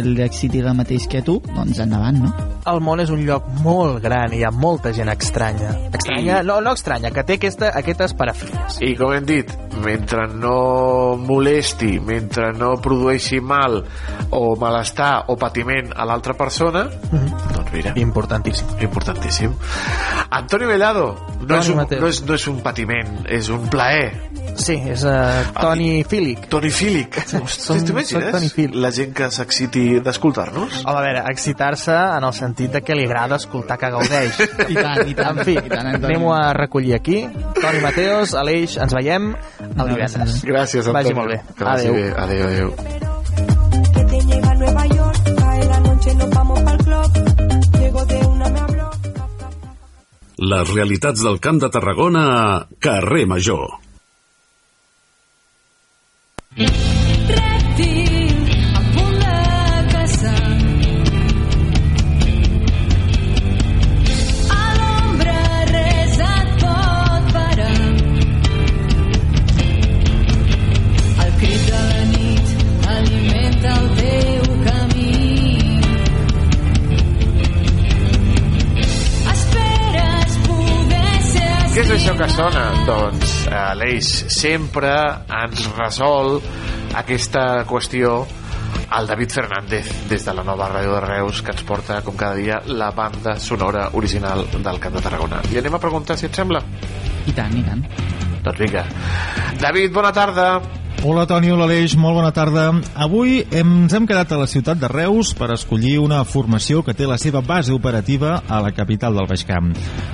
li exciti el mateix que tu, doncs endavant, no? El món és un lloc molt gran i hi ha molta gent estranya. Estranya, no, no estranya, que té aquesta, aquestes parafílies. I com hem dit, mentre no molesti, mentre no produeixi mal o malestar o patiment a l'altra persona, doncs mira. Importantíssim. Importantíssim. Antoni Bellado, no Toni és, un, no, és, no és un patiment, és un plaer. Sí, és uh, Toni Fílic. Toni Fílic. Som- Hosti, T'imagines soc Toni Fílic. la gent que s'exciti d'escoltar-nos? Home, a veure, excitar-se en el sentit de que li agrada escoltar que gaudeix. I tant, i tant. En fi, anem-ho a recollir aquí. Toni Mateos, Aleix, ens veiem el divendres. Gràcies, Antoni. Vagi molt bé. Que vagi Adéu. bé. Adéu, adéu. que te lleva a Nueva York, cae la noche, nos vamos pa'l club. Llego de una, me habló. Les realitats del Camp de Tarragona a Carrer Major. Que sona? Doncs eh, l'Eix sempre ens resol aquesta qüestió al David Fernández des de la nova ràdio de Reus que ens porta com cada dia la banda sonora original del Camp de Tarragona. I anem a preguntar si et sembla. I tant, i tant. Doncs vinga. David, bona tarda. Hola Toni, hola Aleix, molt bona tarda. Avui ens hem quedat a la ciutat de Reus per escollir una formació que té la seva base operativa a la capital del Baix Camp.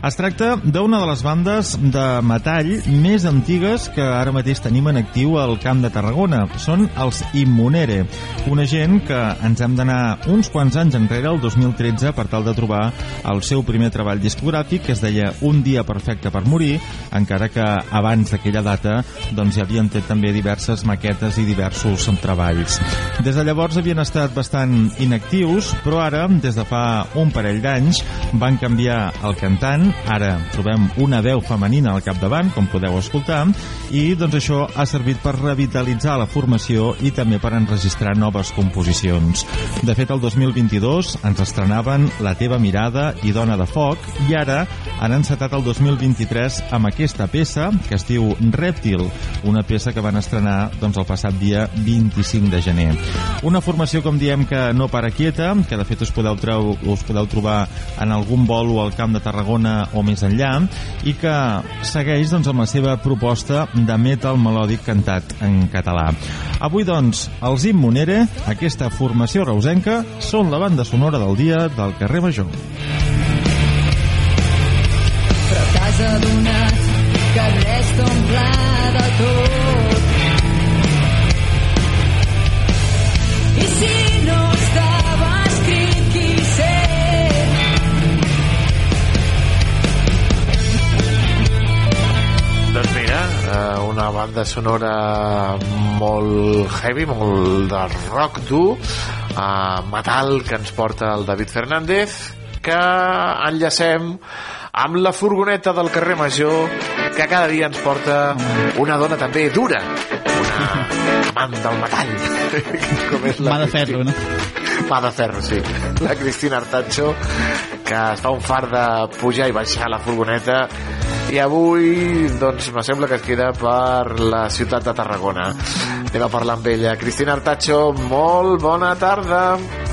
Es tracta d'una de les bandes de metall més antigues que ara mateix tenim en actiu al Camp de Tarragona. Són els Immunere, una gent que ens hem d'anar uns quants anys enrere, el 2013, per tal de trobar el seu primer treball discogràfic que es deia Un dia perfecte per morir, encara que abans d'aquella data doncs, hi havien fet també diverses maquetes i diversos treballs. Des de llavors havien estat bastant inactius, però ara, des de fa un parell d'anys, van canviar el cantant, ara trobem una veu femenina al capdavant, com podeu escoltar, i doncs això ha servit per revitalitzar la formació i també per enregistrar noves composicions. De fet, el 2022 ens estrenaven La teva mirada i Dona de foc, i ara han encetat el 2023 amb aquesta peça que es diu Rèptil, una peça que van estrenar doncs, el passat dia 25 de gener. Una formació, com diem, que no para quieta, que de fet us podeu, treu, us podeu trobar en algun bolo al Camp de Tarragona o més enllà, i que segueix doncs, amb la seva proposta de metal melòdic cantat en català. Avui, doncs, els Immunere, aquesta formació reusenca, són la banda sonora del dia del carrer Major. però t'has adonat que res t'omple de tot. Eh, una banda sonora molt heavy, molt de rock dur, eh, metal que ens porta el David Fernández, que enllacem amb la furgoneta del carrer Major, que cada dia ens porta una dona també dura, una amant del metall. Com és la Mà de ferro, no? Mà de ferro, sí. La Cristina Artacho, que es fa un far de pujar i baixar la furgoneta i avui, doncs, me sembla que es queda per la ciutat de Tarragona. Anem a parlar amb ella. Cristina Artacho, molt bona tarda.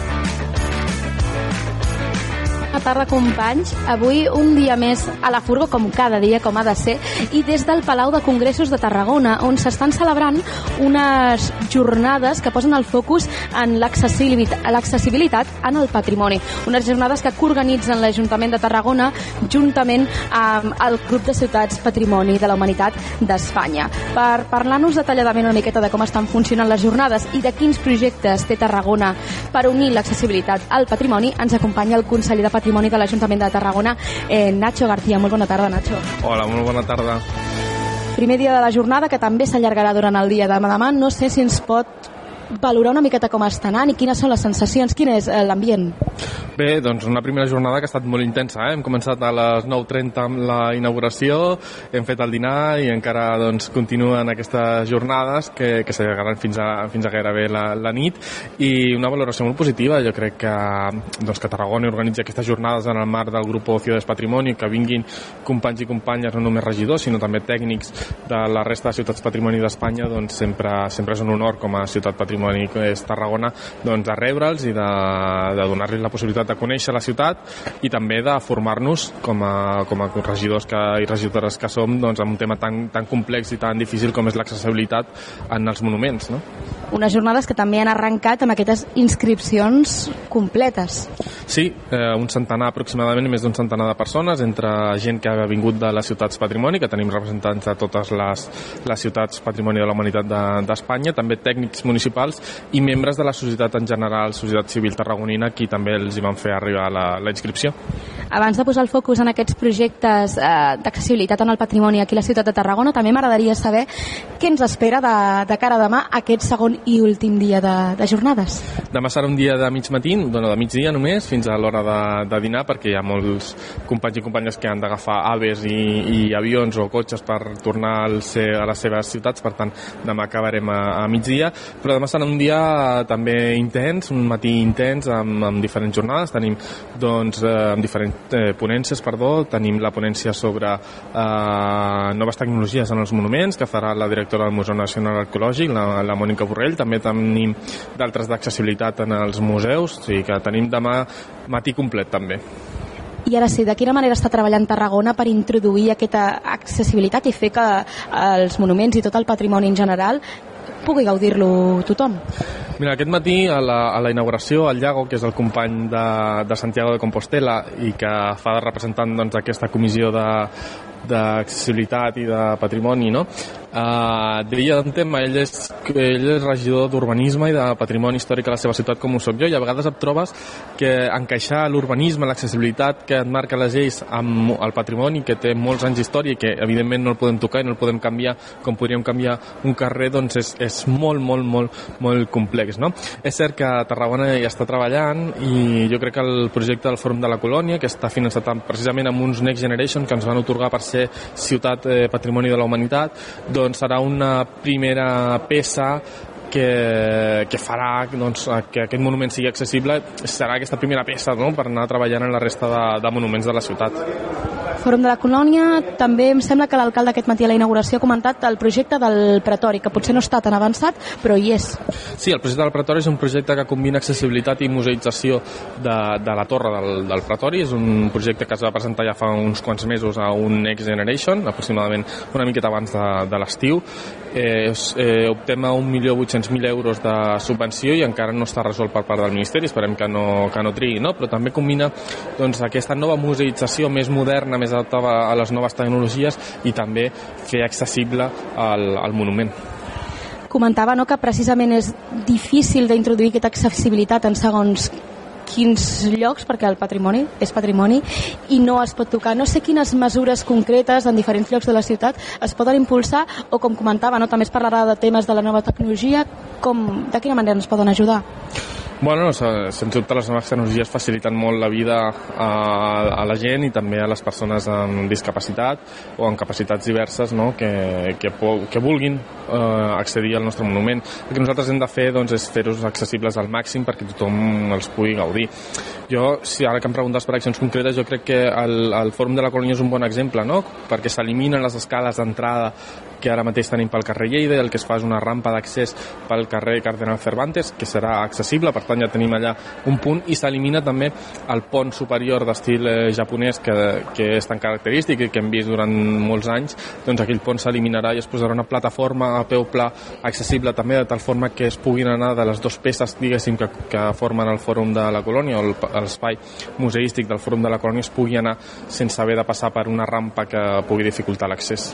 Tarda, companys. Avui un dia més a la furgo, com cada dia, com ha de ser, i des del Palau de Congressos de Tarragona, on s'estan celebrant unes jornades que posen el focus en l'accessibilitat en el patrimoni. Unes jornades que coorganitzen l'Ajuntament de Tarragona juntament amb el Club de Ciutats Patrimoni de la Humanitat d'Espanya. Per parlar-nos detalladament una miqueta de com estan funcionant les jornades i de quins projectes té Tarragona per unir l'accessibilitat al patrimoni, ens acompanya el conseller de Patrimoni de l'Ajuntament de Tarragona, eh, Nacho García. Molt bona tarda, Nacho. Hola, molt bona tarda. Primer dia de la jornada, que també s'allargarà durant el dia de demà. No sé si ens pot valorar una miqueta com està anant i quines són les sensacions, quin és eh, l'ambient? Bé, doncs una primera jornada que ha estat molt intensa. Eh? Hem començat a les 9.30 amb la inauguració, hem fet el dinar i encara doncs, continuen aquestes jornades que, que s'allargaran fins, a, fins a gairebé la, la nit i una valoració molt positiva. Jo crec que, doncs, que Tarragona organitza aquestes jornades en el marc del grup Ciudades Patrimoni, que vinguin companys i companyes, no només regidors, sinó també tècnics de la resta de ciutats patrimoni d'Espanya, doncs sempre, sempre és un honor com a ciutat patrimoni que és Tarragona, doncs de rebre'ls i de, de donar-los la possibilitat de conèixer la ciutat i també de formar-nos com a, com a regidors que, i regidores que som doncs, en un tema tan, tan complex i tan difícil com és l'accessibilitat en els monuments. No? Unes jornades que també han arrencat amb aquestes inscripcions completes. Sí, eh, un centenar aproximadament, més d'un centenar de persones, entre gent que ha vingut de les ciutats patrimoni, que tenim representants de totes les, les ciutats patrimoni de la humanitat d'Espanya, de, també tècnics municipals i membres de la societat en general, societat civil tarragonina, qui també els hi van fer arribar la, la inscripció. Abans de posar el focus en aquests projectes eh, d'accessibilitat en el patrimoni aquí a la ciutat de Tarragona, també m'agradaria saber què ens espera de, de cara a demà aquest segon i últim dia de, de jornades. Demà serà un dia de mig matí, bueno, de migdia només, fins a l'hora de, de dinar, perquè hi ha molts companys i companyes que han d'agafar aves i, i avions o cotxes per tornar al ser, a les seves ciutats, per tant, demà acabarem a, a migdia, però demà serà un dia també intens, un matí intens, amb, amb diferents jornades, tenim doncs, eh, amb diferents eh, ponències, perdó, tenim la ponència sobre eh, noves tecnologies en els monuments, que farà la directora del Museu Nacional Arqueològic, la, la Mònica Borrell, també tenim d'altres d'accessibilitat en els museus, o sigui que tenim demà matí complet també. I ara sí, de quina manera està treballant Tarragona per introduir aquesta accessibilitat i fer que els monuments i tot el patrimoni en general pugui gaudir-lo tothom? Mira, aquest matí a la, a la inauguració, el Llago, que és el company de, de Santiago de Compostela i que fa de representant doncs, aquesta comissió de, d'accessibilitat i de patrimoni, no? Uh, deia un tema, ell és, ell és regidor d'urbanisme i de patrimoni històric a la seva ciutat com ho soc jo i a vegades et trobes que encaixar l'urbanisme, l'accessibilitat que et marca les lleis amb el patrimoni que té molts anys d'història i que evidentment no el podem tocar i no el podem canviar com podríem canviar un carrer doncs és, és molt, molt, molt, molt complex no? és cert que Tarragona hi està treballant i jo crec que el projecte del Fòrum de la Colònia que està finançat precisament amb uns Next Generation que ens van otorgar per ser ciutat eh, patrimoni de la humanitat doncs serà una primera peça que, que farà doncs, que aquest monument sigui accessible serà aquesta primera peça no? per anar treballant en la resta de, de monuments de la ciutat. Fòrum de la Colònia, també em sembla que l'alcalde aquest matí a la inauguració ha comentat el projecte del Pretori, que potser no està tan avançat, però hi és. Sí, el projecte del Pretori és un projecte que combina accessibilitat i museïtzació de, de la torre del, del Pretori. És un projecte que es va presentar ja fa uns quants mesos a un Next Generation, aproximadament una miqueta abans de, de l'estiu. Eh, eh, optem a 1.800.000 euros de subvenció i encara no està resolt per part del Ministeri, esperem que no, que no trigui, no? però també combina doncs, aquesta nova museïtzació més moderna, més adaptada a les noves tecnologies i també fer accessible el, el monument comentava no, que precisament és difícil d'introduir aquesta accessibilitat en segons quins llocs, perquè el patrimoni és patrimoni i no es pot tocar. No sé quines mesures concretes en diferents llocs de la ciutat es poden impulsar o, com comentava, no, també es parlarà de temes de la nova tecnologia, com, de quina manera ens poden ajudar? Bueno, se- sens dubte les noves tecnologies faciliten molt la vida a, a la gent i també a les persones amb discapacitat o amb capacitats diverses no? que, que, que vulguin eh, accedir al nostre monument. El que nosaltres hem de fer doncs, és fer-los accessibles al màxim perquè tothom els pugui gaudir. Jo, si ara que em preguntes per accions concretes, jo crec que el, el Fòrum de la Colònia és un bon exemple, no? perquè s'eliminen les escales d'entrada que ara mateix tenim pel carrer Lleida el que es fa és una rampa d'accés pel carrer Cardenal Cervantes, que serà accessible, per tant ja tenim allà un punt, i s'elimina també el pont superior d'estil eh, japonès que, que és tan característic i que hem vist durant molts anys, doncs aquell pont s'eliminarà i es posarà una plataforma a peu pla accessible també de tal forma que es puguin anar de les dues peces, diguéssim, que, que formen el Fòrum de la Colònia o l'espai museístic del Fòrum de la Colònia es pugui anar sense haver de passar per una rampa que pugui dificultar l'accés.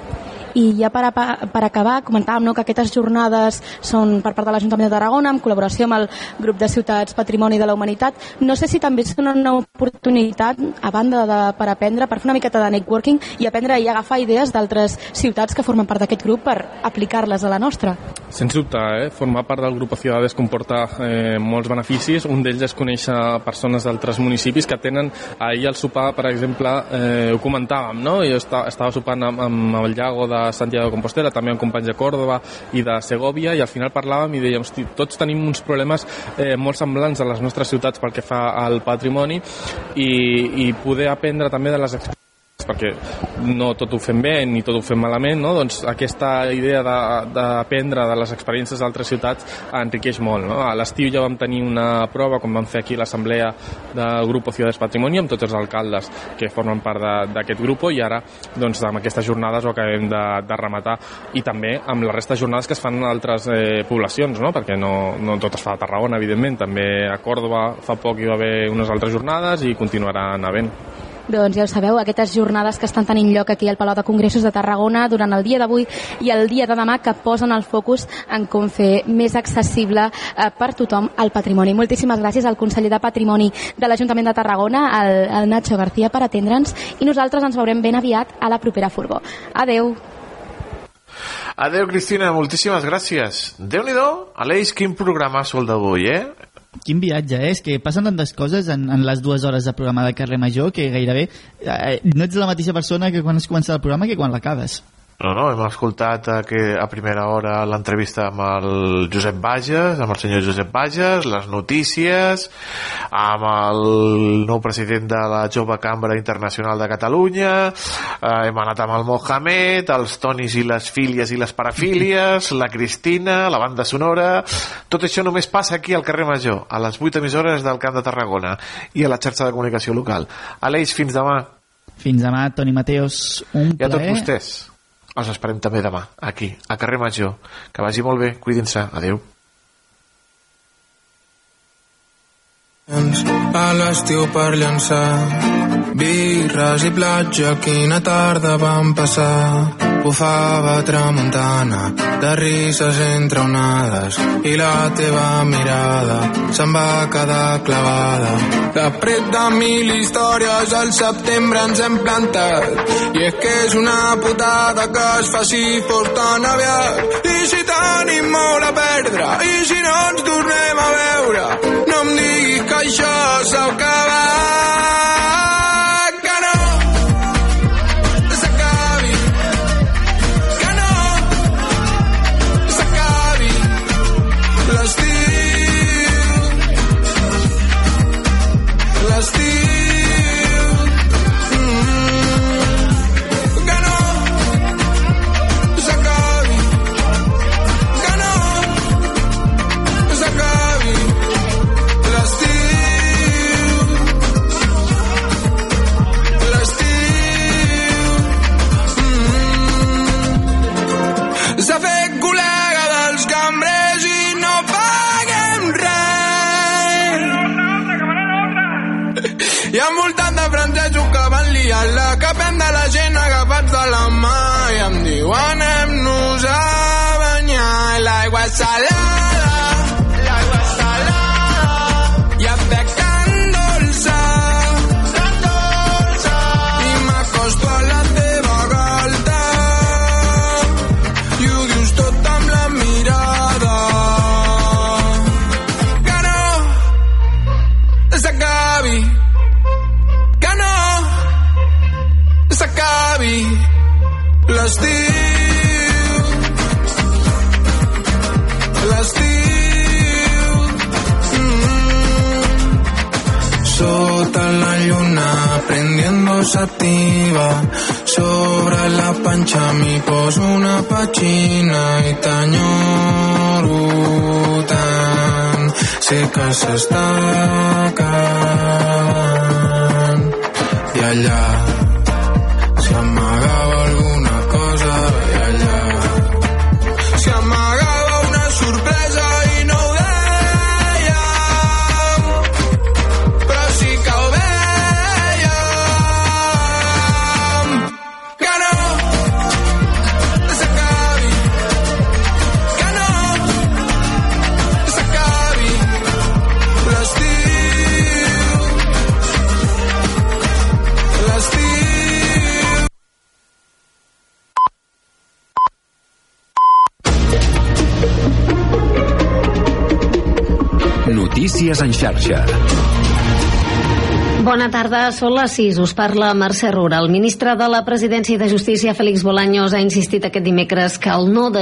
I ja per, per acabar, comentàvem no, que aquestes jornades són per part de l'Ajuntament de Tarragona, en col·laboració amb el grup de ciutats Patrimoni de la Humanitat. No sé si també és una, oportunitat, a banda de, per aprendre, per fer una miqueta de networking i aprendre i agafar idees d'altres ciutats que formen part d'aquest grup per aplicar-les a la nostra. Sens dubte, eh? formar part del grup Ciudades comporta eh, molts beneficis. Un d'ells és conèixer persones d'altres municipis que tenen ahir al sopar, per exemple, eh, ho comentàvem, no? Jo estava, estava sopant amb, amb el llago de Santiago Compostela, també amb companys de Córdoba i de Segovia, i al final parlàvem i dèiem, hosti, tots tenim uns problemes eh, molt semblants a les nostres ciutats pel que fa al patrimoni i, i poder aprendre també de les experiències perquè no tot ho fem bé ni tot ho fem malament, no? doncs aquesta idea de- d'aprendre de, de les experiències d'altres ciutats enriqueix molt. No? A l'estiu ja vam tenir una prova, com vam fer aquí l'assemblea del grup Ciudades Patrimonio, amb tots els alcaldes que formen part de- d'aquest grup, i ara doncs, amb aquestes jornades ho acabem de, de rematar, i també amb la resta de jornades que es fan en altres eh, poblacions, no? perquè no, no tot es fa a Tarragona, evidentment, també a Còrdoba fa poc hi va haver unes altres jornades i continuaran havent. Doncs ja ho sabeu, aquestes jornades que estan tenint lloc aquí al Palau de Congressos de Tarragona durant el dia d'avui i el dia de demà que posen el focus en com fer més accessible eh, per tothom el patrimoni. Moltíssimes gràcies al conseller de Patrimoni de l'Ajuntament de Tarragona, el, el Nacho García, per atendre'ns i nosaltres ens veurem ben aviat a la propera furgó. Adeu! Adeu, Cristina, moltíssimes gràcies. Déu-n'hi-do, Aleix, quin programa el d'avui, eh? Quin viatge, eh? És que passen tantes coses en, en les dues hores de programa de carrer Major que gairebé eh, no ets la mateixa persona que quan has començat el programa que quan l'acabes. No, no, hem escoltat a, que a primera hora l'entrevista amb el Josep Bages, amb el senyor Josep Bages, les notícies, amb el nou president de la Jove Cambra Internacional de Catalunya, eh, hem anat amb el Mohamed, els Tonis i les filles i les parafílies, la Cristina, la banda sonora... Tot això només passa aquí al carrer Major, a les 8 emissores del Camp de Tarragona i a la xarxa de comunicació local. Aleix, fins demà. Fins demà, Toni Mateos, un I a tots vostès. Els esperem també demà, aquí, a Carrer Major. Que vagi molt bé, cuidin-se. Adéu. a l'estiu per llançar birres i platja quina tarda vam passar bufava tramuntana de risses entre onades i la teva mirada se'n va quedar clavada. Després de mil històries al setembre ens hem plantat i és que és una putada que es faci fos tan aviat. I si tenim molt a perdre i si no ens tornem a veure no em diguis que això s'ha acabat sativa sobre la panxa mi poso una pachina i t'enyoro tant. Sé que s'està acabant. I allà Notícies en xarxa. Bona tarda, són les 6. Us parla Mercè Rura. El ministre de la Presidència i de Justícia, Félix Bolaños, ha insistit aquest dimecres que el no de